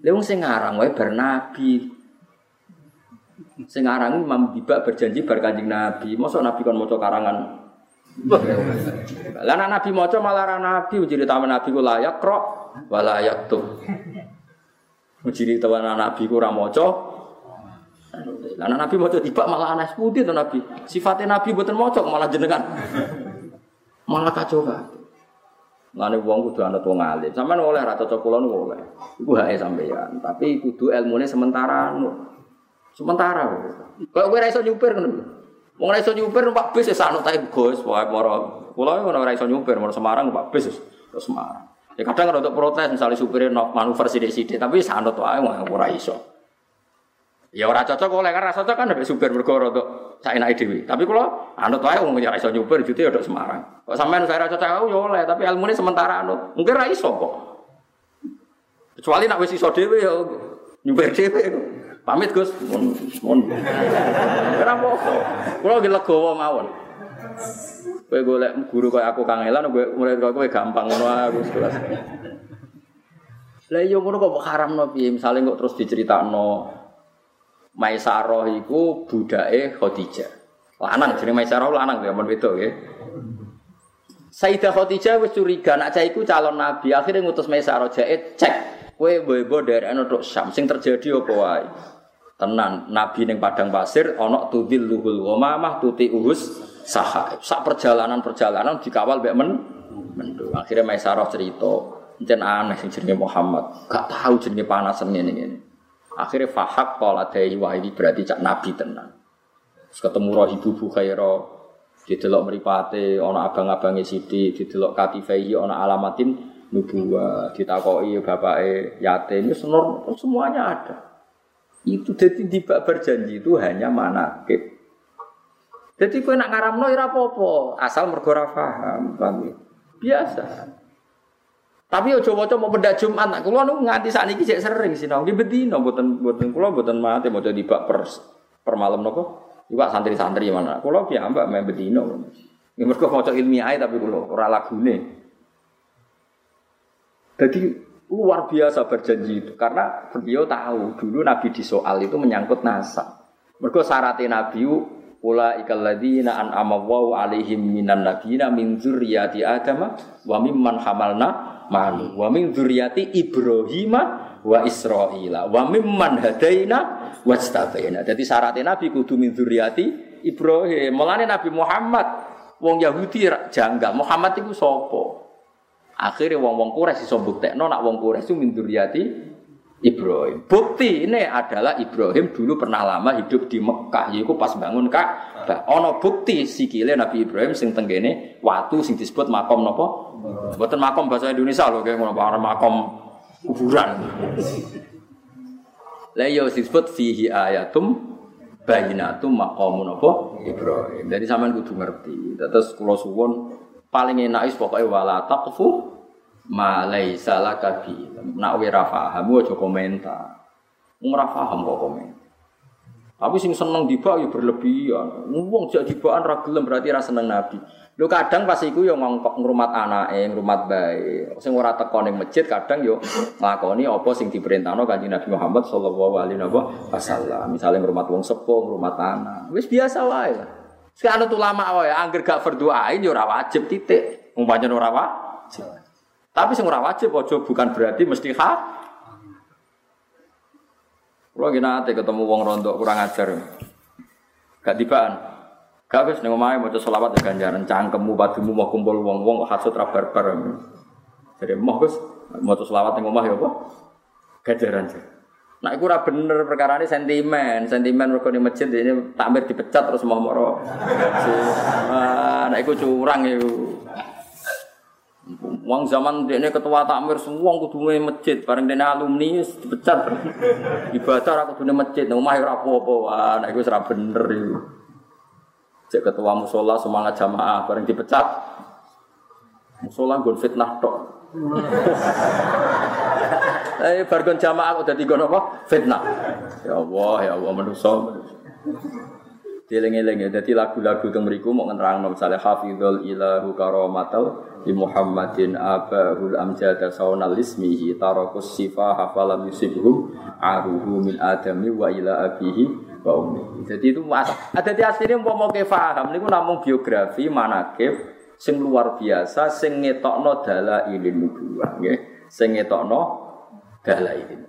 Leung sing ngarang wae bar Nabi. Sing ngarang Imam Biba berjanji bar Kanjeng Nabi. Mosok Nabi kon maca karangan. Lah Nabi maca malah ra Nabi jadi taman Nabi ku layak krok wala tuh. Jadi taman Nabi ku ra maca. Lah Nabi maca tiba malah aneh putih to Nabi. Sifatnya Nabi mboten maca malah jenengan. Malah kacau kan. Lane wong kudu anut wong alim. Sampeyan oleh ra cocok kula niku oleh. Iku hake sampeyan, tapi kudu ilmune sementara anu. Sementara. Kok kowe ra iso nyupir ngono. Wong ra nyupir numpak bis wis anut ae Gus, wae moro. Kula ora iso nyupir moro Semarang numpak bis ke Semarang. Ya kadang untuk protes misalnya supirnya manuver sidik-sidik, tapi sanut wae ora iso. Ya ora cocok oleh karena cocok kan ada supir mergo rada saenake dhewe. Tapi kula anut wae wong ora iso nyupir jute ya Semarang. Kok sampean saya cocok aku ya oleh, tapi ilmune sementara anut. Mungkin ra iso kok. Kecuali nak wis iso dhewe ya nyupir dhewe. Pamit Gus. Mun mun. Ora apa-apa. Kula ge legowo mawon. Kowe golek guru kaya aku kangelan kowe murid kowe gampang ngono aku kelas. Lah iya ngono kok haramno piye? Misale kok terus diceritakno Maisaroh iku budake Khadijah. Lanang jenenge Maisaroh lanang ya men wedok nggih. Sayyidah Khadijah wis curiga nak cah iku calon nabi. Akhirnya ngutus Maisaroh jae cek kowe mbok dari ana tok Syam sing terjadi apa wae. Tenan nabi ning padang pasir ana tudil luhul wa mamah tuti uhus saha. Sak perjalanan-perjalanan dikawal mbek men mendung. Akhirnya Maisarah cerita, Jen aneh sing jenenge Muhammad, gak tahu jenenge panas ngene ngene. Akhirnya fahak pola dari wah ini berarti cak nabi tenan. Terus ketemu roh ibu Bukhaira, didelok meripate, ana abang-abange Siti, didelok katifaihi, ana alamatin nubuwa, ditakoki bapake yatim, itu semuanya ada. Itu jadi di berjanji itu hanya manakib. Jadi kue nak ngaramno ora apa-apa, asal mergo ora paham, ya? Biasa. Tapi ojo waca mau benda Jumat, nak kula nu nganti sakniki sik sering sinau di bedino mboten mboten kula mboten mate maca dibak per per malam napa? Iwak santri-santri mana? Kula ki ambak main bedino. Ya mergo maca ilmiah tapi kula ora. Jadi luar biasa berjanji itu karena beliau tahu dulu Nabi disoal itu menyangkut nasab. Mergo syaratnya Nabi Ula ikal ladina an amawau alaihim minan nabiyina min zurriyati Adam wa mimman hamalna ma'nu wa min zurriyati Ibrahim wa Israila wa mimman hadaina wastabaina. Jadi syaratnya Nabi kudu min zurriyati Ibrahim. Mulane Nabi Muhammad wong Yahudi janggal. Muhammad itu sapa? Akhirnya wong-wong Quraisy iso buktekno nak wong Quraisy itu min zurriyati Ibrahim. Bukti ini adalah Ibrahim dulu pernah lama hidup di Mekah, yaitu pas bangun Ka'bah. Ono bukti sikile Nabi Ibrahim sing tenggene watu sing disebut makom nopo? Buatan makom bahasa Indonesia loh, kayak ngono makom kuburan. Lah iya, disebut fihi ayatum bayinatum makom nopo Ibrahim. Jadi sampean kudu ngerti. Terus kula paling enak is pokoknya wala taqfu malai salah kabi nak wira faham aja komentar ora paham kok komen tapi sing seneng dibak ya berlebihan wong jak dibaan ra gelem berarti ra seneng nabi Lho kadang pas iku yo ngongkok ngrumat anake, ngrumat bae. Sing ora teko ning masjid kadang yo nglakoni apa sing diperintahno Kanjeng Nabi Muhammad sallallahu alaihi wasallam. Misale ngrumat wong sepuh, ngrumat anak. Wis biasa wae lah. Sekarang ulama wae angger gak berdoain yo ora wajib titik. Wong pancen ora wajib. Tapi sing ora wajib bukan berarti mesti ha. Kulo nate ketemu wong rondo kurang ajar. Gak tibaan. Gak wis ning omahe maca selawat ya ganjaran cangkemmu padumu mau kumpul wong-wong kok hasud ra barbar. Jadi mau Gus maca selawat ning omah ya apa? Ganjaran. Nah, itu ora bener perkara ini sentimen, sentimen mergo di masjid ini takmir dipecat terus mau moro. Nah, itu curang itu. Wong zaman ini ketua takmir semua kudu masjid, bareng dene alumni dipecat. Ibadah aku kudu masjid, omah ora apa-apa. Nek iku ora bener iku. Cek ketua musola semangat jamaah bareng dipecat. Musola nggon fitnah tok. Eh bareng jamaah udah tiga apa? Fitnah. Ya Allah, ya Allah manusa. Dieling-eling ya, jadi lagu-lagu yang mriku mau ngerang misalnya hafidhul ilahu karomatal di Muhammadin abahul amjada saunal ismihi tarakus sifa hafalam yusibhum aruhu min adami wa ila abihi wa ummi. Jadi itu mas ada di aslinya mau mau paham niku namung biografi manakib sing luar biasa sing ngetokno dalailin nubuwah nggih. Sing ngetokno dalailin.